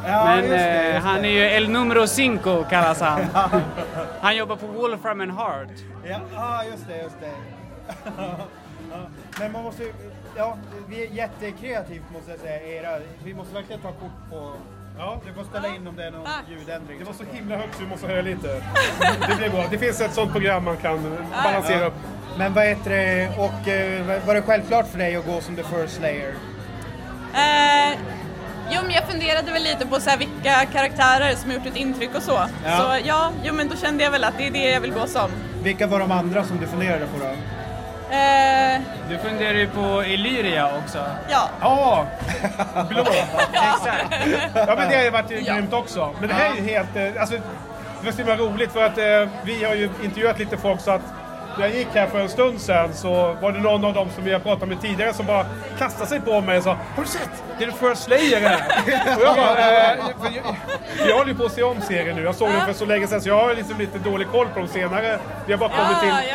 Ja, Men just det, eh, just han det. är ju El Numero Cinco kallas han. han jobbar på Wolfram and Hart. Ja, ah, just det, just det. Men man måste ju, ja, vi är jättekreativt måste jag säga, era. Vi måste verkligen ta kort på, ja, du får ställa in om det är någon ljudändring. Det var så himla högt så vi måste höja lite. Det blir bra. Det finns ett sånt program man kan balansera upp. Men vad heter det, och eh, var det självklart för dig att gå som the first slayer? Eh, jo, men jag funderade väl lite på så här, vilka karaktärer som har gjort ett intryck och så. Ja. Så ja, jo, men då kände jag väl att det är det jag vill gå som. Vilka var de andra som du funderade på då? Eh, Du funderar ju på Illyria också. ja. Ja, blå. Exakt. Ja, men det har ju varit ju grymt också. Men det här är ju helt... eh, Alltså, det var så himla roligt för att eh, vi har ju intervjuat lite folk så att när jag gick här för en stund sedan så var det någon av dem som vi har pratat med tidigare som bara kastade sig på mig och sa Har du sett? Det är First Slayer här! och jag bara, eh, för jag, jag håller ju på att se om serien nu. Jag såg den för så länge sedan så jag har liksom lite dålig koll på dem senare. Vi har bara kommit till...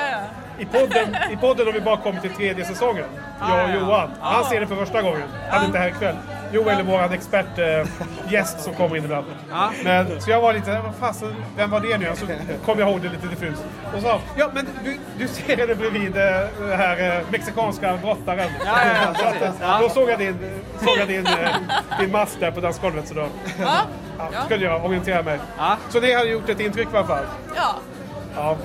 I podden, I podden har vi bara kommit till tredje säsongen. Jag och. Johan. Han Ja. ser det för första gången. Han är inte här ikväll. Joel är vår expert, eh, som kommer in ibland. Men, så jag var lite, vad fasen, vem var det nu? Så kom jag ihåg det lite diffust. Och sa, ja men du, du ser henne bredvid eh, den här eh, mexikanska brottaren. Ja, ja, ja, Då såg jag din, såg jag din, din mast där på dansgolvet. Så då Ja. skulle jag orientera mig. Så det har gjort ett intryck i alla fall. ja.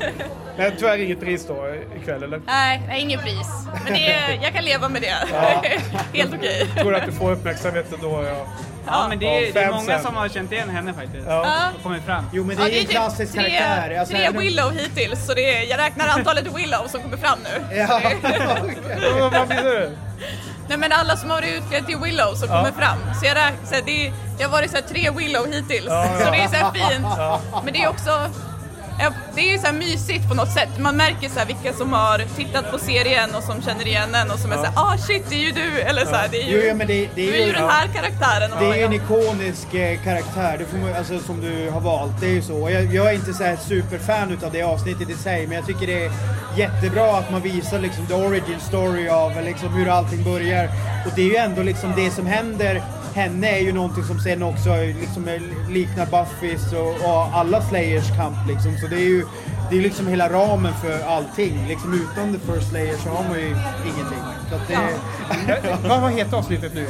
Ja. Men tyvärr inget pris då ikväll eller? Nej, nej, inget pris. Men det är, jag kan leva med det. Ja. Helt okej. Tror att du får uppmärksamhet ändå. Ja, Ja, men det är, det är många som har känt igen henne faktiskt. Ja. Och kommit fram. Jo men Ja, det är typ tre, tre Willow hittills, så det är, jag räknar antalet Willow som kommer fram nu. Ja. Vad vad menar du? Nej men alla som har varit utklädd till Willow som Ja. kommer fram. Så jag räknar, så här, det, är, har varit så här, tre Willow hittills. Ja, ja. Så det är så här fint. Ja. Men det är också, Ja, det är ju så här mysigt på något sätt. Man märker så här vilka som har tittat på serien och som känner igen en och som är Ja. så här, ah shit det är ju du, eller så här, det är ju, Jo, ja, men det, det är du är ju den här karaktären. Det är ju en ikonisk eh, karaktär det får man, alltså, som du har valt. Det är ju så. Jag, jag är inte så här superfan utav det avsnittet i sig men jag tycker det är jättebra att man visar liksom the origin story av liksom, hur allting börjar. Och det är ju ändå liksom det som händer henne är ju någonting som sen också liksom liknar Buffys och, och alla Slayers kamp liksom. Så det är ju det är liksom hela ramen för allting. Liksom utan The First Slayer så har man ju ingenting. Så att det, Vad vad heter avsnittet nu?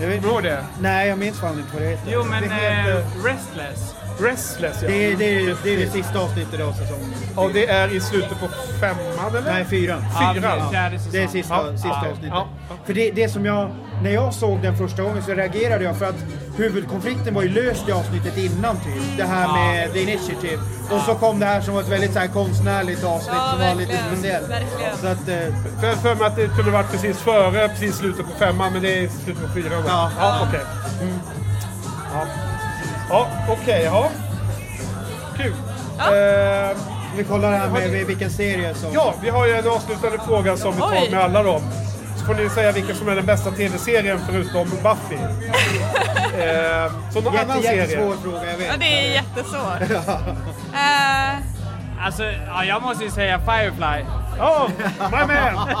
Jag vet du det? Nej, jag minns fan inte vad det heter. Jo, men, det heter... eh, Restless. Restless, ja. Det är det, är, det, är det sista avsnittet av säsongen. Och det är i slutet på femman, eller? Nej, fyran. Fyran? Det är sista, Ja, sista ja, avsnittet. ja. För det, det som jag, när jag såg den första gången så reagerade jag för att huvudkonflikten var ju löst i avsnittet innan typ. Det här med The Initiative. Och så kom det här som var ett väldigt så här, konstnärligt avsnitt Ja, som var lite verkligen, speciellt. verkligen. Så att, eh, För, för mig att det kunde varit precis före, precis slutet på femman, men det är slutet på fyran. då. Ja. ja okej. Mm. Ja, ja okej, ja. Kul. Eh, vi kollar här med, med vilken serie som... Ja, vi har ju en avslutande fråga som vi tar Oj. med alla dem. Så får ni säga vilken som är den bästa tv-serien förutom Buffy. eh, så någon Jätte- annan serie? jättesvår fråga, jag vet. Ja, det är jättesvårt. Eh, Alltså, ja, jag måste ju säga Firefly. Oh, my man!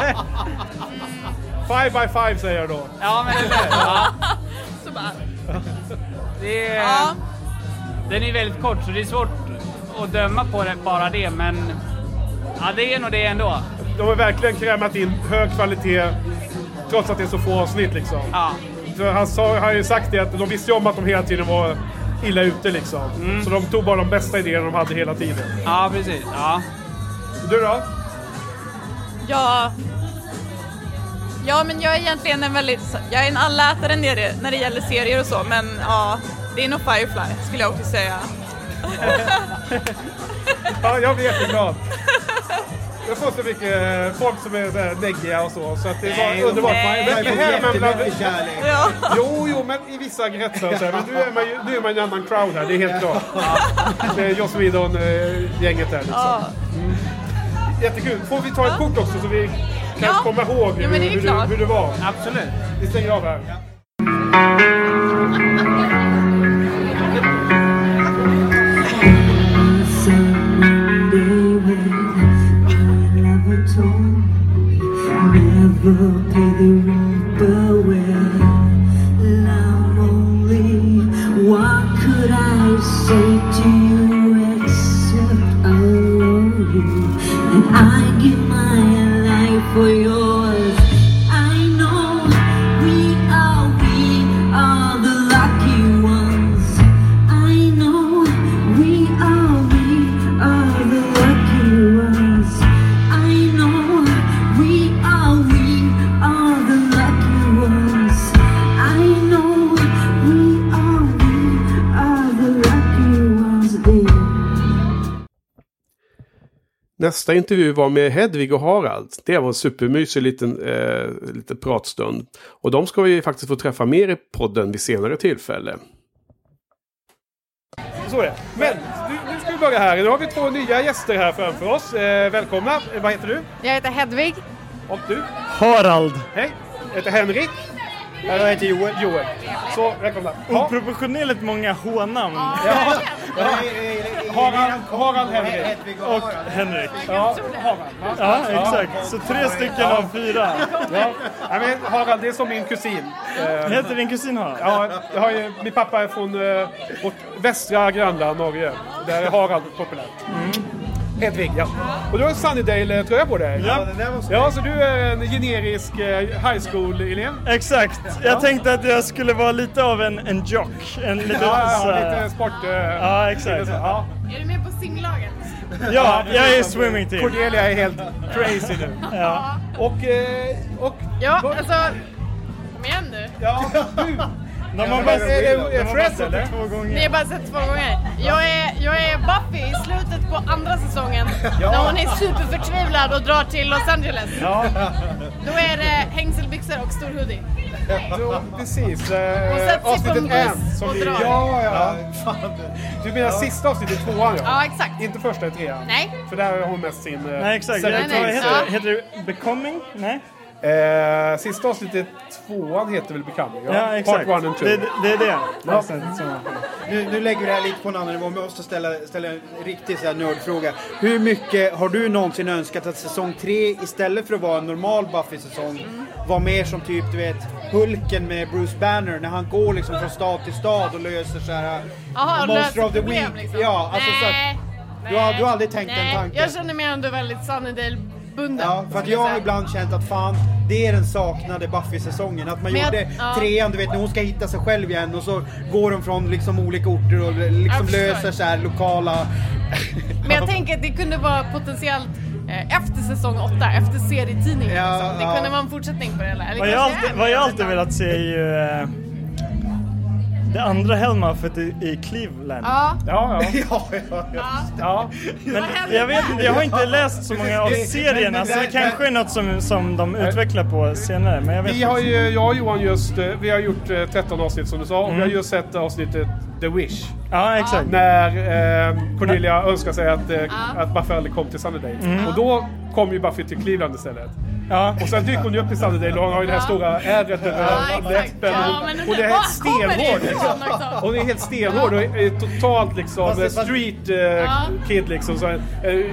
Five by five säger jag då. Ja, men eller? Ja. Så bara, Det är, Ja. Den är väldigt kort så det är svårt att döma på det, bara det, men ja, det är nog det ändå. De har verkligen krämat in hög kvalitet trots att det är så få avsnitt liksom. Ja. För han sa, har ju sagt det att de visste ju om att de hela tiden var illa ute liksom. Så de tog bara de bästa idéerna de hade hela tiden. Ja, precis. Ja. Du då? ja. Ja, men jag är egentligen en väldigt, jag är en allätare när det, när det gäller serier och så, men ja, det är nog Firefly skulle jag också säga. Ja, jag blir jätteglad. Jag får så mycket eh, folk som är här neggiga och så. Så att det Nej, var underbart. nej, Men- men här, bland- kärlek. Ja. Jo, jo, men i vissa kretsar och så här. Men nu är man ju nu är man en annan crowd här, det är helt klart. Det är Joss Whedon-gänget här liksom. Mm. Jättekul. Får vi ta ett kort också så vi kan Ja. komma ihåg Ja, men det är hur, klart. du, hur du var? Absolut. Vi stänger av här. Never pay the rent, but well, I'm only. What could I say Nästa intervju var med Hedvig och Harald. Det var en supermysig liten, eh, liten pratstund. Och de ska vi faktiskt få träffa mer i podden vid senare tillfälle. Så är det. Men nu, nu ska vi börja här. Nu har vi två nya gäster här framför oss. Eh, välkomna. Eh, vad heter du? Jag heter Hedvig. Och du? Harald. Hej. Jag heter Henrik. Jag heter Joel. Joel. Så, välkomna. Oproportionerligt många H-namn. Ja. Harald, Harald Henrik. Och Henrik. Ja, Harald. Ja, exakt. Så tre stycken av fyra. Ja. Ja, men Harald, det är som min kusin. Eh, Heter din kusin Harald? Ja, jag har ju, min pappa är från eh, vårt västra grannland Norge. Där är Harald populärt. Hedvig, ja. Och du har en Sunnydale-tröja på dig. Ja. den där var snygg. Ja, så du är en generisk eh, high school-elev. Exakt. Jag tänkte att jag skulle vara lite av en, en jock. En lite, Ja, ja, lite sport... eh, Ja, exakt. Ja. Är du med på simlaget? Ja, jag är swimming team. Cordelia är helt crazy nu. Ja. Och... Eh, och Ja, alltså... Kom igen nu. Ja, du. De har bara, sett det två Ni gånger. har bara sett två gånger. Jag är, jag är Buffy i slutet på andra säsongen. Ja. När hon är superförtvivlad och drar till Los Angeles. Ja. Då är det hängselbyxor och stor hoodie. Ja, precis. Eh, Och sätts i avsnittet en. Som vi, drar. ja, ja. Fan. Du menar Ja. sista avsnittet, tvåan ja? Ja, exakt. Inte första i trean? Nej. För där har hon mest sin... eh, Nej exakt, vad Days. heter, det? heter det Becoming? Nej? Eh, sista avsnittet, tvåan, heter väl Becoming? Ja, exakt. Part one and two. Det, det är det. Ja. Nu, nu lägger vi det här lite på en annan nivå, men jag måste ställa, ställa en riktig så här nördfråga. Hur mycket har du någonsin önskat att säsong 3 istället för att vara en normal Buffy-säsong var mer som typ, du vet, Hulken med Bruce Banner när han går liksom från stad till stad och löser så här Jaha, Monster of the problem, Week. liksom. Ja, alltså så du, har, du har aldrig tänkt Nej, den tanken? jag känner mig ändå väldigt Sunnydale-bunden. Ja, för att jag har ibland känt att fan, det är den saknade Buffy-säsongen. Att man Men jag- gjorde ja. trean, du vet när hon ska hitta sig själv igen och så går de från liksom olika orter och liksom Jag löser så här lokala... Men jag tänker att det kunde vara potentiellt eh, efter säsong 8, efter serietidningen. Ja, liksom. Det ja. kunde vara en fortsättning på det hela. Eller Vad jag, alltid, vad jag alltid velat se är ju eh, det andra Hellmouthet i, i Cleveland. Ja. Ja, ja. ja, ja. ja. Men jag vet inte, jag har inte läst så många av serierna så det kanske är något som, som de utvecklar på senare. Men jag vet Vi har ju, jag och Johan just, eh, vi har gjort eh, 13 avsnitt som du sa och Mm. vi har just sett avsnittet The Wish. Ja, exakt. När eh, Cornelia önskar sig att, eh, att Buffy aldrig kom till Sunnydale. Mm. Och då kom ju Buffy till Cleveland istället. Ja. Och sen dyker hon ju upp i Sunnydale och hon har ju det här stora ärret över läppen. Och det är kommer det stenhård. Liksom. Hon är helt stenhård och är totalt liksom street eh, kid liksom. Så, eh,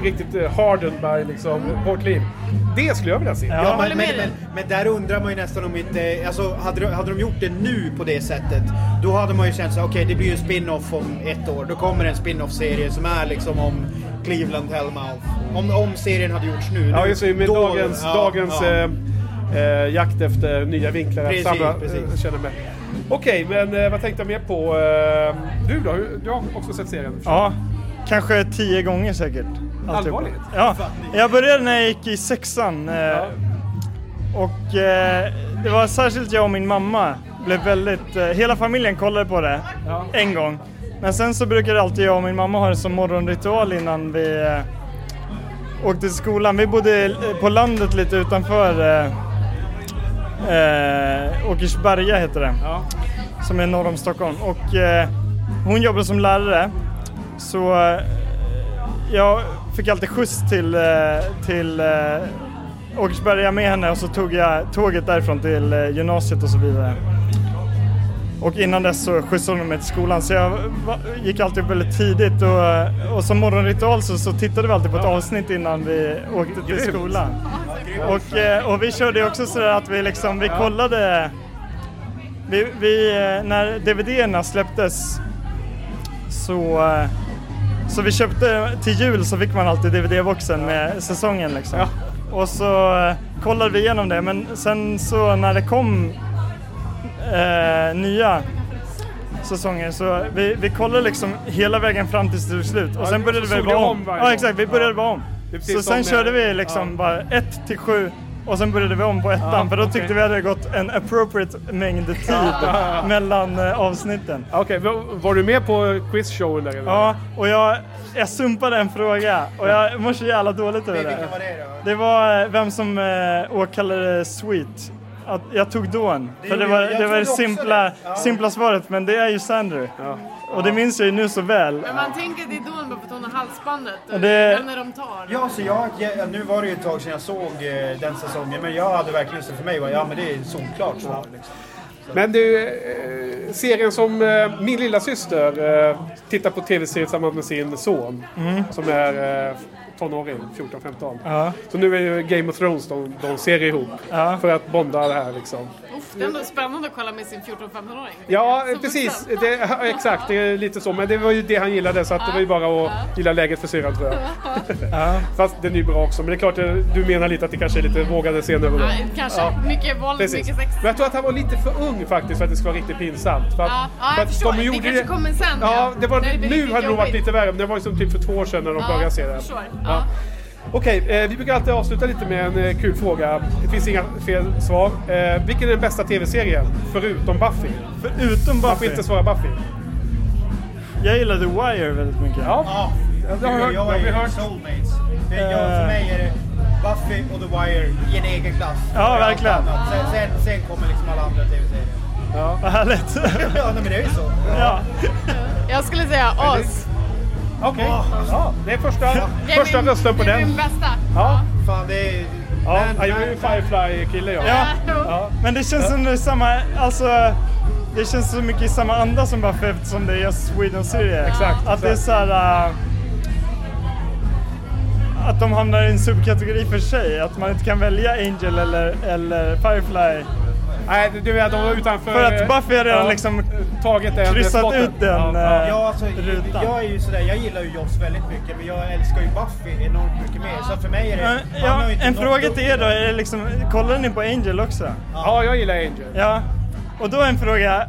riktigt hardened by liksom hårt liv. Det skulle jag vilja se. Ja, men, men, men, men där undrar man ju nästan om inte, alltså hade de, hade de gjort det nu på det sättet, då hade man ju känt så okej det blir ju en spin-off om ett år. Då kommer en spin-off-serie som är liksom om Cleveland Hellmouth. Om, om serien hade gjorts nu. Ja, nu- just det. Med då- dagens, ja, dagens ja. Eh, eh, jakt efter nya vinklar. Precis, precis. eh, känner med. Okej, men eh, vad tänkte jag mer på? Eh, du då? Du har också sett serien? Ja, kanske tio gånger säkert. Allvarligt? Ja, jag började när jag gick i sexan. Eh, Och eh, det var särskilt jag och min mamma blev väldigt, eh, hela familjen kollade på det en gång. Men sen så brukade alltid jag och min mamma ha det som morgonritual innan vi eh, åkte till skolan. Vi bodde på landet lite utanför eh, eh, Åkersberga heter det. Som är norr om Stockholm. Och eh, hon jobbade som lärare. Så eh, jag fick alltid skjuts till, eh, till eh, Åkersberga med henne och så tog jag tåget därifrån till gymnasiet och så vidare. Och innan dess så skjutsade hon mig till skolan. Så jag gick alltid upp väldigt tidigt och, och som morgonritual så, så tittade vi alltid på ett avsnitt innan vi åkte till skolan. Och, eh, och vi körde också sådär att vi liksom, vi kollade, vi, vi, eh, när DVD-erna släpptes så, eh, så vi köpte till jul så fick man alltid DVD-boxen med säsongen liksom. Och så eh, kollade vi igenom det men sen så när det kom eh, nya säsonger så vi, vi kollade liksom hela vägen fram tills det tog slut och Ja, sen började vi ni om. om ja exakt, vi började Ja. bara om. Så sen körde vi liksom bara 1 till 7 och sen började vi om på ettan Ja, för då tyckte vi att det hade gått en appropriate mängd tid Ja. mellan eh, avsnitten. Okej, var, var du med på quizshowen där? eller? Ja, och jag, jag sumpade en fråga och jag mår så jävla dåligt över det. Vilken var det då? Det var eh, vem som eh, åkallade Sweet. Att jag tog Dawn. Det För det var det, var det simpla, det. Ja. simpla svaret, men det är ju Sandra. Och det minns jag ju nu så väl. Men man tänker att det är Dawn bara för att hon har halsbandet. Och det- Den när de tar. Ja, så jag, jag, nu var det ju ett tag sedan jag såg eh, den säsongen, men jag hade verkligen så för mig var ja men det är solklart svar. Liksom. Men du, eh, serien som eh, min lilla syster eh, tittar på tv-serier tillsammans med sin son. Mm. Som är eh, tonåring, 14-15. Ja. Så nu är ju Game of Thrones de, de ser ihop. För att bonda det här liksom. Det är ändå spännande att kolla med sin 14-15-åring. Ja, precis. Det, exakt, det är lite så. Men det var ju det han gillade så att det var ju bara att gilla läget för syrran tror jag. Ja. Fast den är ju bra också. Men det är klart, du menar lite att det kanske är lite vågade scener. Ja, kanske. Mycket våld, Precis. mycket sex. Men jag tror att han var lite för ung faktiskt för att det ska vara riktigt pinsamt. För att, Ja, jag förstår. de Det gjorde kanske kommer sen, Ja, det var, det nu hade det nog varit lite värre. Men det var ju som typ för två år sedan när de Ja, började se det. Ja. Ja. Okej, eh, vi brukar alltid avsluta lite med en eh, kul fråga. Det finns inga fel svar. Eh, vilken är den bästa tv-serien förutom Buffy? Förutom Man får Buffy? inte svara Buffy. Jag gillade Wire väldigt mycket. Ja. Ja, det har jag hört. jag Det är hört. soulmates. För, jag, för mig är det Buffy och The Wire i en egen klass. Ja, verkligen. Sen, sen, sen kommer liksom alla andra tv-serier. Ja. Vad härligt. ja, men det är ju så. Ja. Jag skulle säga Oz. Okej. Ja, det är första, Det är första min- rösten på det är den. min bästa. Ja. Fan, det är... Ja, Men- jag är ju Firefly-kille jag. Ja. Ja. Men det känns som det är samma, alltså det känns så mycket i samma anda som Buffy eftersom det är Sweden-serie. Exakt, Att det är exakt. såhär... Uh, att de hamnar i en subkategori för sig. Att man inte kan välja Angel eller, eller Firefly. Nej, du vet, de var utanför... För att Buffy har redan ja, liksom tagit den kryssat spotten. ut den. Ja, eh, ja. Ja, alltså, rutan. jag är ju sådär, jag gillar ju Joss väldigt mycket men jag älskar ju Buffy enormt mycket mer. Så för mig är det... Har ja, en fråga till er då, är det liksom, kollar ni på Angel också? Ja, jag gillar Angel. Ja, och då är en fråga.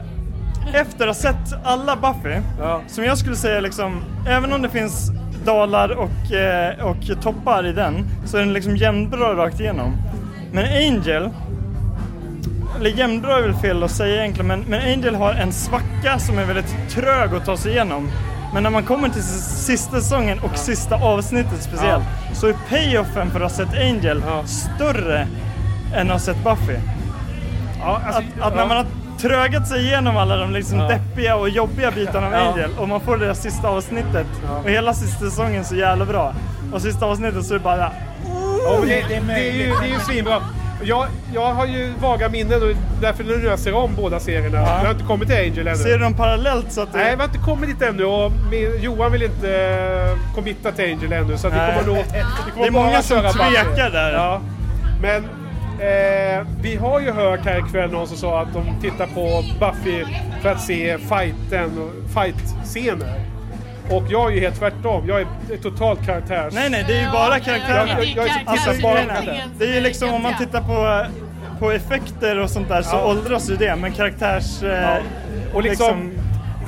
Efter att ha sett alla Buffy, som jag skulle säga liksom, även om det finns dalar och, eh, och toppar i den, så är den liksom jämnbra rakt igenom. Men Angel, eller jämnbra är väl fel att säga egentligen, men, men Angel har en svacka som är väldigt trög att ta sig igenom. Men när man kommer till sista säsongen och sista avsnittet speciellt, så är payoffen för att ha sett Angel större än att ha sett Buffy. Ja, alltså, att, att när ja. man har trögat sig igenom alla de liksom Ja. deppiga och jobbiga bitarna av Ja. Angel och man får det där sista avsnittet och hela sista säsongen så jävla bra. Och sista avsnittet så är det bara Ja, men det, det, det, är ju, det är ju svinbra. Jag, jag har ju vaga minnen och därför nu jag ser om båda serierna. Jag har inte kommit till Angel ännu. Ser du dem parallellt så att det... Nej, vi har inte kommit dit ännu och min, Johan vill inte uh, committa till Angel ännu. Så vi kommer nog... Vi kommer Det är många som tvekar där. Ja. Men eh, vi har ju hört här ikväll någon som sa att de tittar på Buffy för att se fighten fight-scener. Och jag är ju helt tvärtom. Jag är totalt karaktärs... Nej, nej, det är ju bara karaktärerna. Jag, jag, jag Alltså, tittar bara är, det. är ju liksom om man tittar på, på effekter och sånt där så Ja. åldras ju det, men karaktärs... eh, Ja. Och liksom,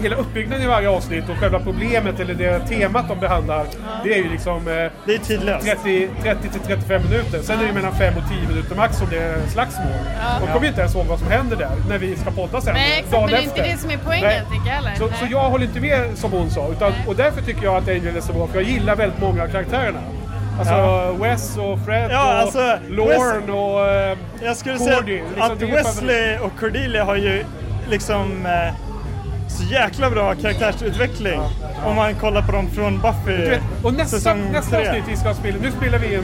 hela uppbyggnaden i varje avsnitt och själva problemet eller det temat de behandlar. Det är ju liksom... Eh, det är tidlöst. 30, 30 till 35 minuter. Sen är det mellan 5 och 10 minuter max om det är slagsmål. Ja. De kommer ju inte ens ihåg vad som händer där när vi ska podda sen. Nej, exakt, men det är inte det som är poängen, tycker jag heller. Så, så jag håller inte med som hon sa. Utan, och därför tycker jag att Angel är så bra. För jag gillar väldigt många av karaktärerna. Alltså Ja. Wes och Fred Ja, och alltså, Lorne och eh, Jag skulle Cordy. säga Liksom, att är ju Wesley och Cordelia har ju liksom eh, så jäkla bra karaktärsutveckling om man kollar på dem från Buffy Du vet, och nästa, nästa avsnitt vi ska spela, nu spelar vi in,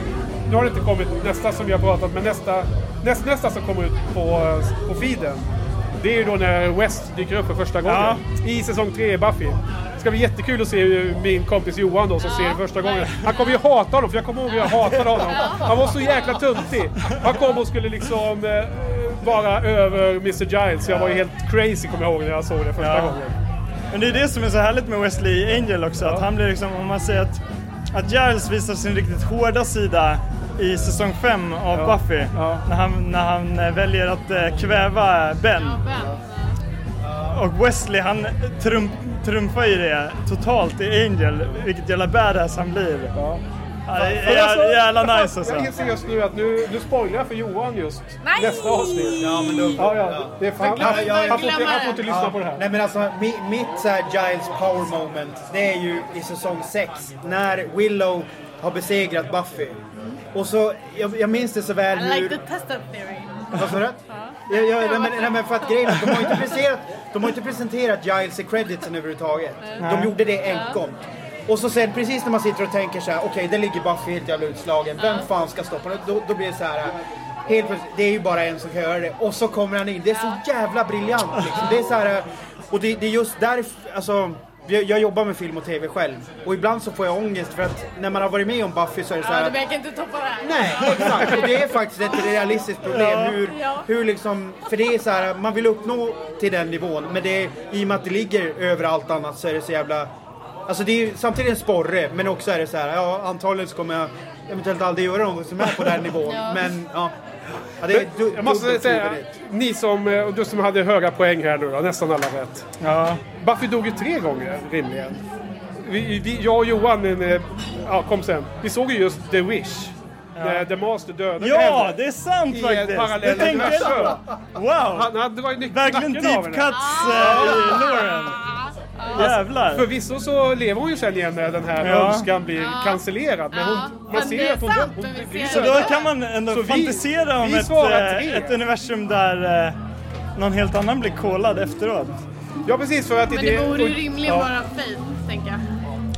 nu har det inte kommit nästa som vi har pratat men nästa, näst, nästa som kommer ut på, på feeden. Det är ju då när West dyker upp för första gången. Ja. I säsong 3 i Buffy. Det ska bli jättekul att se hur min kompis Johan då som ser det första gången. Han kommer ju hata honom för jag kommer ihåg hur jag hatade honom. Han var så jäkla tuntig. Han kom och skulle liksom vara över Mr Giles. Jag var ju helt crazy kommer jag ihåg när jag såg det första Ja. gången. Men det är det som är så härligt med Wesley Angel också, att han blir liksom, om man säger att, att Giles visar sin riktigt hårda sida i säsong 5 av Ja. Buffy, När, han, när han eh, väljer att eh, kväva Ben. Och Wesley han trum, trumfar ju det totalt i Angel, vilket jävla badass han blir. Ja. det är Men alltså, jä- jävla nice alltså. Jag inser just nu att nu, nu spoilar jag för Johan just Nej! nästa avsnitt. Ja, men då... Ja, ja, det är fan, han, han, han, får inte, han får inte lyssna Ja. på det här. Nej men alltså, mi, mitt så här Giles power moment, det är ju i säsong 6. När Willow har besegrat Buffy. Och så, jag, jag minns det så väl I hur... like the test theory. Vad sa du? Ja, ja, nej, men, nej, men för att grejen de har inte presenterat, de har inte presenterat Giles i creditsen överhuvudtaget. De gjorde det enkomt. Och så sen precis när man sitter och tänker så här, okej, där ligger Buffy helt jävla utslagen. Vem fan ska stoppa det? Då, då blir det så här. Helt det är ju bara en som kan göra det. Och så kommer han in. Det är så jävla briljant liksom. Det är så här, och det, det är just därför, alltså. Jag, jobbar med film och tv själv. Och ibland så får jag ångest för att när man har varit med om Buffy så är det så Ja, här. du att- verkar inte toppa det här. Nej, exakt. Och det är faktiskt ett realistiskt problem. Ja. Hur, Ja. hur liksom, för det är så här, man vill uppnå till den nivån. Men det i och med att det ligger över allt annat så är det så jävla... Alltså det är ju samtidigt en sporre, men också är det så här, ja antagligen så kommer jag eventuellt aldrig göra något som är på den nivån. Ja. Men ja. ja det är du, jag måste säga, ni som, eh, och du som hade höga poäng här nu då, nästan alla rätt. Ja. Buffy dog ju tre gånger rimligen. Vi, vi, jag och Johan, en, eh, ja kom sen, vi såg ju just The Wish. När The Master dödade Ja, henne. det är sant faktiskt. Det tänkte jag. Wow! Han, han drar ju nyc- Verkligen deep cuts eh, i Lauren. Jävlar. Förvisso så lever hon ju sen igen när den här Ja. önskan blir cancellerad. Men hon, man Men ser det är att hon, sant, hon, men blir Så då kan man ändå Så vi- fantisera om vi ett, svarar eh, tre. ett universum där eh, någon helt annan blir kollad efteråt. Ja precis för att Men det borde ju rimligen vara Faith, tänker jag.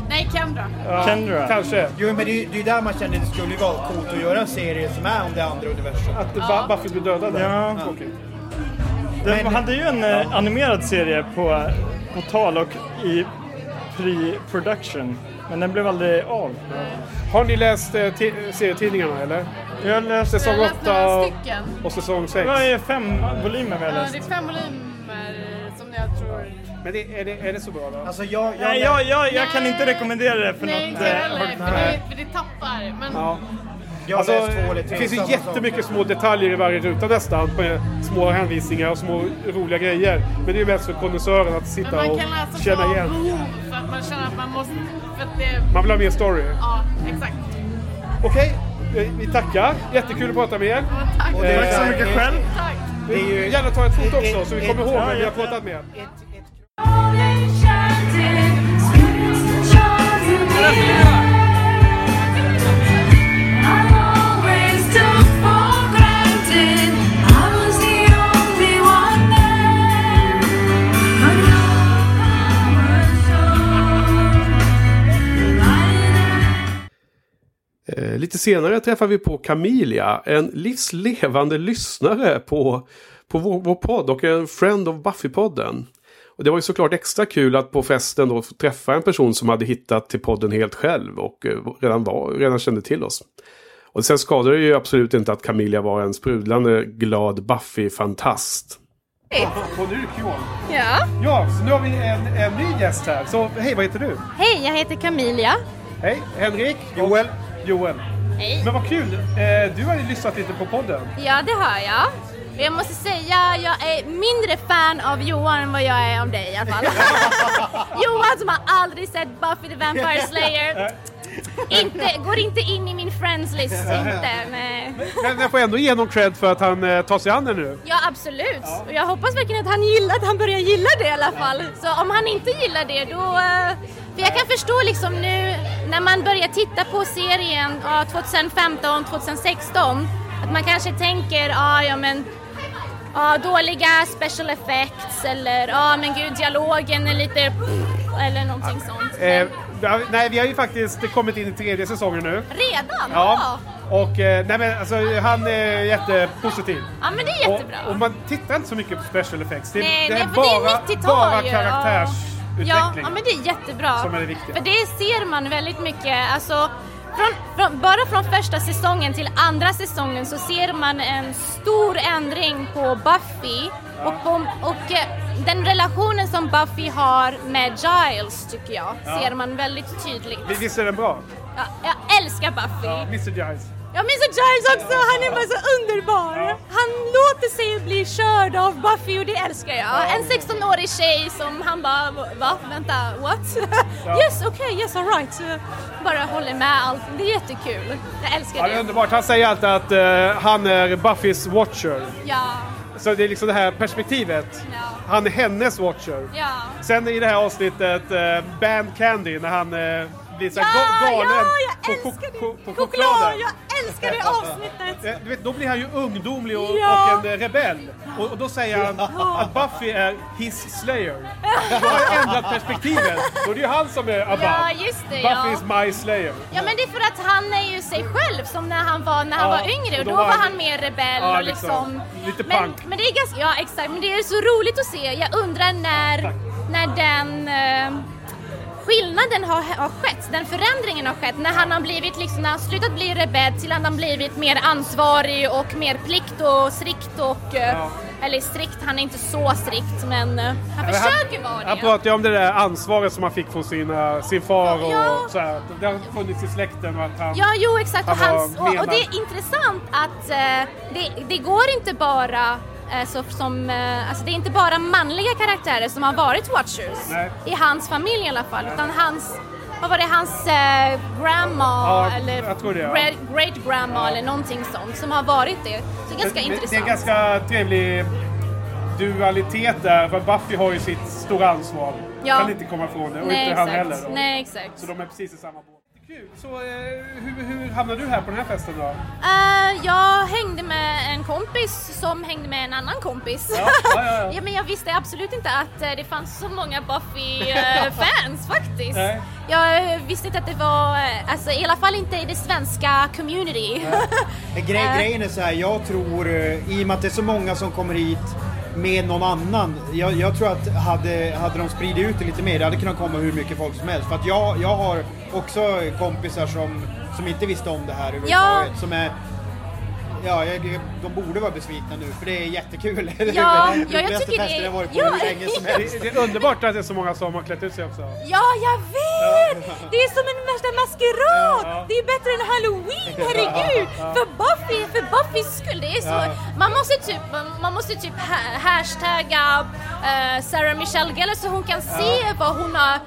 Nej, Kendra. Kendra. Kanske. Jo men det är ju det är där man känner det skulle vara coolt att göra en serie som är om det andra universum. Att ja. Buffy blir dödad där? Ja. Okej. De hade ju en eh, animerad serie på, på tal och i pre-production. Men den blev aldrig av. Har ni läst eh, ti- serietidningarna eller? Jag har läst Säsong Jag har läst 8 några och, stycken. och säsong 6. Det är fem volymer vi har Ja, läst. det är fem volymer som jag tror... Men det, är, det, är det så bra då? Alltså jag... Nej, jag, jag, jag kan inte rekommendera det för Nej, något... inte eh, heller, hårt- för det, för det tappar. Men Ja. Jag Alltså, det finns ju jättemycket små detaljer i varje ruta nästan. Med små hänvisningar och små roliga grejer. Men det är ju mest för konnässören att sitta men man och kan läsa känna på igen. behov för att man känner att man måste... För att det, Man vill ha mer story. ja, exakt. Okej, eh, vi tackar. Jättekul att prata med er. tack. Eh, Tack så mycket själv. Tack. Är ju... Gärna ta ett foto också så vi kommer ihåg Ja, vem vi har pratat med. Eh, lite senare träffar vi på Camilia, en livslevande lyssnare på, på vår, vår podd och en friend of Buffy-podden. Och det var ju såklart extra kul att på festen då träffa en person som hade hittat till podden helt själv och eh, redan, var, redan kände till oss. Och sen skadade det ju absolut inte att Camilia var en sprudlande glad Buffy-fantast. Och nu kul. Ja. Ja, så nu har vi en, en ny gäst här. Så hej, vad heter du? Hej, jag heter Camilia. Hej, Henrik. Joel. Joel. Hej. Men vad kul! Eh, du har ju lyssnat lite på podden. Ja, det har jag. Och jag måste säga, jag är mindre fan av Johan än vad jag är av dig i alla fall. Johan som har aldrig sett Buffy the Vampire Slayer. Inte, går inte in i min friends list, inte. Nej. Men jag får ändå ge honom cred för att han eh, tar sig an det nu. Ja, absolut. Och jag hoppas verkligen att han gillar, att han börjar gilla det i alla fall. Så om han inte gillar det då... eh, För jag kan förstå liksom nu när man börjar titta på serien ja, 2015, 2016 att man kanske tänker, ah, ja men ja, dåliga special effects eller ja men gud dialogen är lite eller någonting sånt. Eh, ja, nej, vi har ju faktiskt kommit in i tredje säsongen nu. Redan? Ja. Och eh, nej men alltså han är jättepositiv. Ja men det är jättebra. Och, och man tittar inte så mycket på special effects. Det, Nej, det nej, är för det är bara, 90-tal bara ju, ja. karaktärsutveckling. Ja, ja, men det är jättebra. Som är det viktiga. För det ser man väldigt mycket, alltså från, från, bara från första säsongen till andra säsongen så ser man en stor ändring på Buffy och, på, och eh, den relationen som Buffy har med Giles tycker jag Ja. ser man väldigt tydligt. Vi- Visst är den bra? Ja, jag älskar Buffy. Ja, Mr Giles. Jag minns Giles också, han är bara så underbar. Han låter sig bli körd av Buffy och det älskar jag. En 16-årig tjej som han bara, va? Vänta, what? Ja. yes, okay, yes, alright. Bara håller med allt. Det är jättekul. Jag älskar Ja, det är det. underbart. Han säger alltid att eh, han är Buffys watcher. Ja, Så det är liksom det här perspektivet. Han är hennes watcher. ja. Sen i det här avsnittet eh, Band Candy när han eh, blir så Ja, ga- galen ja, jag på, älskar chok- på, Choklad, chokladen. jag älskar det avsnittet. Eh, Du vet, då blir han ju ungdomlig och, Ja. och en rebell. Och, och då säger han att Buffy är his slayer. Då har jag ändrat perspektivet. Då är det ju han som är above. Ja, just det, Buffy ja. is my slayer. Ja men det är för att han är ju sig själv som när han var när han Ja, var yngre och då, då var han, mer rebell Ja, och liksom, lite men, punk. men det är ganska, ja exakt, men det är så roligt att se. Jag undrar när, när den eh, skillnaden har, har skett, den förändringen har skett när han har blivit liksom, när han slutat bli rebell till att han blivit mer ansvarig och mer plikt och strikt och eh, Ja. eller strikt, han är inte så strikt men eh, han försöker vara det. Han pratar ju om det där ansvaret som han fick från sina, sin far och Ja. så här. Det har funnits i släkten och att han... Ja, jo exakt. Och, han var hans, och, och det är intressant att eh, det, det går inte bara eh, så, som, eh, alltså det är inte bara manliga karaktärer som har varit Watchers Nej. i hans familj i alla fall, utan hans vad var det, hans eh, grandma Ja, eller det, ja. great, grandma eller någonting sånt som har varit det. Så det är ganska det, intressant. Det är en ganska trevlig dualitet där. För Buffy har ju sitt stora ansvar. Ja. Kan inte komma ifrån det. Och Nej, inte han exakt. heller. Då. Nej, exakt. Så de är precis i samma båt. Kul. Så eh, hur, hur hamnade du här på den här festen då? Eh, jag hängde med en kompis som hängde med en annan kompis. Ja, ja, ja, ja. men jag visste absolut inte att eh, det fanns så många Buffy-fans faktiskt. Nej. Jag visste inte att det var, eh, alltså i alla fall inte i det svenska community. Gre Eh. grejen är så här, jag tror, i och med att det är så många som kommer hit med någon annan. Jag, jag tror att hade, hade de spridit ut det lite mer, det hade kunnat komma hur mycket folk som helst. För att jag, jag har också kompisar som, som inte visste om det här överhuvudtaget. Som är, ja, jag, de borde vara besvikna nu för det är jättekul. är Ja, ja, jag tycker det- jag varit på ja. länge som helst. Det, det är underbart att det är så många som har klätt ut sig också. Ja, jag vet! Det är som en värsta maskerad! Det är bättre än halloween, herregud! Ja. För Buffy, för Buffys skull, det är så... Ja. Man måste typ, man måste typ ha- hashtagga eh, Sarah Michelle Gellar så hon kan se vad hon har...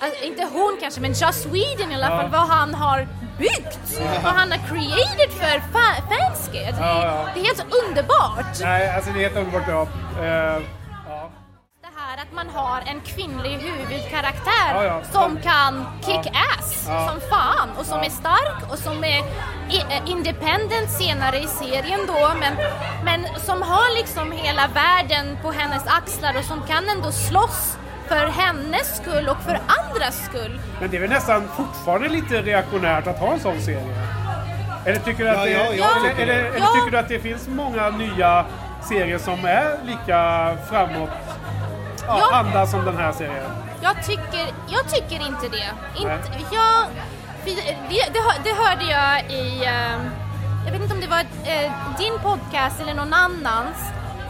Alltså, inte hon kanske, men Just Sweden i alla Ja. fall, vad han har byggt! Vad han har created för fa- fanskare. Alltså, Ja, det, ja. det är helt underbart! Nej, alltså det är helt underbart bra. Eh, ja. Det här att man har en kvinnlig huvudkaraktär som kan kick ass som fan och som är stark och som är eh, independent senare i serien då men, men som har liksom hela världen på hennes axlar och som kan ändå slåss för hennes skull och för andras skull. Men det är väl nästan fortfarande lite reaktionärt att ha en sån serie? Eller tycker du att, Ja, det, ja, eller, tycker eller, det. eller Ja. tycker du att det finns många nya serier som är lika framåt ja, Ja. anda som den här serien? Jag tycker, jag tycker inte det. Inte, jag, det, det, det hörde jag i, eh, jag vet inte om det var eh, din podcast eller någon annans,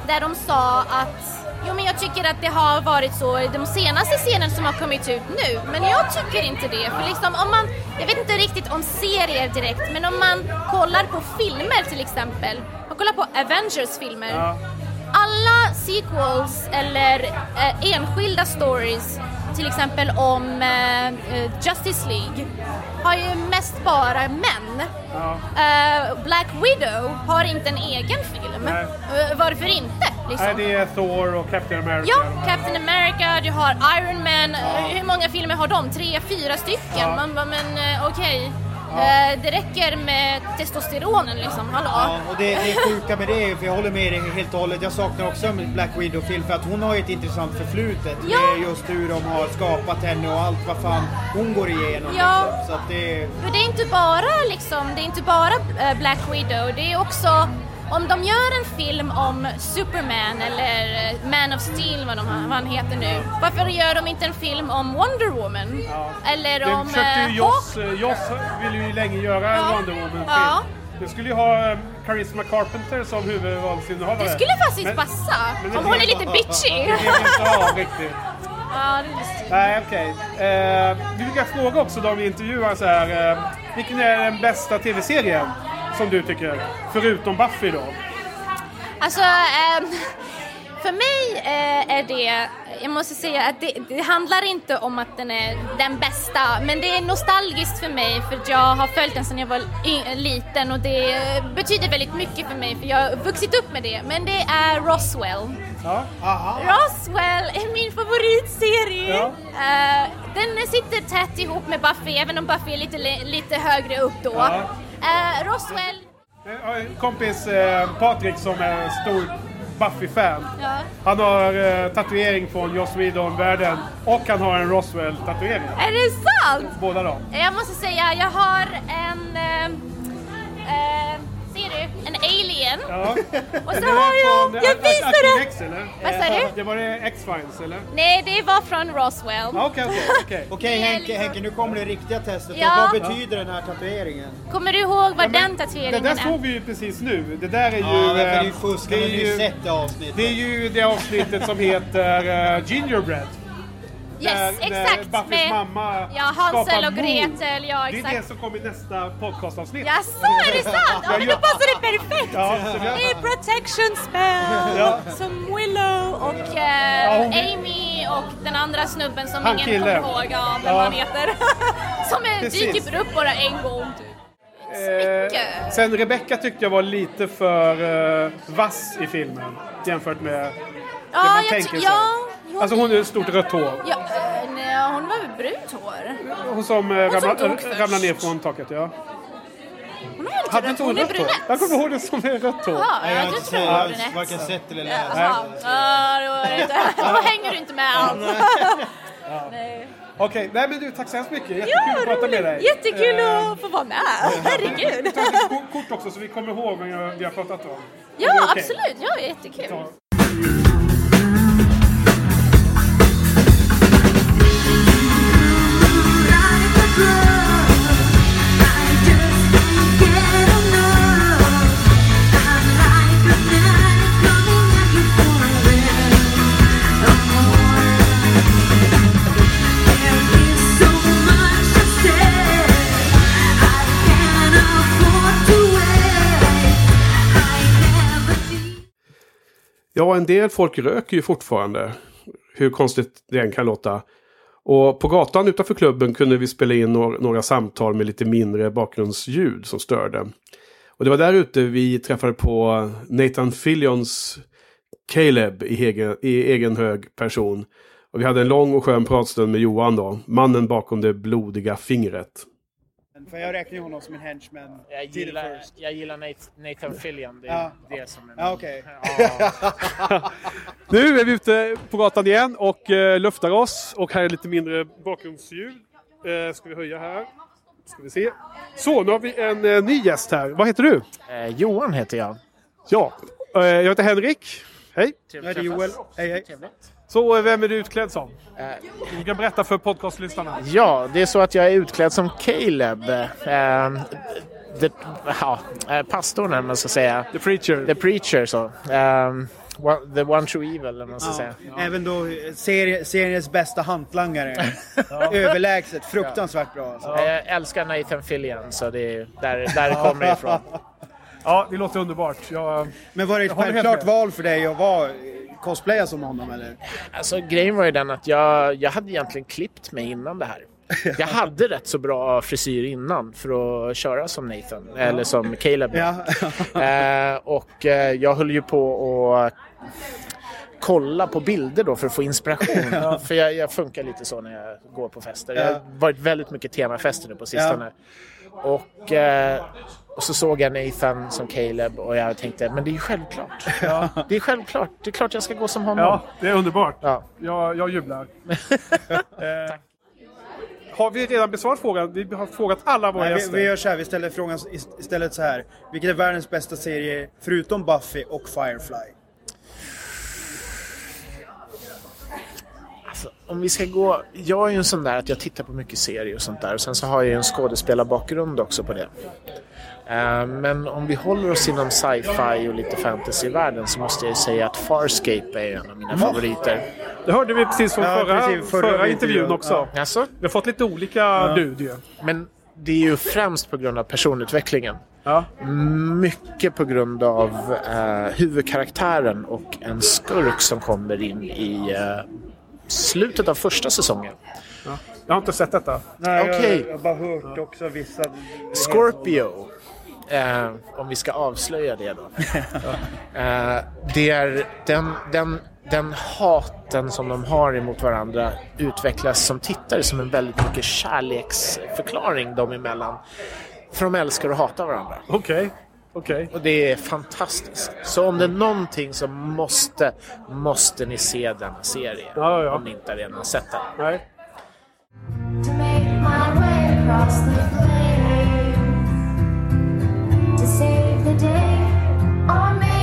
där de sa att Jo men jag tycker att det har varit så i de senaste scenerna som har kommit ut nu. Men jag tycker inte det. För liksom om man, jag vet inte riktigt om serier direkt, men om man kollar på filmer till exempel. Man kollar på Avengers-filmer. Ja. Alla sequels eller eh, enskilda stories, till exempel om eh, eh, Justice League, har ju mest bara män. Ja. Eh, Black Widow har inte en egen film. Nej. Eh, varför inte? Liksom? Nej, det är Thor och Captain America. Ja, Captain America, du har Iron Man. Eh, Hur många filmer har de? Tre, fyra stycken? Ja. Man bara, men okej. Ja. Eh, det räcker med testosteronen liksom, hallå? Ja, och det, det sjuka med det är, för jag håller med dig helt och hållet, jag saknar också Black Widow-film för att hon har ju ett intressant förflutet Ja. med just hur de har skapat henne och allt vad fan hon går igenom. Ja. Liksom. Så att det, För det är inte bara liksom, det är inte bara eh, Black Widow, det är också om de gör en film om Superman eller eh, Man of Steel vad, de, vad han heter nu, varför gör de inte en film om Wonder Woman? Eller Det om försökte eh, ju Joss, eh, Joss ville ju länge göra en Ja. Wonder Woman-film. Ja. Det skulle ju ha Charisma Carpenter som huvudrollsinnehavare. Det skulle faktiskt Men- passa, men om hon är lite bitchy. Det blev inte av riktigt. Ja, det är Nej, okej. Eh, vi brukar fråga också de vi intervjuar så här. Eh, vilken är den bästa tv-serien som du tycker? Förutom Buffy då? Alltså, ehm, för mig eh, är det, jag måste säga att det, det handlar inte om att den är den bästa, men det är nostalgiskt för mig för att jag har följt den sedan jag var liten och det betyder väldigt mycket för mig för jag har vuxit upp med det. Men det är Roswell. Ja. Roswell är min favoritserie. Ja. Eh, den sitter tätt ihop med Buffy, även om Buffy är lite, lite högre upp då. Ja. Eh, Roswell, Jag har en kompis eh, Patrik som är stor Buffy-fan. ja. Han har eh, tatuering från Joss Whedon-världen och han har en Roswell-tatuering. Är det sant? Båda dem. Jag måste säga, jag har en... Eh, eh, ser du? En alien. Ja. Och så Det är har jag... från, Jag eh, visar det! X, eller? Vad sa du? Det var det X-Files eller? Nej, det var från Roswell. Okej, okej, okej. Okej Det är Henke, Henke, nu kommer det riktiga testet. Ja. Vad betyder den här tatueringen? Kommer du ihåg vad Ja, men den Det tatueringen där är? såg vi ju precis nu. Det där är ju... Ja, därför är det ju eh, fusk. det är ju ju- sett det avsnittet. Det är ju det avsnittet som heter uh, Gingerbread. Yes, Där- där exakt. Buffys med mamma ja, Hansel och. Gretel. Ja, Det är det exakt. som kommer i nästa podcastavsnitt. Jaså, är det sant? Ja, men då passar det perfekt! Ja, det- är protection spell Ja. som Willow och eh, Amy och den andra snubben som Han ingen kommer ihåg ja, vem Ja. han heter. som är, dyker upp bara en gång typ. mycket. Sen Rebecca tyckte jag var lite för uh, vass i filmen jämfört med det man jag tänker sig. ja, hon- Alltså hon ett stort rött hår. Ja, eh, nej, hon var väl brunt hår? Hon som, uh, Hon som dog först. ramlar ner från taket, ja. Hon har inte Hade inte hon hon är rött hår? brunett. Jag kommer ihåg det som är rött hår. Ja, Nej, jag inte tror jag har brunett. varken sett eller läst. Jaha. Ja, då var det inte. Då hänger du inte med alls. Nej. Okej, nej men du tack så hemskt mycket. Jättekul Ja, att prata med dig. Jättekul Eh, att få vara med. Herregud. Ta ett ko- kort också så vi kommer ihåg vad vi har pratat om. Är det Ja, okej? absolut. Ja, jättekul. Ja, en del folk röker ju fortfarande. Hur konstigt det än kan låta. Och på gatan utanför klubben kunde vi spela in några, några samtal med lite mindre bakgrundsljud som störde. Och det var där ute vi träffade på Nathan Fillions Caleb i egen, i egen hög person. Och vi hade en lång och skön pratstund med Johan då, mannen bakom det blodiga fingret. För jag räknar ju honom som en henchman. Jag gillar, jag gillar Nate- Nathan Fillion. Det är Ja. det som är Ja, okej. Ja. Nu är vi ute på gatan igen och eh, luftar oss. Och här är lite mindre bakgrundsljud. Eh, ska vi höja här. Ska vi se. Så, nu har vi en eh, ny gäst här. Vad heter du? Eh, Johan heter jag. Ja, jag heter Henrik. Hej. Jag heter Joel. Hej, hej. Så, eh, vem är du utklädd som? Eh, Du kan berätta för podcastlyssnarna. Ja, det är så att jag är utklädd som Caleb. Eh, the, ja, pastorn eller man ska säga. The preacher. The preacher så. Eh, one- the one true evil eller man ska säga. Även då serie, seriens bästa hantlangare. Överlägset. Fruktansvärt bra. Alltså. Jag älskar Nathan Fillion så det är där, där det kommer ifrån. Ja, det låter underbart. Jag, Men var det ett självklart val för dig att vara cosplaya som honom eller? Alltså grejen var ju den att jag, jag hade egentligen klippt mig innan det här. Jag hade rätt så bra frisyr innan för att köra som Nathan, eller som Caleb. eh, och eh, jag höll ju på att kolla på bilder då för att få inspiration. Ja. För jag, jag funkar lite så när jag går på fester. Ja. Jag har varit väldigt mycket temafester nu på sistone. Och, eh, och så såg jag Nathan som Caleb och jag tänkte, men det är ju självklart. Det är självklart. Det är klart jag ska gå som honom. Ja, det är underbart. Ja. Jag, jag jublar. eh, har vi redan besvarat frågan? Vi har frågat alla våra Nej, vi, gäster. vi gör så här, vi ställer frågan ist- istället så här. Vilken är världens bästa serie förutom Buffy och Firefly? Alltså, om vi ska gå... Jag är ju en sån där att jag tittar på mycket serier och sånt där. Och sen så har jag ju en skådespelarbakgrund också på det. Eh, men om vi håller oss inom sci-fi och lite fantasy-världen så måste jag ju säga att Farscape är en av mina favoriter. Det hörde vi precis från Ja, förra, precis, förra, förra intervjun intervjun. också. Ja. Alltså? Vi har fått lite olika bud ju. Men det är ju främst på grund av personutvecklingen. Mycket på grund av eh, huvudkaraktären och en skurk som kommer in i eh, slutet av första säsongen. Jag har inte sett detta. Nej, Okej. jag, jag har bara hört också vissa... Scorpio. Eh, om vi ska avslöja det då. eh, det är den, den, den haten som de har emot varandra utvecklas som tittare som en väldigt mycket kärleksförklaring dem emellan. För de älskar och hatar varandra. Okej. Okej. Och det är fantastiskt. Så om det är någonting som måste, måste ni se denna serie. Ja, ja. Om ni inte redan har sett den. Nej. day.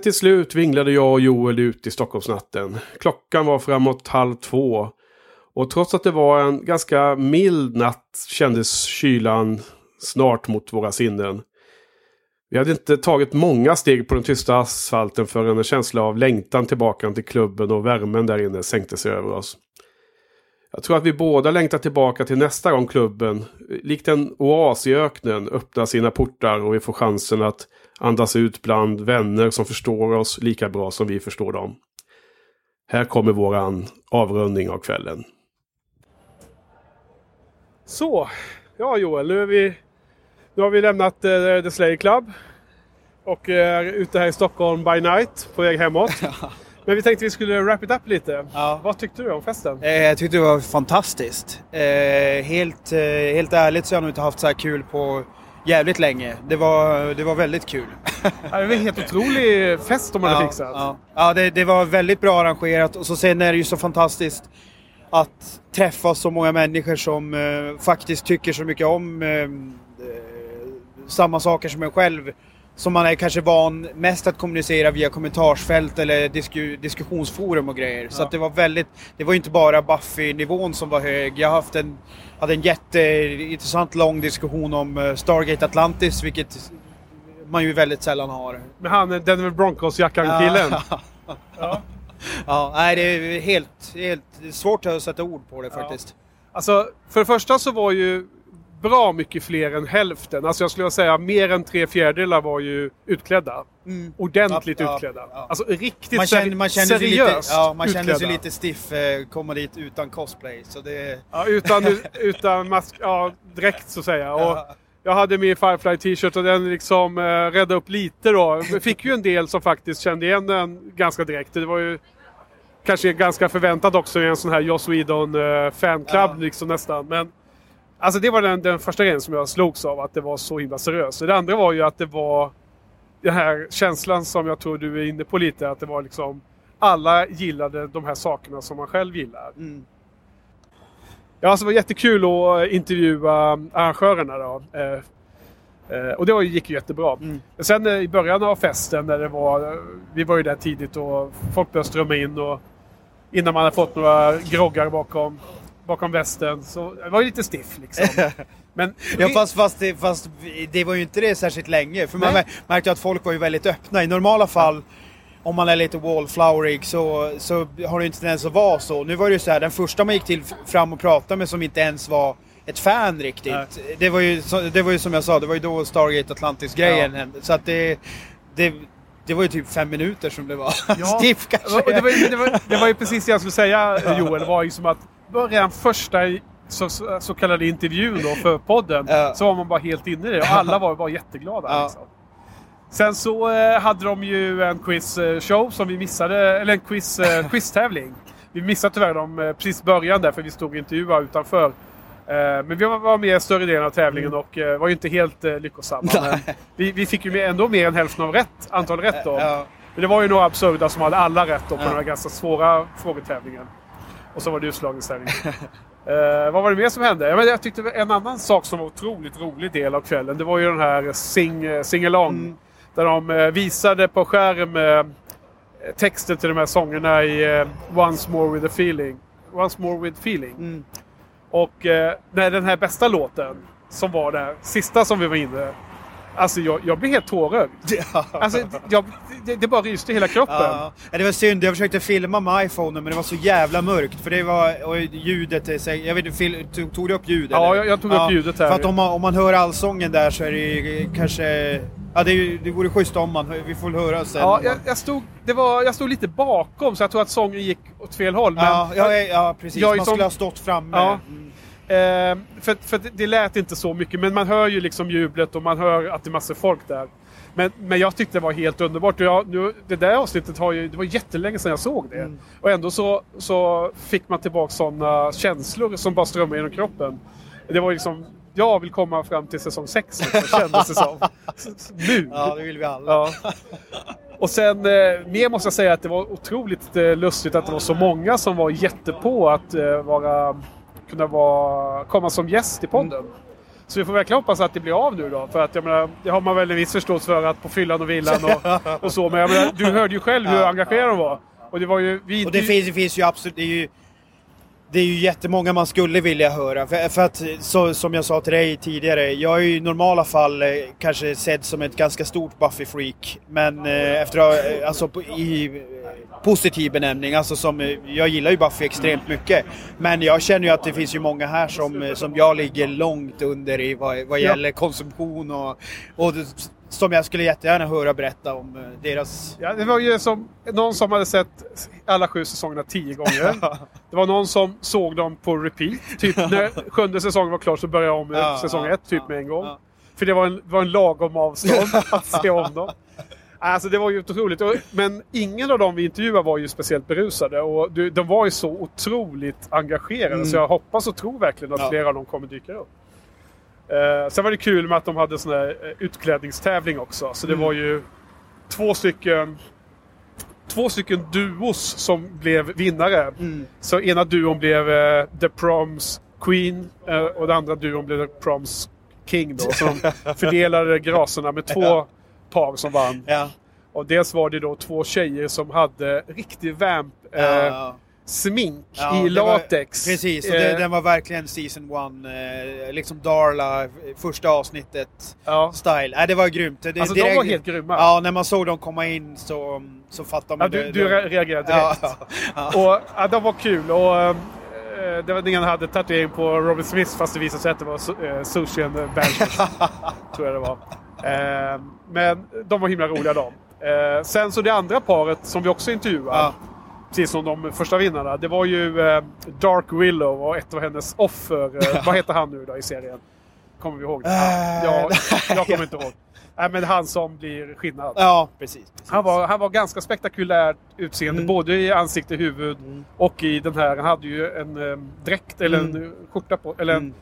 Men till slut vinglade jag och Joel ut i Stockholmsnatten. Klockan var framåt halv två. Och trots att det var en ganska mild natt kändes kylan snart mot våra sinnen. Vi hade inte tagit många steg på den tysta asfalten förrän en känsla av längtan tillbaka till klubben och värmen där inne sänkte sig över oss. Jag tror att vi båda längtar tillbaka till nästa gång klubben, likt en oas i öknen, öppnar sina portar och vi får chansen att andas ut bland vänner som förstår oss lika bra som vi förstår dem. Här kommer våran avrundning av kvällen. Så, ja Joel, nu, är vi, nu har vi lämnat uh, The Slayer Club. Och är ute här i Stockholm by night, på väg hemåt. Men vi tänkte vi skulle wrap it up lite. Vad tyckte du om festen? Eh, Jag tyckte det var fantastiskt. Eh, helt, eh, helt ärligt så har jag nog inte haft så här kul på jävligt länge. Det var, det var väldigt kul. Ja, Det var en helt otrolig fest de hade ja, fixat. Ja, ja det, det var väldigt bra arrangerat och så sen är det ju så fantastiskt att träffa så många människor som eh, faktiskt tycker så mycket om eh, eh, samma saker som en själv. Som man är kanske van mest att kommunicera via kommentarsfält eller disku, diskussionsforum och grejer. Så Ja. att det var väldigt, det var ju inte bara Buffy-nivån som var hög. Jag haft en, hade en jätteintressant lång diskussion om eh, Stargate Atlantis, vilket man ju väldigt sällan har. Med han eh, Denver Broncos-jackan-killen. Ja. ja, nej det är helt, helt svårt att sätta ord på det faktiskt. Alltså, för det första så var ju bra mycket fler än hälften. Alltså jag skulle säga mer än tre fjärdedelar var ju utklädda. Ordentligt Ja, ja, utklädda. ja. Alltså riktigt man känner, man känner sig lite, seriöst ja, man känner sig lite stiff eh, komma dit utan cosplay. Så det, Ja, utan, utan mask, ja, dräkt så att säga. Och jag hade min Firefly t-shirt och den liksom eh, räddade upp lite då. Fick ju en del som faktiskt kände igen den ganska direkt. Det var ju kanske ganska förväntat också i en sån här Joss Whedon eh, fanclub liksom nästan. Men alltså det var den, den första grejen som jag slogs av, att det var så himla seriöst. Och Det andra var ju att det var den här känslan som jag tror du är inne på lite, att det var liksom alla gillade de här sakerna som man själv gillar. Ja, alltså det var jättekul att intervjua arrangörerna då. Eh, eh, och det gick ju jättebra. Men sen eh, i början av festen när det var, eh, vi var ju där tidigt och folk började strömma in och innan man hade fått några groggar bakom, bakom västen. Så det var ju lite stiff liksom. Men ja, fast, fast, det, fast det var ju inte det särskilt länge. För man Nej. mär- märkte att folk var ju väldigt öppna. I normala fall, om man är lite wallflowerig, så, så har det inte tendens att vara så. Nu var det ju så här, den första man gick till fram och pratade med som inte ens var ett fan riktigt. Det var, ju, det var ju som jag sa, det var ju då Stargate Atlantis-grejen Ja. hände. Så att det, det, det var ju typ fem minuter som det var stiff kanske. Det var, ju- det, var, det var ju precis det jag skulle säga Joel. Var ju som att redan första i- så, så, kallade intervjun då för podden så var man bara helt inne i det och alla var bara jätteglada. Ja. Liksom. Sen så eh, hade de ju en quiz-show som vi missade, eller en quiz, eh, quiztävling. Vi missade tyvärr dem eh, precis i början där för vi stod och intervjuade utanför. Eh, men vi var, med större delen av tävlingen och eh, var ju inte helt eh, lyckosamma. Vi, vi fick ju ändå mer än hälften av rätt, antal rätt då. Ja. Men det var ju några absurda som hade alla rätt då på Ja. den här ganska svåra frågetävlingen. Och så var det utslagningstävlingen. Eh, vad var det mer som hände? Ja, men jag tyckte en annan sak som var otroligt rolig del av kvällen. Det var ju den här sing, eh, sing-along. Mm. Där de eh, visade på skärm eh, texten till de här sångerna i Once more with a feeling. Once more with feeling. Mm. Och eh, den här bästa låten som var där, sista som vi var inne. Alltså jag, jag blev helt tårögd. Alltså, jag, det, det bara ryste i hela kroppen. Ja, Ja, det var synd. Jag försökte filma med iPhone men det var så jävla mörkt. För det var, och ljudet, så- jag vet inte, tog, tog du upp ljudet? Ja, jag- jag tog upp ljudet här. För att om man, om man hör allsången där så är det kanske... Ja, det, är det vore schysst om man, vi får höra sen. Ja, jag, jag, stod, det var, jag stod lite bakom så jag tror att sången gick åt fel håll. Men Ja, ja, ja, precis. jag Man som- skulle ha stått framme. Ja. Eh, för för det, lät inte så mycket, men man hör ju liksom jublet och man hör att det är massor folk där. Men, men jag tyckte det var helt underbart. Jag, nu, det där avsnittet har ju, det var jättelänge sedan jag såg det. Mm. Och ändå så, så fick man tillbaka sådana känslor som bara strömmade genom kroppen. Det var liksom, jag vill komma fram till säsong 6 liksom, kändes det som. Nu! Ja, det vill vi alla. Ja. Och sen eh, mer måste jag säga att det var otroligt eh, lustigt att det var så många som var jättepå att eh, vara, kunna vara, komma som gäst i podden. Så vi får verkligen hoppas att det blir av nu då. För att jag menar, det har man väl en viss förståelse för att på fyllan och villan och, och så. Men jag menar, du hörde ju själv hur Ja. engagerade de var. Och det var ju... Vi Och det finns, det finns ju absolut, det är ju, det är ju jättemånga man skulle vilja höra. För, för att, så, som jag sa till dig tidigare, jag är ju i normala fall eh, kanske sedd som ett ganska stort Buffy-freak. Men eh, efter att eh, alltså på- i positiv benämning, alltså som, eh, jag gillar ju Buffy extremt mycket. Men jag känner ju att det finns ju många här som, som jag ligger långt under i vad, vad Ja. gäller konsumtion och, och som jag skulle jättegärna höra berätta om eh, deras... Ja, det var ju som någon som hade sett alla sju säsongerna tio gånger. Det var någon som såg dem på repeat. Typ när sjunde säsongen var klar så började jag om Ja, säsong ja, ett typ med en gång. För det var en, var en lagom avstånd att se om dem. Alltså det var ju otroligt. Men ingen av dem vi intervjuade var ju speciellt berusade. Och de var ju så otroligt engagerade. Mm. Så jag hoppas och tror verkligen att flera av dem kommer dyka upp. Eh, sen var det kul med att de hade sån här eh, utklädningstävling också. Så det Mm. var ju två stycken två stycken duos som blev vinnare. Mm. Så ena duon blev eh, The Proms Queen eh, och den andra duon blev The Proms King då. Så de fördelade graserna med två Ja. par som vann. Och dels var det då två tjejer som hade riktig vamp eh, Ja. Smink Ja, i det var- latex. precis, och det, Eh, den var verkligen season one. Eh, liksom Darla, eh, första avsnittet style. Nej, det var grymt. Det, Alltså, de var helt grymma. Ja, när man såg dem komma in så, så fattade Ja, man du, det. du det- re- reagerade Ja, direkt. ja. Och, ja, de var kul. Och, eh, det var den ena hade tatuering på Robert Smith fast det visade sig att det var eh, Sushi and Banshees. tror jag det var. Men de var himla roliga de. Sen så det andra paret som vi också intervjuade. Precis som de första vinnarna. Det var ju eh, Dark Willow och ett av hennes offer. Eh, vad heter han nu då i serien? Kommer vi ihåg det? Eh, ja, jag kommer inte ihåg. Nej, men han som blir skinnad. Ja, precis. Han var, han var ganska spektakulärt utseende, både i ansikte, huvud och i den här. Han hade ju en eh, dräkt eller en Mm. eh, skjorta på, eller en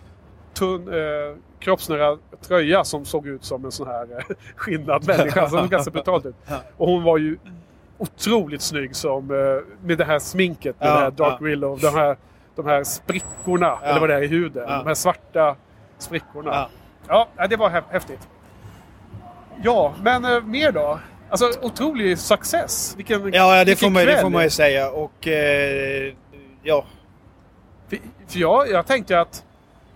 tunn eh, kroppsnära tröja som såg ut som en sån här eh, skinnad människa. Som såg ganska brutalt ut. Och hon var ju otroligt snygg som, eh, med det här sminket, med Ja, det här Dark ja. Willow. De här, de här sprickorna, eller vad det är i huden. Ja. De här svarta sprickorna. Ja. Ja, ja det var hä- häftigt. Ja, men eh, mer då? Alltså otrolig success. Vilken, Ja, ja det, vilken får man, det får man ju säga. Och eh, ja. För, för jag, jag tänkte att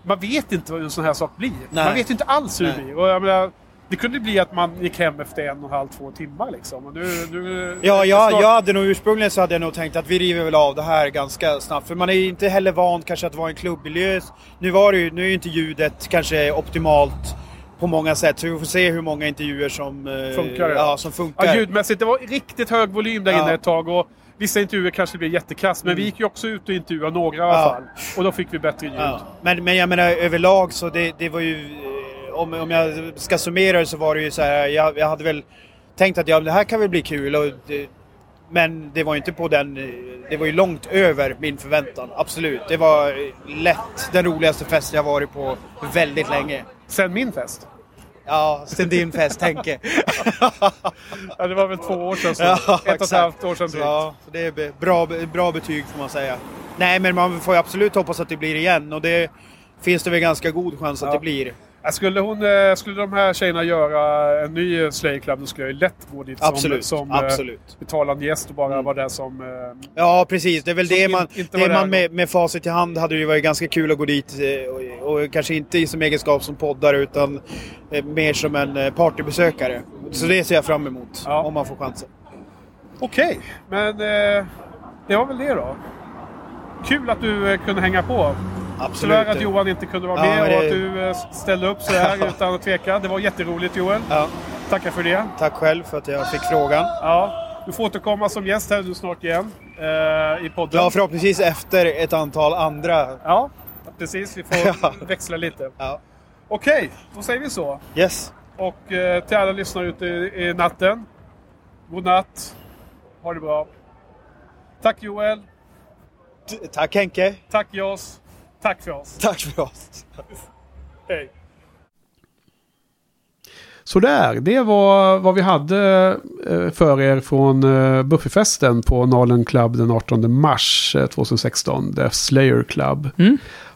man vet inte hur en sån här sak blir. Nej. Man vet inte alls hur det Nej. blir. Och jag menar, det kunde bli att man gick hem efter en och en halv, två timmar liksom. Och nu, nu, Ja, jag, snart- jag hade nog ursprungligen så hade jag nog tänkt att vi river väl av det här ganska snabbt. För man är ju inte heller van kanske att vara i en klubbmiljö. Nu, var det ju, nu är ju inte ljudet kanske optimalt på många sätt. Så vi får se hur många intervjuer som eh, Funkar det? Ja, som funkar. Ja, ljudmässigt. Det var riktigt hög volym där Ja. inne ett tag. Och vissa intervjuer kanske blev jättekass. Men Mm. vi gick ju också ut och intervjuade några i alla Ja. fall. Och då fick vi bättre ljud. Ja. Men, men jag menar överlag så det, det var ju... Om, om jag ska summera det så var det ju så här, jag, jag hade väl tänkte att ja, det här kan väl bli kul. Och det, men det var ju inte på den... Det var ju långt över min förväntan. Absolut. Det var lätt den roligaste fest jag varit på väldigt länge. Sen min fest? Ja, sen din fest Henke. ja, det var väl två år sedan. Så. Ja, Ett och ett halvt år sedan drygt. Ja, så det är bra, bra betyg får man säga. Nej, men man får ju absolut hoppas att det blir igen och det finns det väl ganska god chans att Ja. det blir. Ja, Skulle, hon, eh, skulle de här tjejerna göra en ny Slayer Club då skulle jag ju lätt gå dit som, Absolut, som eh, absolut. betalande gäst och bara vara där som... eh, Ja, precis. Det är väl Som det man... det man med, med facit i hand hade ju varit ganska kul att gå dit och, och kanske inte i som egenskap som poddare utan mer som en partybesökare. Så det ser jag fram emot om man får chansen. Okej, men eh, det var väl det då. Kul att du kunde hänga på. Absolut. Tyvärr att Johan inte kunde vara Ja, med och det- att du eh, ställde upp så här utan att tveka. Det var jätteroligt Joel. Ja. Tackar för det. Tack själv för att jag fick frågan. Ja, du får återkomma som gäst här du snart igen eh, i podden. Ja, förhoppningsvis efter ett antal andra. Ja, precis. Vi får växla lite. Ja. Okej, då säger vi så. Yes. Och eh, till alla lyssnare ute i, i natten. God natt. Ha det bra. Tack Joel. tack Henke. Tack Jos. Tack för oss. Tack för oss. Hej. Sådär, det var vad vi hade eh, för er från eh, Buffyfesten på Nalen Club den 18 mars eh, 2016. The Slayer Club.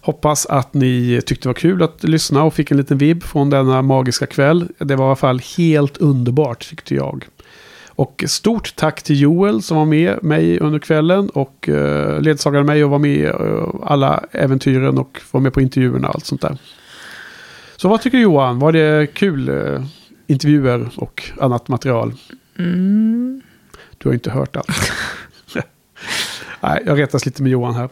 Hoppas att ni tyckte det var kul att lyssna och fick en liten vibb från denna magiska kväll. Det var i alla fall helt underbart tyckte jag. Och stort tack till Joel som var med mig under kvällen och eh, ledsagade mig och var med i eh, alla äventyren och var med på intervjuerna och allt sånt där. Så vad tycker du Johan? Var det kul eh, intervjuer och annat material? Mm. Du har inte hört allt. Nej, jag retas lite med Johan här.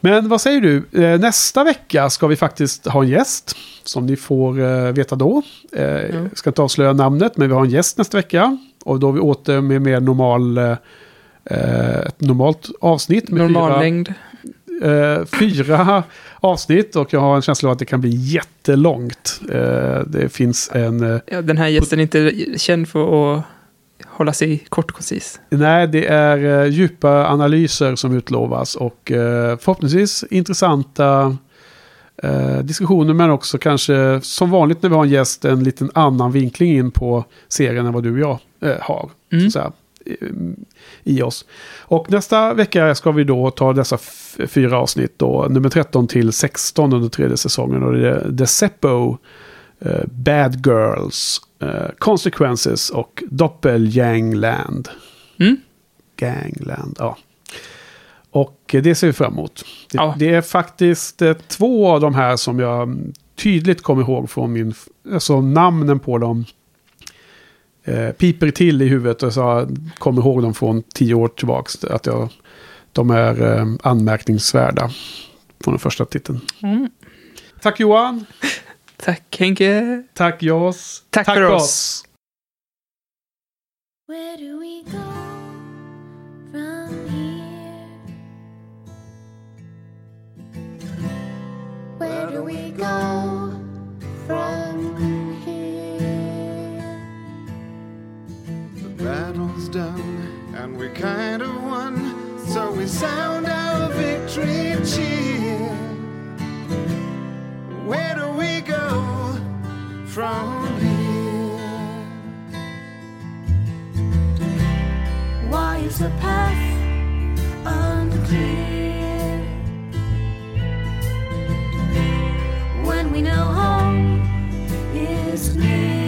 Men vad säger du? Nästa vecka ska vi faktiskt ha en gäst. Som ni får veta då. Jag ska inte avslöja namnet, men vi har en gäst nästa vecka. Och då är vi åter med mer normal, eh, ett normalt avsnitt. Med Normal fyra, längd. eh, fyra avsnitt och jag har en känsla av att det kan bli jättelångt. Eh, det finns en... eh, Ja, den här gästen är inte känd för att hålla sig kort och koncis. Nej, det är eh, djupa analyser som utlovas och eh, förhoppningsvis intressanta eh, diskussioner men också kanske som vanligt när vi har en gäst en liten annan vinkling in på serien än vad du och jag eh, har. Så säga, eh, i oss. Och nästa vecka ska vi då ta dessa fyra avsnitt då, nummer 13 till 16 under tredje säsongen och det är The Seppo, eh, Bad Girls, eh, Consequences och Doppelgangland. Mm. Gangland, ja. Och det ser vi fram emot. Det, det är faktiskt eh, två av de här som jag tydligt kommer ihåg från min... Alltså namnen på dem eh, piper till i huvudet och så jag kommer ihåg dem från tio år tillbaks. Att jag, de är eh, anmärkningsvärda från den första titeln. Mm. Tack Johan. Tack Henke. Tack Jos. Tack för oss. Where do we go from here? The battle's done and we kind of won, so we sound our victory cheer. Where do we go from here? Why is the path unclear? When we know home is near.